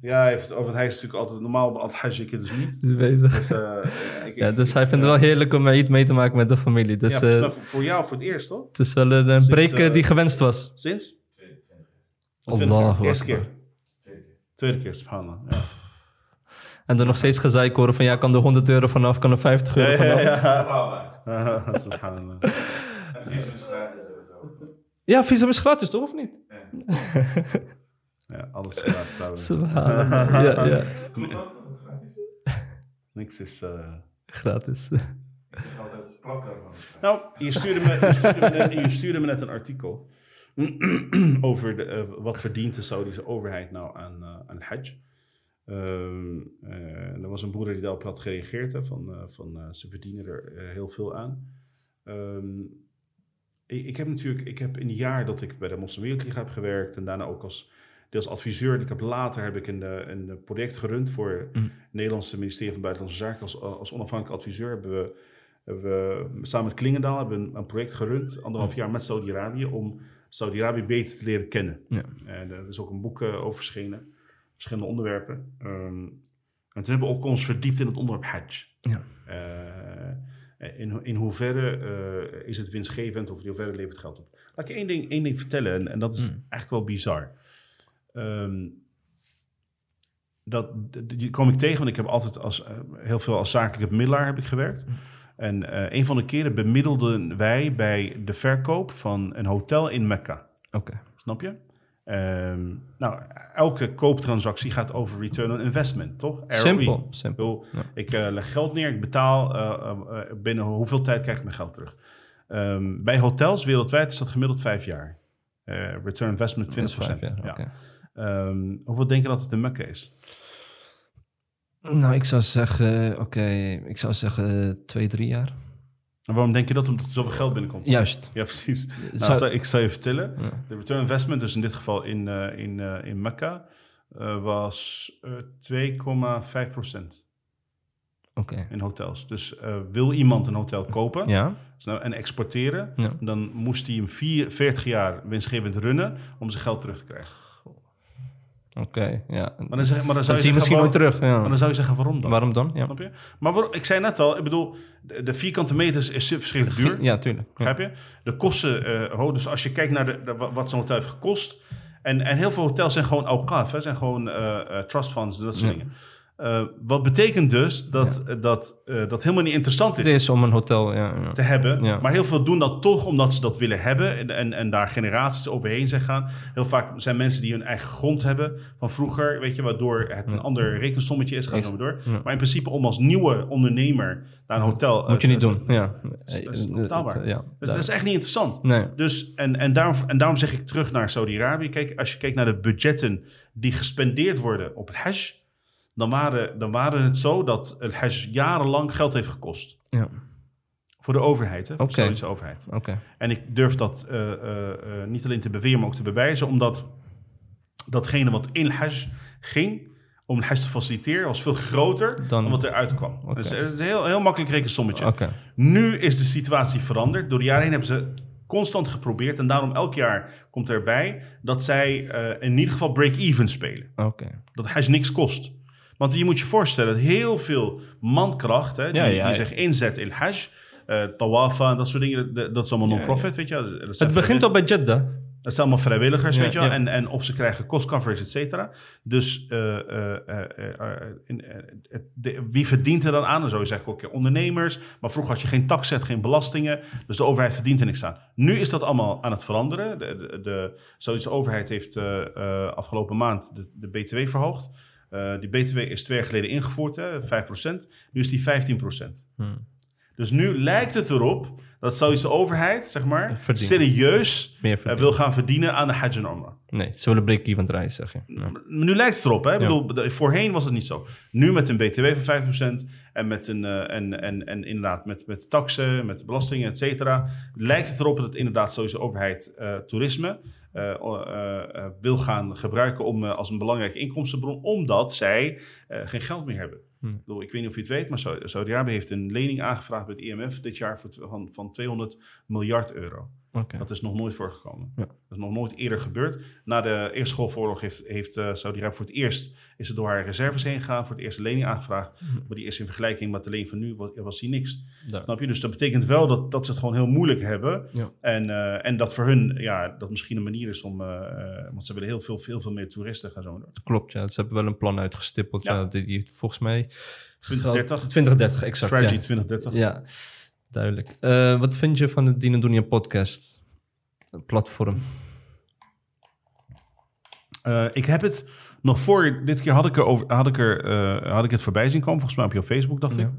C: Ja, hij, heeft, oh, want hij is natuurlijk altijd normaal Al-Hajj, ik dus niet.
B: Hij is bezig.
C: Dus, eh, ik-
B: Ja, dus
C: ik-
B: hij vindt het wel heerlijk om Eid mee te maken met de familie. Dus
C: ja,
B: eh,
C: voor, voor jou voor het eerst, toch?
B: het is wel een, een
C: Sinds,
B: break eh,
C: eh,
B: die gewenst was.
C: Sinds?
B: Allah
C: Eerste keer. Tweede keer, subhanallah. Ja.
B: En dan nog steeds gezeik horen van ja, kan er 100 euro vanaf, kan er 50 euro
C: Ja,
B: vanaf.
C: ja,
B: Ja,
C: ja. subhanallah.
D: En visum is gratis sowieso.
B: visum is gratis toch, of niet?
C: Ja, alles gratis zouden.
B: Subhanallah. Ja, ja.
D: Klopt dat? Dat het gratis is?
C: Niks is... eh,
B: Gratis.
D: Ik zeg altijd plakken van.
C: Nou, je stuurde, me, je, stuurde me net, je stuurde me net een artikel over de, eh, wat verdient de Saudische overheid nou aan, eh, aan Hajj. Eh, er was een broeder die daarop had gereageerd, hè, van, van ze verdienen er heel veel aan. Ehm, ik, ik heb natuurlijk, ik heb in het jaar dat ik bij de Moslimwereldliga heb gewerkt en daarna ook als, deels adviseur. En ik heb later heb ik een, een project gerund voor het
B: Mm.
C: Nederlandse ministerie van Buitenlandse Zaken. Als, als onafhankelijk adviseur hebben we hebben we samen met Klingendaal hebben een, een project gerund, anderhalf jaar met Saudi-Arabië, om Saudi-Arabië beter te leren kennen.
B: Ja.
C: En er is ook een boek eh, over verschenen, verschillende onderwerpen. Ehm, en toen hebben we ook ons verdiept in het onderwerp Hajj.
B: Ja.
C: Eh, in, in hoeverre eh, is het winstgevend of in hoeverre levert het geld op? Laat ik je één ding, één ding vertellen, en, en dat is
B: Mm.
C: eigenlijk wel bizar. Ehm, dat, die kom ik tegen, want ik heb altijd als, eh, heel veel als zakelijke bemiddelaar heb ik gewerkt. En eh, een van de keren bemiddelden wij bij de verkoop van een hotel in Mekka.
B: Oké.
C: Snap je? Ehm, nou, elke kooptransactie gaat over return on investment, toch? ROI.
B: Simpel.
C: Ik,
B: Simpel.
C: bedoel,
B: Ja.
C: ik eh, leg geld neer, ik betaal. eh, binnen hoeveel tijd krijg ik mijn geld terug? Ehm, bij hotels wereldwijd is dat gemiddeld vijf jaar. Return investment 20%.
B: Dat is vijf jaar,
C: ja. Ehm, hoeveel denk je dat het in Mekka is?
B: Nou, ik zou zeggen, oké, ik zou zeggen twee, drie jaar.
C: En waarom denk je dat? Omdat er zoveel geld binnenkomt.
B: Juist.
C: Ja, precies. Nou,
B: Zou-
C: ik zal je vertellen.
B: Ja.
C: De return investment, dus in dit geval in, eh, in, eh, in Mekka, eh, was eh 2,5 procent
B: Oké.
C: in hotels. Dus wil iemand een hotel kopen
B: Ja?
C: dus nou, en exporteren,
B: Ja.
C: dan moest hij hem vier, 40 jaar winstgevend runnen om zijn geld terug te krijgen.
B: Oké, ja.
C: Maar dan, zeg, maar dan zou je
B: zie je
C: zeggen,
B: misschien nooit
C: waarom-
B: terug, ja.
C: Maar dan zou je zeggen, waarom dan?
B: Waarom dan? Ja.
C: Snap je? Maar ik zei net al, ik bedoel, de, de vierkante meters is verschrikkelijk duur.
B: Ja, tuurlijk. Ja.
C: Begrijp je? De kosten, ho, dus als je kijkt naar de, de- wa- wat zo'n hotel heeft gekost. En, en heel veel hotels zijn gewoon awqaf, hè, zijn gewoon eh, trust funds dat soort dingen. Eh, wat betekent dus dat eh, dat, eh, dat helemaal niet interessant is
B: is om een hotel, ja. ja.
C: te hebben.
B: Ja.
C: Maar heel veel doen dat toch omdat ze dat willen hebben. En, en, en daar generaties overheen zijn gaan. Heel vaak zijn mensen die hun eigen grond hebben van vroeger. Weet je, waardoor het een ander rekensommetje is. Gaat zo door.
B: Ja.
C: Maar in principe om als nieuwe ondernemer naar een hotel...
B: Moet je niet doen, ja.
C: dat is onbetaalbaar.
B: Ja,
C: Dat, is echt niet interessant.
B: Nee.
C: Dus, en, en, daarom, en daarom zeg ik terug naar Saudi-Arabië. Kijk, als je kijkt naar de budgetten die gespendeerd worden op het Hajj, dan waren, dan waren het zo dat het Hajj jarenlang geld heeft gekost.
B: Ja,
C: Voor de overheid, hè? Voor de Saudische overheid.
B: oké.
C: En ik durf dat eh, eh, eh, niet alleen te beweren, maar ook te bewijzen, omdat datgene wat in Hajj ging, om het Hajj te faciliteren, was veel groter dan,
B: Dan-
C: wat eruit kwam. Dus het is een heel, heel makkelijk rekensommetje. Nu is de situatie veranderd. Door de jaren heen hebben ze constant geprobeerd. En daarom elk jaar komt erbij dat zij in ieder geval break-even spelen.
B: Oké.
C: Dat Hajj niks kost. Want je moet je voorstellen, dat heel veel mankracht hè, die,
B: Ja,
C: die zich inzet in Hajj, eh tawafa en dat soort dingen, dat, is allemaal non-profit, weet je.
B: Het begint al bij Jeddah.
C: dat zijn allemaal vrijwilligers,
B: Ja,
C: weet je wel.
B: ja.
C: En, en of ze krijgen cost coverage, et cetera. Dus eh, eh, in, het- de- wie verdient er dan aan? Dan zou je zeggen, ondernemers. Maar vroeger had je geen tax, geen belastingen. Dus de overheid verdient er niks aan. Nu is dat allemaal aan het veranderen. De, de, de Saudische overheid heeft afgelopen maand de, de BTW verhoogd. Eh, die BTW is twee jaar geleden ingevoerd, hè, 5%. Nu is die 15%.
B: Hmm.
C: Dus nu lijkt het erop dat de Saudische overheid, zeg maar, serieus eh, wil gaan verdienen aan de Hajj en Umrah.
B: Nee, ze willen break-even draaien, zeg je. Ja.
C: Nu lijkt het erop. Hè? Ik
B: Ja.
C: bedoel, de- voorheen was het niet zo. Nu met een BTW van 5% en, met een, eh, en, en, en inderdaad met, met taxen, met belastingen, et cetera, lijkt het erop dat inderdaad sowieso de overheid toerisme wil gaan gebruiken om, eh, als een belangrijke inkomstenbron, omdat zij eh, geen geld meer hebben.
B: Hm.
C: Ik, bedoel, ik weet niet of je het weet, maar Saudi- Saudi-Arabië heeft een lening aangevraagd bij het IMF dit jaar voor, van, van 200 miljard euro. Dat is nog nooit voorgekomen.
B: Ja.
C: Dat is nog nooit eerder gebeurd. Na de Eerste Golfoorlog heeft, heeft eh, Saudi-Arabië voor het eerst... is het door haar reserves heen gegaan, voor het eerst lening aangevraagd. Maar die is in vergelijking met de lening van nu, was, was die niks. Snap je? Dus dat betekent wel dat, dat ze het gewoon heel moeilijk hebben.
B: Ja.
C: En, eh, en dat voor hun, ja, dat misschien een manier is om... eh, want ze willen heel veel, veel, veel meer toeristen gaan zo.
B: Klopt, ja. Ze hebben wel een plan uitgestippeld. Ja.
C: Ja.
B: die, die volgens mij...
C: 2030.
B: 2030, exact.
C: Strategy
B: ja.
C: 2030.
B: Ja, duidelijk. Eh, wat vind je van de Dino Dunia podcast? Platform.
C: Eh, ik heb het nog voor dit keer had ik er, over, had ik er eh, had ik het voorbij zien komen. Volgens mij op jouw Facebook, dacht
B: Ja.
C: ik.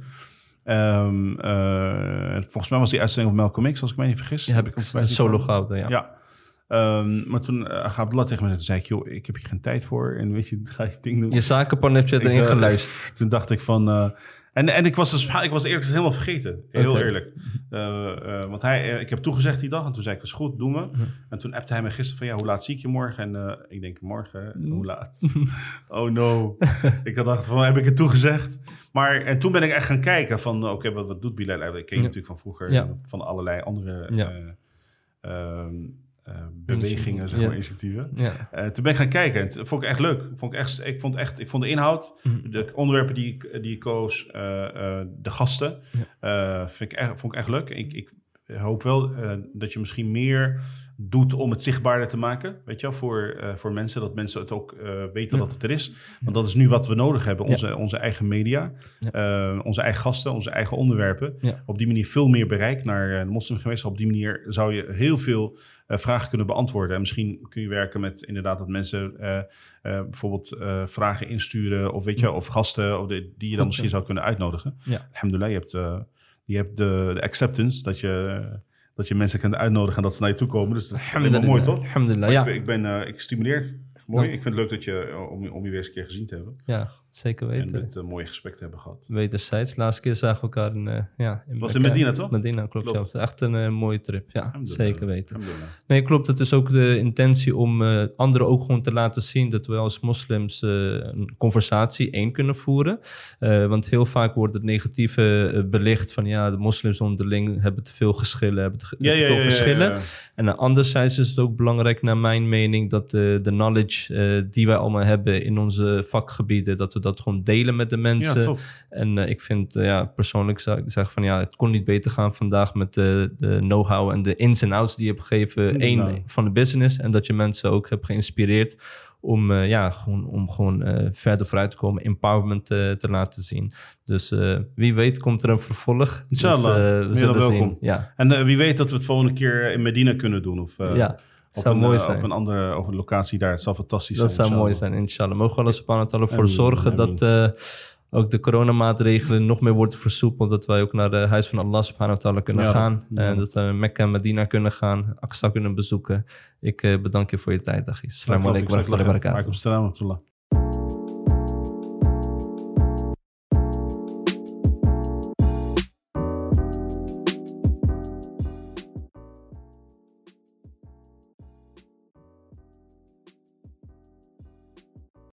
C: Ehm, eh, volgens mij was die uitzending van Malcolm X, als ik mij niet vergis.
B: Die heb ik
C: zien
B: solo gehouden, ja.
C: Ja. Ehm, maar toen uh, gaat Abdullah tegen me zeggen, zei ik, joh, ik heb hier geen tijd voor. En weet je, ga je ding doen.
B: Je zakenplan heb je erin geluisterd.
C: Toen dacht ik van... en, en ik was, dus, ik was eerlijk gezegd helemaal vergeten. Heel eerlijk. Eh, eh, want hij, eh, ik heb toegezegd die dag. En toen zei ik, dat is goed, doen we. En toen appte hij me gisteren van... Ja, hoe laat zie ik je morgen? En ik denk, morgen? Hoe laat? oh no. ik had gedacht van, heb ik het toegezegd? Maar en toen ben ik echt gaan kijken van... Oké, wat, wat doet Bilal eigenlijk? Ik ken je
B: Ja.
C: natuurlijk van vroeger.
B: Ja.
C: Van allerlei andere
B: Ja.
C: Eh, bewegingen, zeg
B: Ja.
C: maar, initiatieven.
B: Ja.
C: Eh, toen ben ik gaan kijken en vond ik echt leuk. Vond ik, echt, ik, vond echt, ik vond de inhoud,
B: Mhm.
C: de onderwerpen die, ik- die ik koos, eh, de gasten, vind ik echt, vond ik echt leuk. Ik, ik hoop wel dat je misschien meer doet om het zichtbaarder te maken, weet je wel, voor, eh, voor mensen, dat mensen het ook eh, weten
B: Ja.
C: dat het er is. Want dat is nu wat we nodig hebben,
B: Ja.
C: onze, onze eigen media, eh, onze eigen gasten, onze eigen onderwerpen. Op die manier veel meer bereik naar de moslimgemeenschap. Op die manier zou je heel veel vragen kunnen beantwoorden. En misschien kun je werken met inderdaad dat mensen bijvoorbeeld vragen insturen of weet je, of gasten of de, die je dan misschien zou kunnen uitnodigen.
B: Ja.
C: Alhamdulillah, je hebt, je hebt de, de acceptance dat je, dat je mensen kunt uitnodigen en dat ze naar je toe komen. Dus dat is alleen maar mooi, toch?
B: Alhamdulillah, ja.
C: Ik, ben- ik ben eh, ik stimuleer. Mooi.
B: Dank.
C: Ik vind het leuk dat je, eh, om, je- om je weer eens een keer gezien te hebben.
B: ja, zeker
C: En
B: weten.
C: dit eh, mooie gesprek te hebben gehad.
B: Wederzijds. Laatste keer zagen we elkaar in, eh ja, in
C: Was in. Medina, toch?
B: Medina, klopt.
C: Klopt.
B: Ja. Echt een eh, mooie trip. Ja, zeker weten. Nee, klopt. Het is ook de intentie om anderen ook gewoon te laten zien dat we als moslims een conversatie één kunnen voeren. Want heel vaak wordt het negatieve belicht van ja, de moslims onderling hebben te veel geschillen, hebben te, te veel verschillen. En anderzijds is het ook belangrijk, naar mijn mening, dat de, de knowledge die wij allemaal hebben in onze vakgebieden, dat we dat gewoon delen met de mensen.
C: Ja.
B: En eh, ik vind, eh, ja, persoonlijk zou ik zeggen van ja, het kon niet beter gaan vandaag met de, de know-how en de ins en outs die je hebt gegeven. Eén,
C: Nou.
B: van de business en dat je mensen ook hebt geïnspireerd om, eh, ja, gewoon, om gewoon verder vooruit te komen, empowerment te laten zien. Dus wie weet komt er een vervolg.
C: Inshallah.
B: Dus, eh, we zullen
C: dan
B: zien.
C: welkom.
B: Ja,
C: En wie weet dat we het volgende keer in Medina kunnen doen. Of,
B: ja.
C: Op
B: zou
C: een,
B: mooi
C: eh,
B: zijn.
C: Op een andere locatie daar. Het zal fantastisch
B: Dat
C: zijn.
B: zou mooi zijn, inshallah. Mogen we Allah subhanahu wa ta'ala voor zorgen dat eh, ook de coronamaatregelen nog meer worden versoepeld. Dat wij ook naar het huis van Allah subhanahu wa ta'ala kunnen
C: Ja,
B: gaan.
C: ja.
B: En dat we Mekka en Medina kunnen gaan. Aqsa kunnen bezoeken. Ik eh, bedank je voor je tijd, Dagi. Assalamu alaikum wa rahmatullahi wa barakatuh.